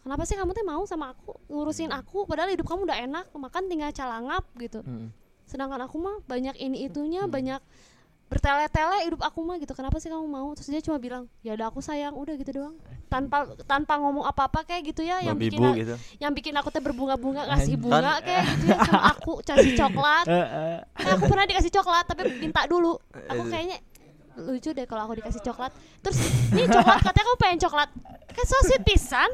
kenapa sih kamu teh mau sama aku ngurusin aku padahal hidup kamu udah enak makan tinggal calangap gitu. Hmm. sedangkan aku mah banyak ini itunya banyak bertele-tele hidup aku mah gitu kenapa sih kamu mau? Terus dia cuma bilang ya udah aku sayang udah gitu doang. Tanpa tanpa ngomong apa-apa kayak gitu ya yang bikin gitu. yang bikin aku teh berbunga-bunga Anjing. bunga Kan- kayak gitu ya sama aku kasih coklat. Eh, eh. Eh, aku pernah dikasih coklat tapi minta dulu. Aku Eh, kayaknya lucu deh kalau aku dikasih coklat. Terus nih coklat katanya kamu pengen coklat. Kan so sweet pisan.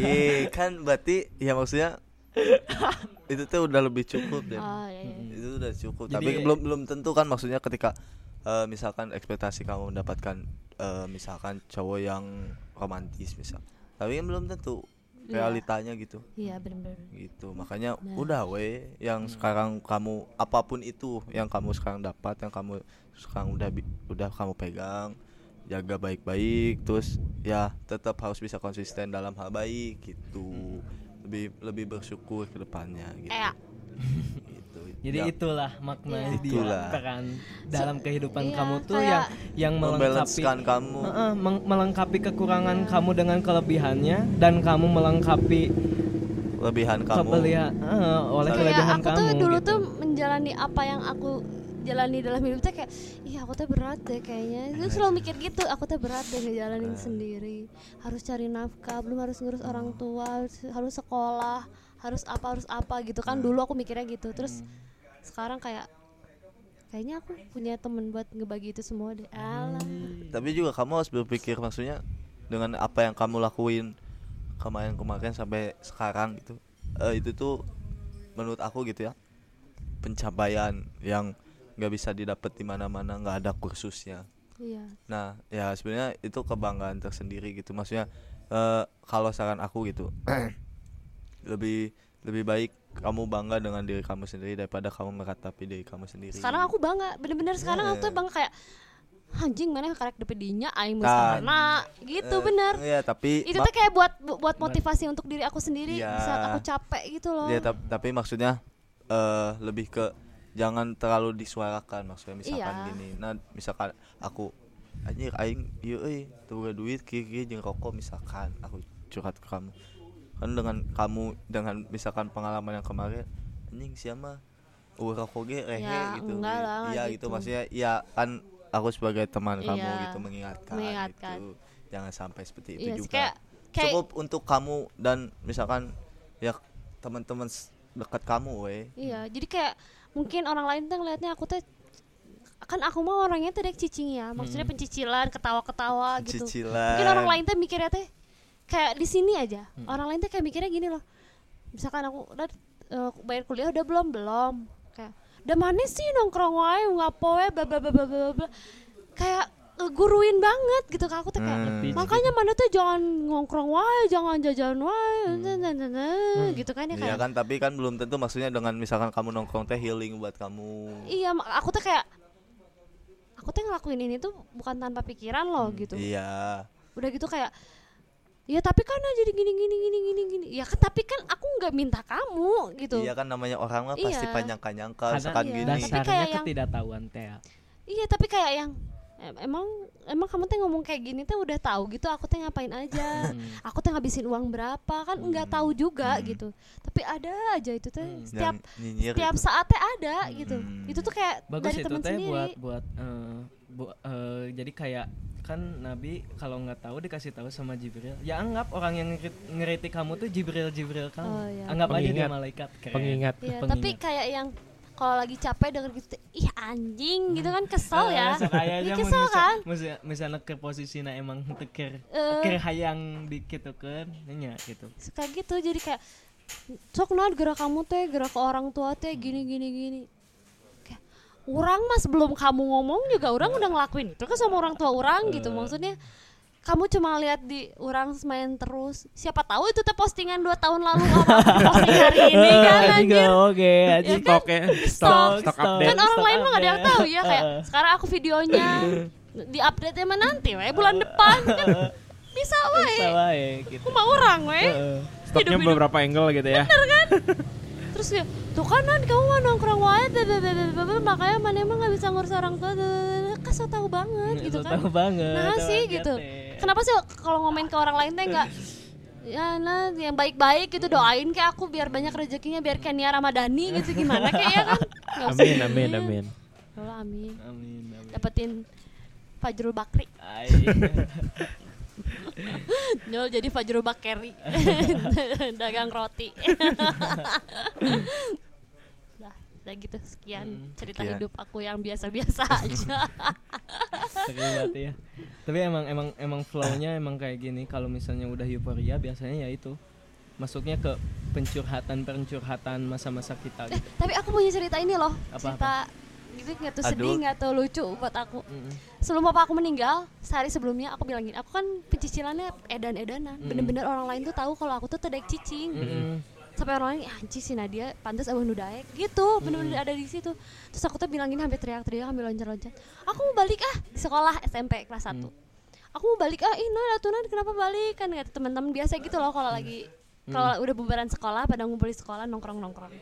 Iya kan berarti ya maksudnya itu tuh udah lebih cukup deh oh, iya, iya. itu udah cukup. Jadi- tapi belum belum tentu kan maksudnya ketika eh, misalkan ekspektasi kamu mendapatkan eh, misalkan cowok yang romantis misal. Tapi kan belum tentu Iya. realitanya gitu. Iya bener-bener. Gitu makanya Nah. udah we yang sekarang kamu apa pun itu yang kamu sekarang dapat yang kamu sekarang udah udah kamu pegang jaga baik-baik terus ya tetap harus bisa konsisten dalam hal baik gitu. Lebih lebih bersyukur ke depannya gitu. Eh, gitu. Jadi Ya, itulah makna Iya. dia Itulah. kan dalam kehidupan iya, kamu tuh kayak- yang yang melengkapi kamu. Heeh, meng- melengkapi kekurangan kamu dengan kelebihannya dan kamu melengkapi lebihan kamu. kelebihan eh, oleh Kayak kelebihan aku kamu tuh dulu gitu. tuh menjalani apa yang aku jalani dalam hidup tuh kayak iya aku tuh berat deh kayaknya. Itu selalu mikir gitu aku tuh berat deh ngejalanin sendiri. Harus cari nafkah belum harus ngurus orang tua harus, harus sekolah harus apa harus apa gitu kan. Dulu aku mikirnya gitu. Terus sekarang kayak kayaknya aku punya temen buat ngebagi itu semua deh. Alah. Tapi juga kamu harus berpikir maksudnya dengan apa yang kamu lakuin kemarin-kemarin sampai sekarang gitu eh, itu tuh menurut aku gitu ya pencapaian yang nggak bisa didapat di mana-mana nggak ada kursusnya. Iya. Nah ya sebenarnya itu kebanggaan tersendiri gitu. Maksudnya eh, kalau saran aku gitu lebih lebih baik kamu bangga dengan diri kamu sendiri daripada kamu meratapi diri kamu sendiri. Sekarang aku bangga bener-bener sekarang aku tuh bangga kayak anjing mana karek depe dinya aing mesti Kan. mana gitu Eh, bener. iya tapi itu tuh kayak buat bu- buat motivasi untuk diri aku sendiri Iya. di saat aku capek gitu loh. Ya, tap- tapi maksudnya eh lebih ke jangan terlalu disuarakan maksudnya misalkan Iya. gini. Nah misalkan aku anjir aing ieu euy teu boga duit kieu jeung rokok misalkan aku curhat ke kamu kan dengan kamu dengan misalkan pengalaman yang kemarin anjing siapa uh rokok ge rehe Ya, gitu. lah, iya gitu. gitu. maksudnya iya kan aku sebagai teman kamu Iya, gitu mengingatkan, mengingatkan. gitu. Jangan sampai seperti itu Iya sih, juga. kayak kayak cukup untuk kamu dan misalkan ya teman-teman dekat kamu weh Iya, jadi kayak mungkin orang lain tuh ngelihatnya aku tuh kan aku mah orangnya tuh dek cicing ya, maksudnya pencicilan, ketawa-ketawa gitu. cicilan Mungkin orang lain tuh mikirnya teh kayak di sini aja. Orang lain tuh kayak mikirnya gini loh. Misalkan aku udah eh, bayar kuliah udah belum belum kayak udah mana sih nongkrong wae ngapo wae bla bla bla bla bla bla. Kayak guruin banget gitu ke aku tuh kayak Hmm. makanya mana tuh jangan ngongkrong wae jangan jajan wae nah, nah, nah, nah, gitu kan ya Iya kayak kan tapi kan belum tentu maksudnya dengan misalkan kamu nongkrong teh healing buat kamu Iya, mak- aku tuh kayak aku tuh ngelakuin ini tuh bukan tanpa pikiran loh gitu. iya Udah gitu kayak ya tapi kan jadi gini gini gini gini gini. Ya kan tapi kan aku nggak minta kamu gitu. iya kan namanya orang mah pasti Iya. panyangka-nyangka Karena misalkan iya. gini Tapi kayak yang- ketidaktahuan teh ya. Iya, tapi kayak yang em- emang emang kamu tuh ngomong kayak gini tuh udah tahu gitu aku tuh ngapain aja. Hmm. aku tuh ngabisin uang berapa kan nggak tahu juga Hmm. gitu. Tapi ada aja itu tuh Hmm. setiap setiap gitu. saatnya ada gitu. Hmm. Itu tuh kayak bagus dari teman teh sendiri. buat buat eh, bu- eh, jadi kayak kan Nabi kalau nggak tahu dikasih tahu sama Jibril ya anggap orang yang ngeri- ngeritik kamu tuh Jibril Jibril kamu Oh, iya. anggap aja dia Pengingat. malaikat keren. Pengingat. Iya, pengingat. tapi kayak yang kalau lagi capek denger gitu, ih anjing gitu kan kesel Eh, ya. mun kesel kan? misa- misalnya ke posisinya emang teker Eh. keur hayang dikitukeun nya gitu Suka gitu jadi kayak sok naon gerak kamu teh gerak ke orang tua teh gini gini gini. Orang mas sebelum kamu ngomong juga orang udah ngelakuin itu kan sama orang tua orang gitu maksudnya kamu cuma lihat di orang main terus siapa tahu itu teh postingan dua tahun lalu apa posting hari ini kan anjir oke Ya anjing. kan? Stok, stok, stok stok. update. kan orang lain mah gak ada yang tahu ya kayak sekarang aku videonya di update nya nanti we bulan depan kan bisa we Bisa wae gitu aku mau orang we Heeh. Stoknya beberapa angle gitu ya. Terus ya tuh kan Nan, kamu mau nongkrong wae makanya mana emang gak bisa ngurus orang tua kan so tahu banget gitu So kan tahu banget nah tahu sih gitu teh. kenapa sih kalau ngomen ke orang lain teh enggak ya nah yang baik-baik gitu doain kayak aku biar banyak rezekinya biar kayak Nia Ramadhani gitu gimana kayak ya kan Nggak usah Amin, gitu. amin, amin. Ya Allah, amin amin amin dapetin Fajrul Bakri. Nyol jadi Fajrul Bakeri dagang roti Nah, udah gitu sekian Hmm, cerita sekian. hidup aku yang biasa-biasa aja ya. Tapi emang emang emang flow-nya emang kayak gini. Kalau misalnya udah euforia biasanya ya itu masuknya ke pencurhatan-pencurhatan masa-masa kita eh, gitu. tapi aku punya cerita ini loh Apa, cerita gitu nggak tuh sedih nggak tuh lucu buat aku. Sebelum papa aku meninggal sehari sebelumnya aku bilang gini aku kan pencicilannya edan-edanan. Mm. bener-bener orang lain tuh tahu kalau aku tuh tedek cicing. Mm-mm. sampai orang lain "Ih, anjing si Nadia pantas abang nu daek. Gitu bener-bener ada di situ. Terus aku tuh bilang gini hampir teriak-teriak sambil loncat-loncat. Aku mau balik ah di sekolah SMP kelas 1 aku mau balik ah ih Nad, atuh Nad, kenapa balik? Kan kata teman-teman biasa gitu loh kalau lagi kalau udah bubaran sekolah pada ngumpul di sekolah nongkrong-nongkrong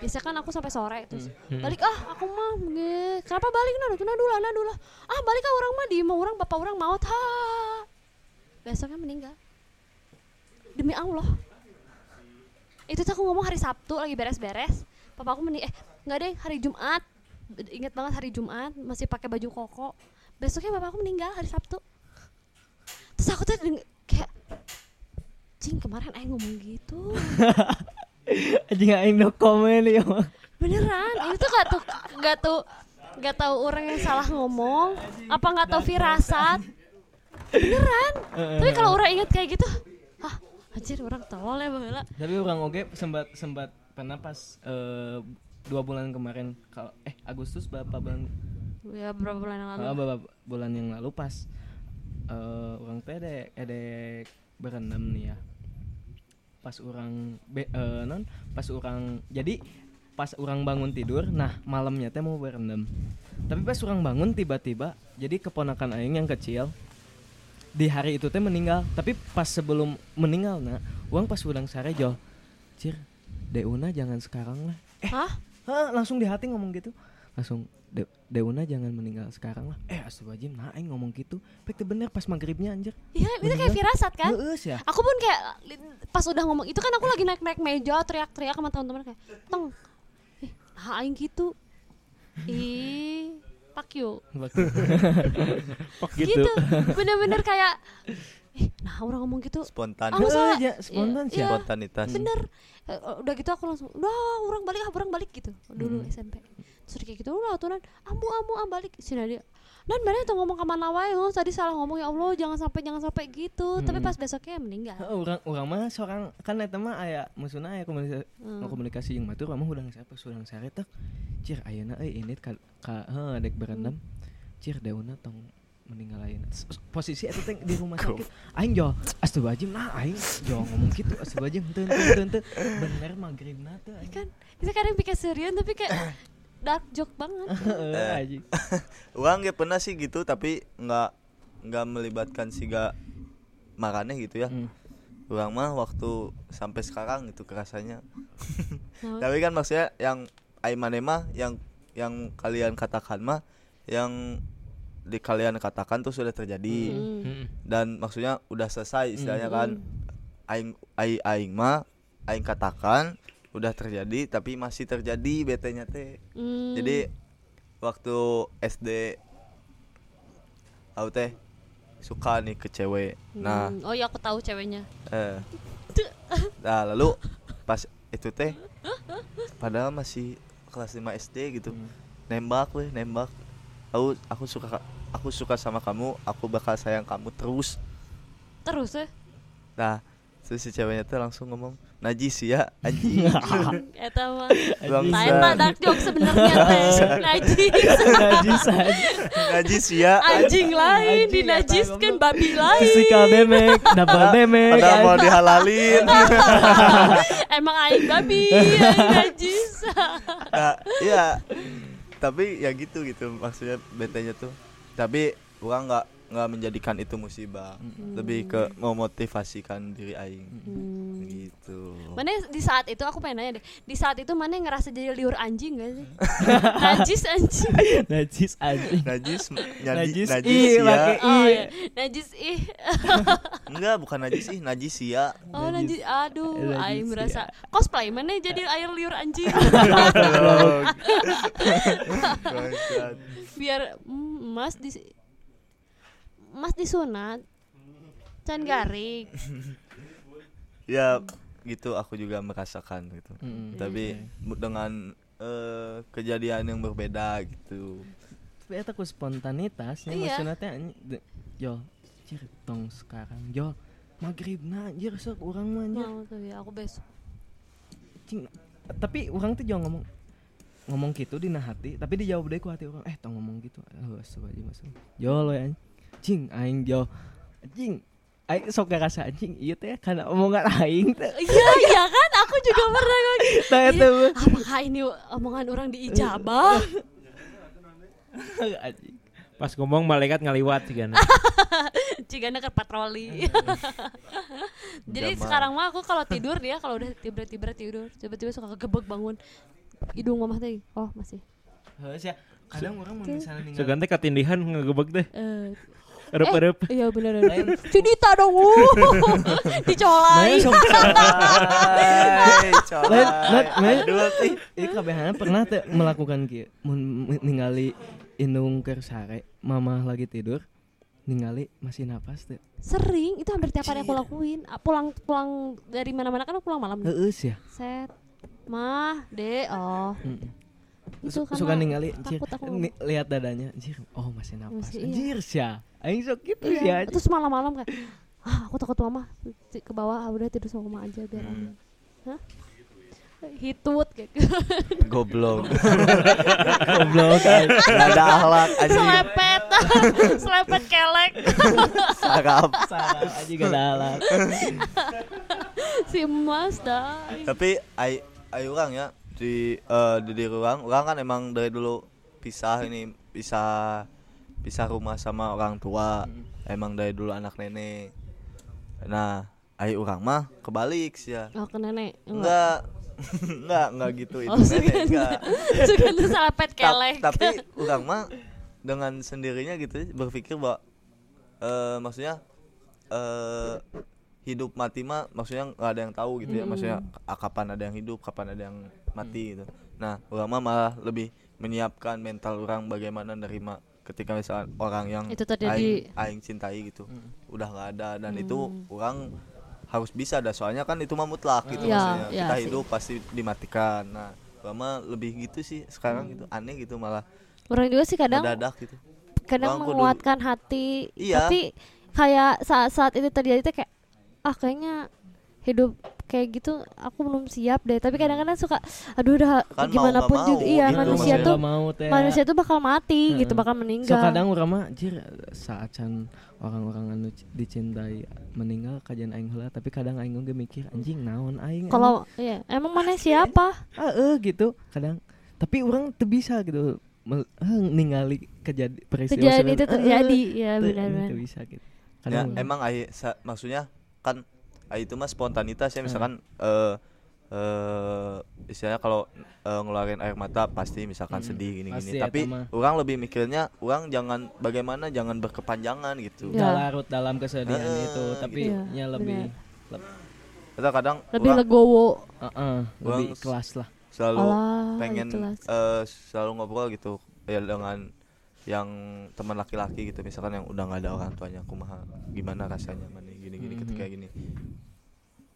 biasa kan aku sampai sore terus balik ah aku mah nge- kenapa balik Nad, atuh Nad, dulu Nad, dulu. Ah balik ah orang mah di mau orang bapak orang maut. Ha. Besoknya meninggal. Demi Allah. Itu tuh aku ngomong hari Sabtu lagi beres-beres. Papa aku meni eh nggak deh hari Jumat. Ingat banget hari Jumat masih pakai baju koko. Besoknya bapak aku meninggal hari Sabtu. Terus aku tuh kayak cing kemarin ayah ngomong gitu Anjing aing no komen ya. beneran itu gak tuh gak tuh gak tahu orang yang salah ngomong apa nggak tahu firasat. Beneran tapi kalau orang ingat kayak gitu ah anjir orang tolol ya baheula Tapi orang oge sempat sempat pernah pas eh, dua bulan kemarin kalau eh Agustus berapa bulan ya berapa bulan yang lalu. Ah, beberapa bulan yang lalu pas eh, orang teh ada ada berenam nih ya pas orang be, eh, non pas orang jadi pas orang bangun tidur nah malamnya teh mau berenam tapi pas orang bangun tiba-tiba jadi keponakan aing yang kecil di hari itu teh meninggal. Tapi pas sebelum meninggal nah uang pas ulang sare jo cir deuna jangan sekarang lah. Eh hah? Hah, langsung di hati ngomong gitu. Langsung De Deuna jangan meninggal sekarang lah eh astagfirullahaladzim nah aing ngomong gitu pek bener pas maghribnya anjir Iya, itu kayak firasat kan? Heeh ya Aku pun kayak pas udah ngomong itu kan aku lagi naik-naik meja teriak-teriak sama teman-teman kayak, "Teng." Ih, nah aing gitu. Ih, fuck you. Fuck Gitu. gitu. Bener-bener kayak Ih, nah orang ngomong gitu spontan Aku soalnya- ya, spontan sih Iya. spontanitas bener Eh, udah gitu aku langsung udah orang balik ah orang balik gitu dulu Hmm. SMP terus kayak gitu udah aturan. Amu amu am balik. Sini dia dan mana tuh ngomong ke mana wae? Oh, tadi salah ngomong ya Allah jangan sampai jangan sampai gitu. Tapi Hmm. pas besoknya meninggal. Heeh, orang orang mah seorang kan eta mah aya maksudna aya komunikasi Hmm. komunikasi yang batur mah udang siapa? Surang sare tak cir ayeuna euy ini ka, ka heuh dek berendam. Cir dauna tong meninggal S- posisi eta teh di rumah sakit. Aing jo astagfirullahaladzim nah aing jo ngomong gitu astagfirullahaladzim henteu henteu henteu bener maghribna teh kan itu kadang pikir serius tapi kayak dark joke banget Heeh, anjing. Orang gak pernah sih gitu tapi nggak nggak melibatkan si gak makannya gitu ya. Hmm. Orang mah waktu sampai sekarang itu kerasanya. Nah, tapi kan maksudnya yang Aiman mah yang yang kalian katakan mah yang di kalian katakan tuh sudah terjadi hmm. Mm-mm. dan maksudnya udah selesai istilahnya Hmm. kan aing aing aing mah aing katakan udah terjadi tapi masih terjadi betenya teh. Hmm. jadi waktu SD aku teh suka nih ke cewek. Nah. Hmm. oh iya aku tahu ceweknya. Eh. Nah lalu pas itu teh padahal masih kelas 5 SD gitu. Nembak weh nembak. Aku aku suka aku suka sama kamu aku bakal sayang kamu terus. Terus ya nah terus si ceweknya tuh langsung ngomong najis ya anjing. Eta mah eta dark joke sebenarnya teh. Najis. Najis anjing. Najis ya. Anjing lain dinajiskan babi lain. Physical damage double damage. padahal mau dihalalin. Emang aing babi aing najis. Nah, iya. Tapi ya gitu gitu. Maksudnya betenya tuh. Tapi gua nggak nggak menjadikan itu musibah. Lebih ke memotivasikan diri aing. Gitu. Mana di saat itu aku pengen nanya deh. Di saat itu mana yang ngerasa jadi liur anjing gak sih? Najis anjing. Najis anjing. Najis Najis, najis, ih, ya pakai oh iya. Najis ih enggak bukan najis sih najis ya oh najis. aduh Najis, aing iya. merasa cosplay mana jadi air liur anjing? Biar mm, mas di mas disunat can garing. Ya gitu aku juga merasakan gitu. Mm-mm. tapi mu- dengan eh, kejadian yang berbeda gitu. Tapi eta ku spontanitas nya Iya. maksudna teh anjing, de- yo cir tong sekarang yo maghribna anjir sok urang mah anjir mau tuh ya aku besok. Cing tapi orang tuh jangan ngomong ngomong gitu di hati tapi dijawab deh ku hati orang eh tong ngomong gitu oh astagfirullahaladzim masuk yo lo ya cing aing yo cing aing sok gak rasa anjing iya teh karena omongan aing teh iya iya kan aku juga pernah gitu. eta Iya, mah. apakah ini omongan orang diijabah anjing Pas ngomong malaikat ngaliwat sih kan. Cigana ke patroli. Jadi Jamal. sekarang mah aku kalau tidur dia kalau udah tiba-tiba tidur, tiba-tiba suka kegebek bangun. Hidung mama teh, oh masih. Kadang orang mau misalnya ninggal Segan teh katindihan ngegebek teh. Eh, Erep-erep. iya bener bener. Cinta dong. uh. Dicolai. Nah. Lain, lain, lain. Aduh, ih. Ini kabehana pernah teh melakukan kieu mun ningali indung keur sare mama lagi tidur ningali masih napas teh Sering, itu hampir tiap hari aku lakuin. Pulang pulang dari mana-mana kan aku pulang malam. heus ya Set. Mah, De, oh. Mm. Itu Su- suka ningali anjir takut aku. ni- lihat dadanya anjir oh masih napas Masih, iya. anjir sia aing sok gitu Iya, sia terus malam-malam kayak ah aku takut mama ke bawah ah, udah tidur sama mama aja biar aman. Hah? Hitut kayak Goblok. goblok ada akhlak anjing. selepet selepet kelek Sarap. aja gak ada alat si emas dah Tapi ai ai orang ya di eh, di diri orang, orang kan emang dari dulu pisah ini pisah pisah rumah sama orang tua. Emang dari dulu anak nenek. Nah, ai orang mah kebalik sih ya. oh ke nenek enggak Enggak, enggak gitu itu Oh, nenek enggak Suganda salah pet Ta- kelek. tapi orang mah dengan sendirinya gitu berpikir bahwa eh maksudnya eh hidup mati mah maksudnya nggak ada yang tahu gitu ya maksudnya ah, kapan ada yang hidup kapan ada yang mati gitu. Nah orang mah malah lebih menyiapkan mental orang bagaimana nerima ketika misalkan orang yang Itu terjadi. aing, aing cintai gitu. Udah nggak ada dan itu orang harus bisa dah soalnya kan itu mah mutlak gitu Iya, maksudnya. iya kita sih. hidup pasti dimatikan. Nah orang mah lebih gitu sih sekarang gitu aneh gitu malah. Orang juga sih kadang mendadak gitu. kadang Bang, kudu- menguatkan hati. Iya. tapi kayak saat-saat itu terjadi tuh kayak ah kayaknya hidup kayak gitu aku belum siap deh. Tapi kadang-kadang suka aduh udah Kan gimana pun juga. iya gitu, manusia tuh mau manusia tuh bakal mati gitu Heeh. bakal so meninggal kadang urang mah jir saat can orang-orang anu dicintai meninggal kajian aing heula tapi kadang aing oge mikir anjing naon aing kalau iya emang mana siapa? Heeh gitu kadang. Tapi orang tuh bisa gitu ningali kejadi peristiwa kejadian itu terjadi. Ya benar-benar. teu bisa gitu. Ya emang sa- maksudnya kan ai itu mah spontanitas ya misalkan eh eh istilahnya kalau eh, ngeluarin air mata pasti misalkan sedih gini pasti gini eta tapi mah. orang lebih mikirnya orang jangan bagaimana jangan berkepanjangan gitu. Ya. Nggak larut dalam kesedihan Heeh, itu tapi gitu. nya lebih kita kadang lebih orang legowo. Heeh, lebih Orang kelas lah. selalu Alah, pengen eh, selalu ngobrol gitu ya dengan yang teman laki-laki gitu misalkan yang udah nggak ada orang tuanya kumaha gimana rasanya mana gini gini gitu Mhm. kayak gini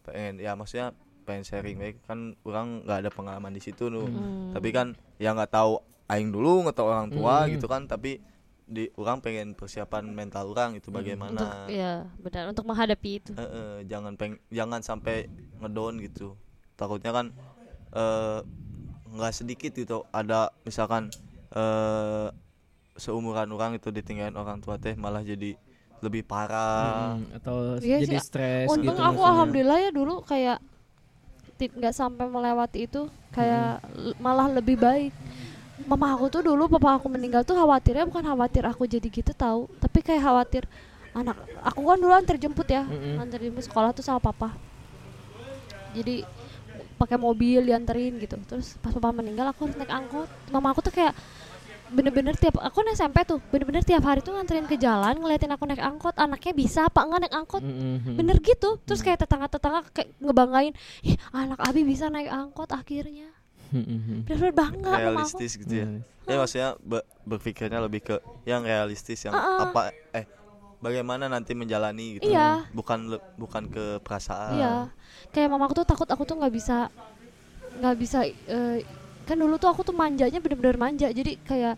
pengen ya maksudnya pengen sharing baik kan orang nggak ada pengalaman di situ tuh Hmm. tapi kan ya nggak tahu aing dulu nggak tahu orang tua Hmm. gitu kan tapi di orang pengen persiapan mental orang itu untuk bagaimana ya benar untuk menghadapi itu Eh, eh, jangan peng jangan sampai ngedown gitu takutnya kan eh, nggak sedikit gitu ada misalkan eh seumuran orang itu ditinggalin orang tua teh malah jadi lebih parah Mm, atau Iya jadi sih, stres Untung gitu aku maksudnya. alhamdulillah ya dulu kayak nggak sampai melewati itu kayak l- malah lebih baik. Mama aku tuh dulu papa aku meninggal tuh khawatirnya bukan khawatir aku jadi gitu tahu, tapi kayak khawatir anak aku kan dulu antar jemput ya, Mm-mm. antar jemput sekolah tuh sama papa. Jadi pakai mobil dianterin gitu. Terus pas papa meninggal aku harus naik angkot. Mama aku tuh kayak bener-bener tiap aku kan SMP tuh bener-bener tiap hari tuh nganterin ke jalan ngeliatin aku naik angkot anaknya bisa apa enggak naik angkot Mm-mm. bener gitu terus kayak tetangga-tetangga kayak ngebanggain ih anak Abi bisa naik angkot akhirnya Mm-mm. bener-bener bangga aku realistis gitu ya Mm. ya maksudnya be- berpikirnya lebih ke yang realistis yang ah. apa eh bagaimana nanti menjalani gitu Iya. bukan le- bukan ke perasaan iya kayak mamaku tuh takut aku tuh nggak bisa nggak bisa eh, kan dulu tuh aku tuh manjanya bener-bener manja jadi kayak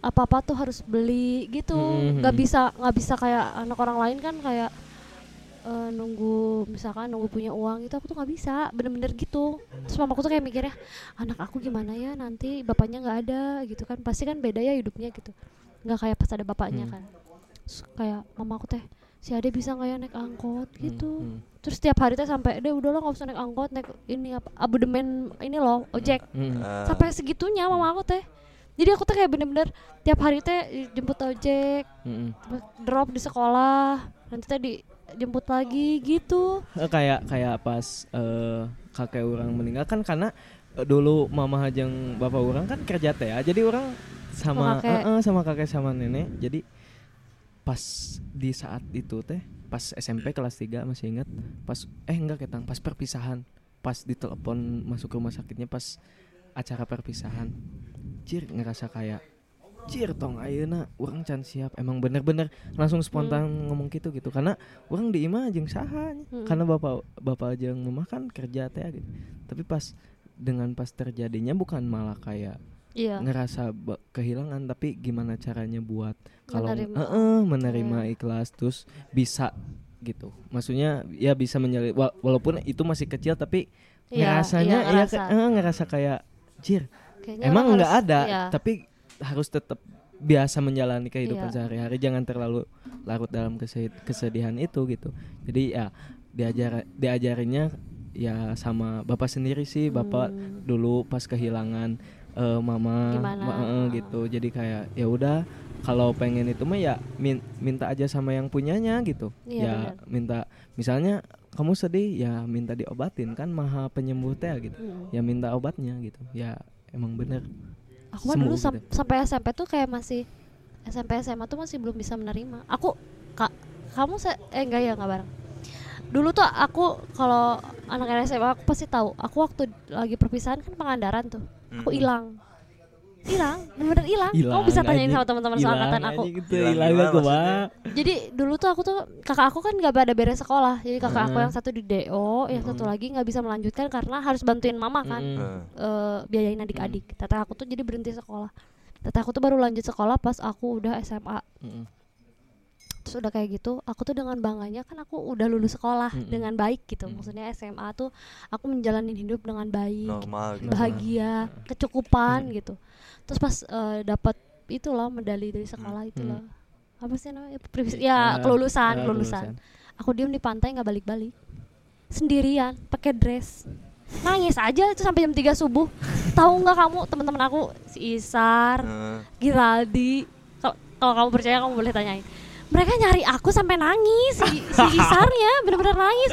apa-apa tuh harus beli gitu. Mhm. nggak bisa nggak bisa kayak anak orang lain kan kayak eh, nunggu misalkan nunggu punya uang itu aku tuh nggak bisa bener-bener gitu. Terus mamaku tuh kayak mikirnya anak aku gimana ya nanti bapaknya nggak ada gitu kan. Pasti kan beda ya hidupnya gitu. Nggak kayak pas ada bapaknya Hmm. kan. Terus kayak mamaku teh si Ade bisa nggak ya naik angkot gitu Hmm. terus tiap hari teh sampai deh udah lo nggak usah naik angkot naik ini apa abodemen ini loh ojek Mm. Eh, sampai segitunya mama aku teh jadi aku tuh kayak bener-bener tiap hari teh jemput ojek Mm-mm. drop di sekolah nanti teh dijemput lagi gitu Eh, kayak kayak pas eh, kakek orang meninggal kan karena eh, dulu mama hajang bapak orang kan kerja teh ya jadi orang Sama kakek. eh, eh, sama kakek sama nenek jadi pas di saat itu teh pas SMP kelas 3 masih ingat pas eh enggak ketang pas perpisahan. Pas ditelepon masuk ke rumah sakitnya pas acara perpisahan. Cir ngerasa kayak Cir tong ayeuna orang can siap. Emang bener-bener langsung spontan ngomong gitu gitu. Karena orang di imah jeung. Hmm. karena bapak bapak jeung mama kan kerja teh gitu. Tapi pas dengan pas terjadinya bukan malah kayak iya ngerasa kehilangan tapi gimana caranya buat kalau Menerima. Heeh, menerima Iya. ikhlas terus bisa gitu maksudnya ya bisa menjalin wa- walaupun itu masih kecil tapi Iya, ngerasanya iya, ya ngerasa. ke- eh, ngerasa kayak jir Kayaknya emang nggak ada iya. tapi harus tetap biasa menjalani kehidupan Iya. sehari-hari jangan terlalu larut dalam kese- kesedihan itu gitu jadi ya diajar diajarinnya ya sama bapak sendiri sih bapak Hmm. dulu pas kehilangan eh, mama Gimana? ma- eh, gitu jadi kayak ya udah kalau pengen itu mah ya min- minta aja sama yang punyanya gitu Iya, ya minta misalnya kamu sedih ya minta diobatin kan maha penyembuh teh gitu Mm. ya minta obatnya gitu ya emang bener Aku mah Sembuh dulu gitu. sam- sampai SMP tuh kayak masih SMP SMA tuh masih belum bisa menerima. Aku kak kamu se eh enggak ya enggak bareng. Dulu tuh aku kalau anak SMA aku pasti tahu. Aku waktu lagi perpisahan kan Pangandaran tuh. Aku hilang. Hilang, bener-bener hilang. Kamu bisa tanyain anjing. sama teman-teman seangkatan aku. gitu Hilang aku Jadi dulu tuh aku tuh kakak aku kan nggak pada beres sekolah. Jadi kakak aku Heeh. yang satu di DO, yang satu lagi nggak bisa melanjutkan karena harus bantuin mama kan. Heeh. eh, biayain adik-adik. Teteh aku tuh jadi berhenti sekolah. Teteh aku tuh baru lanjut sekolah pas aku udah SMA. Mm-mm. Terus udah kayak gitu, aku tuh dengan bangganya kan aku udah lulus sekolah Mm-mm. dengan baik gitu. Mm. Maksudnya SMA tuh aku menjalani hidup dengan baik, normal gitu. bahagia, kecukupan gitu. Terus pas eh, dapat itu loh medali dari sekolah itu Mm. loh. Apa sih namanya? Privis- Ya, Ya, kelulusan, kelulusan. Aku diem di pantai nggak balik-balik. Sendirian, pakai dress. Nangis aja itu sampai jam 3 subuh. Tahu nggak kamu teman-teman aku si Isar, Heeh. Giraldi. Kalau kamu percaya kamu boleh tanyain. Mereka nyari aku sampai nangis si, si Isarnya bener-bener nangis.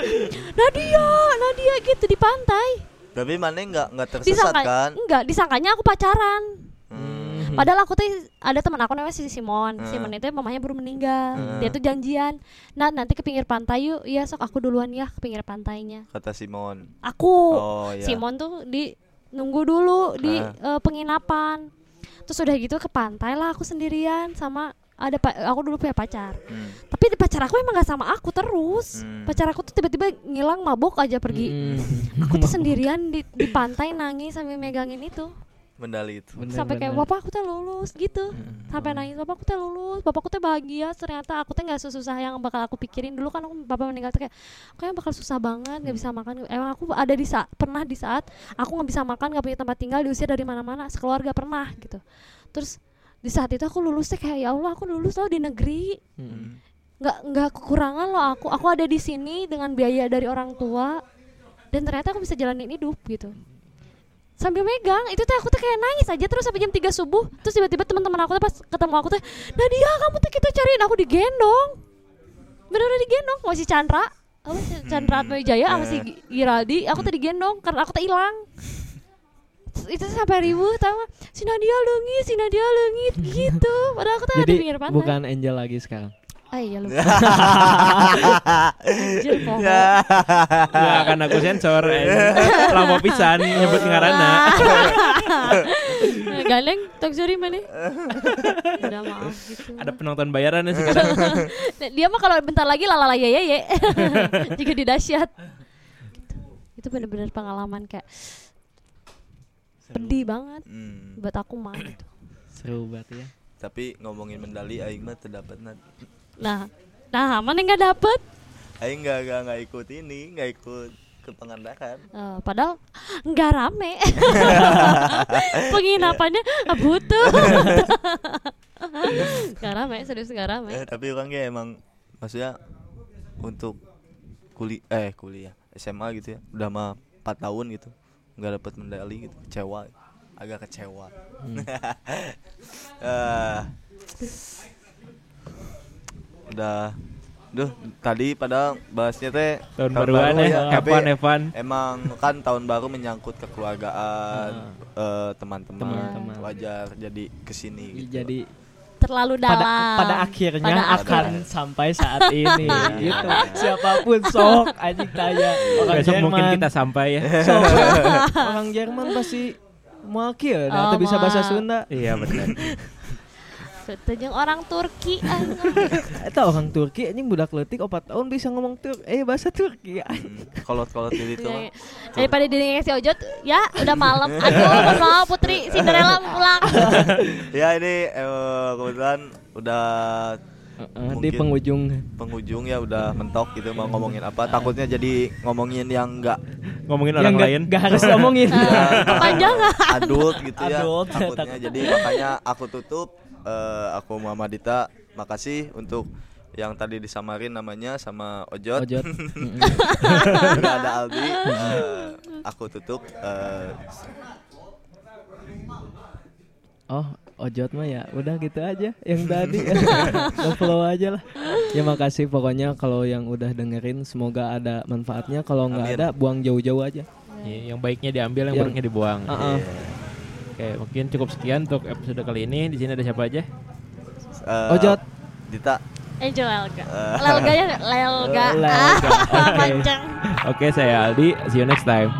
Nadia, Nadia gitu di pantai. Tapi mana nggak nggak tersesat Disangka kan? enggak, disangkanya aku pacaran. Hmm. Padahal aku tuh ada teman aku namanya si Simon. Hmm. Simon itu mamanya baru meninggal. Hmm. Dia tuh janjian. Nah, nanti ke pinggir pantai yuk. Iya, sok aku duluan ya ke pinggir pantainya. Kata Simon. Aku. Oh ya. Simon tuh di nunggu dulu di Ah. eh, penginapan. Terus udah gitu ke pantai lah aku sendirian sama ada pa- aku dulu punya pacar. Hmm. Tapi di pacar aku emang gak sama aku terus. Hmm. Pacar aku tuh tiba-tiba ngilang mabuk aja pergi. Mm-mm. Aku tuh sendirian di, di pantai nangis sambil megangin itu. Mendali itu. Bener, Sampai kayak bener. bapak aku tuh lulus gitu. Hmm. Sampai nangis bapak aku tuh lulus, bapak aku tuh bahagia. Ternyata aku tuh nggak sesusah yang bakal aku pikirin dulu kan aku, bapak meninggal tuh kayak kayaknya bakal susah banget nggak bisa makan. Emang aku ada di saat pernah di saat aku nggak bisa makan nggak punya tempat tinggal diusir dari mana-mana sekeluarga pernah gitu. Terus di saat itu aku lulusnya kayak ya Allah aku lulus loh di negeri. Mm-mm. nggak nggak kekurangan loh aku. Aku ada di sini dengan biaya dari orang tua. Dan ternyata aku bisa jalanin hidup gitu. Sambil megang itu tuh aku tuh kayak nangis aja terus sampai jam 3 subuh. Terus tiba-tiba teman-teman aku tuh pas ketemu aku tuh Nadia kamu tuh kita cariin aku digendong bener-bener digendong sama si Chandra. Apa sih Chandra Atmawijaya sama si Gi- Giraldi. Aku tuh digendong karena aku tuh hilang itu sampai ribut sama si Nadia lengit si Nadia lengit gitu padahal aku tuh ada di jadi pinggir pantai bukan angel lagi sekarang Ah iya lupa. Anjir poho. Nggak akan aku sensor eh. Lama pisan nyebut ngarana Galeng, tok suri mana? Udah maaf gitu. Ada penonton bayaran sih kadang Dia mah kalau bentar lagi lalala ye ye ye. Jika di dahsyat. Gitu. Itu bener-bener pengalaman kayak pedih banget Hmm. buat aku mah gitu. seru banget ya Tapi ngomongin mendali aing mah terdapat nat. Nah, nah mana nggak dapet? Aing nggak nggak nggak ikut ini, nggak ikut ke Pangandaran. Eh, padahal nggak rame. Penginapannya butuh. Nggak rame, serius nggak rame. Eh, tapi orangnya emang maksudnya untuk kuliah eh kuliah SMA gitu ya udah mah 4 tahun gitu nggak dapat medali gitu kecewa. Agak kecewa. Eh, udah. Duh, tadi pada bahasnya teh Tahun baruan ya tapi Evan Evan. Emang kan tahun baru menyangkut kekeluargaan eh, teman-teman Teman-teman. wajar jadi ke sini gitu. jadi Terlalu dalam. pada pada akhirnya Pada akan akhirnya. sampai saat ini. Gitu. Siapa pun sok anjing tanya. Orang Besok mungkin Jerman. kita sampai ya. Sok. Orang Jerman pasti nah, Oh, teu bisa bahasa. Sunda. Iya benar Tejeng orang Turki anjing. eta orang Turki anjing budak leutik 4 tahun bisa ngomong Turk eh bahasa Turki kolot-kolot di itu mah. Ya, Daripada diri si Ojot, ya udah malam. Aduh, mohon maaf Putri Cinderella mau pulang. ya ini eh, kebetulan udah Heeh, di Mungkin. penghujung penghujung ya udah mentok gitu mau ngomongin apa takutnya jadi ngomongin yang enggak Ngomongin yang orang nggak lain nggak harus ngomongin Ah, Kepanjangan. adult gitu ya Adult, takutnya jadi makanya aku tutup Eh, aku Muhammad Dita. Makasih untuk yang tadi disamarin namanya sama Ojot, Ojot. Ada Aldi. Eh, aku tutup Eh, oh Ojot mah ya udah gitu aja yang tadi. Nge-flow aja lah. Ya makasih pokoknya kalau yang udah dengerin semoga ada manfaatnya. Kalau nggak ada buang jauh-jauh aja. Iya, yang baiknya diambil, yang Yang- buruknya dibuang. Ah, ah. Oke, mungkin cukup sekian untuk episode kali ini. Di sini ada siapa aja? Eh, Ojot. Dita Angel Lelga. Eh. Lelganya Lelga. Lelga, Ah, oke. panjang. Oke, saya Aldi. See you next time.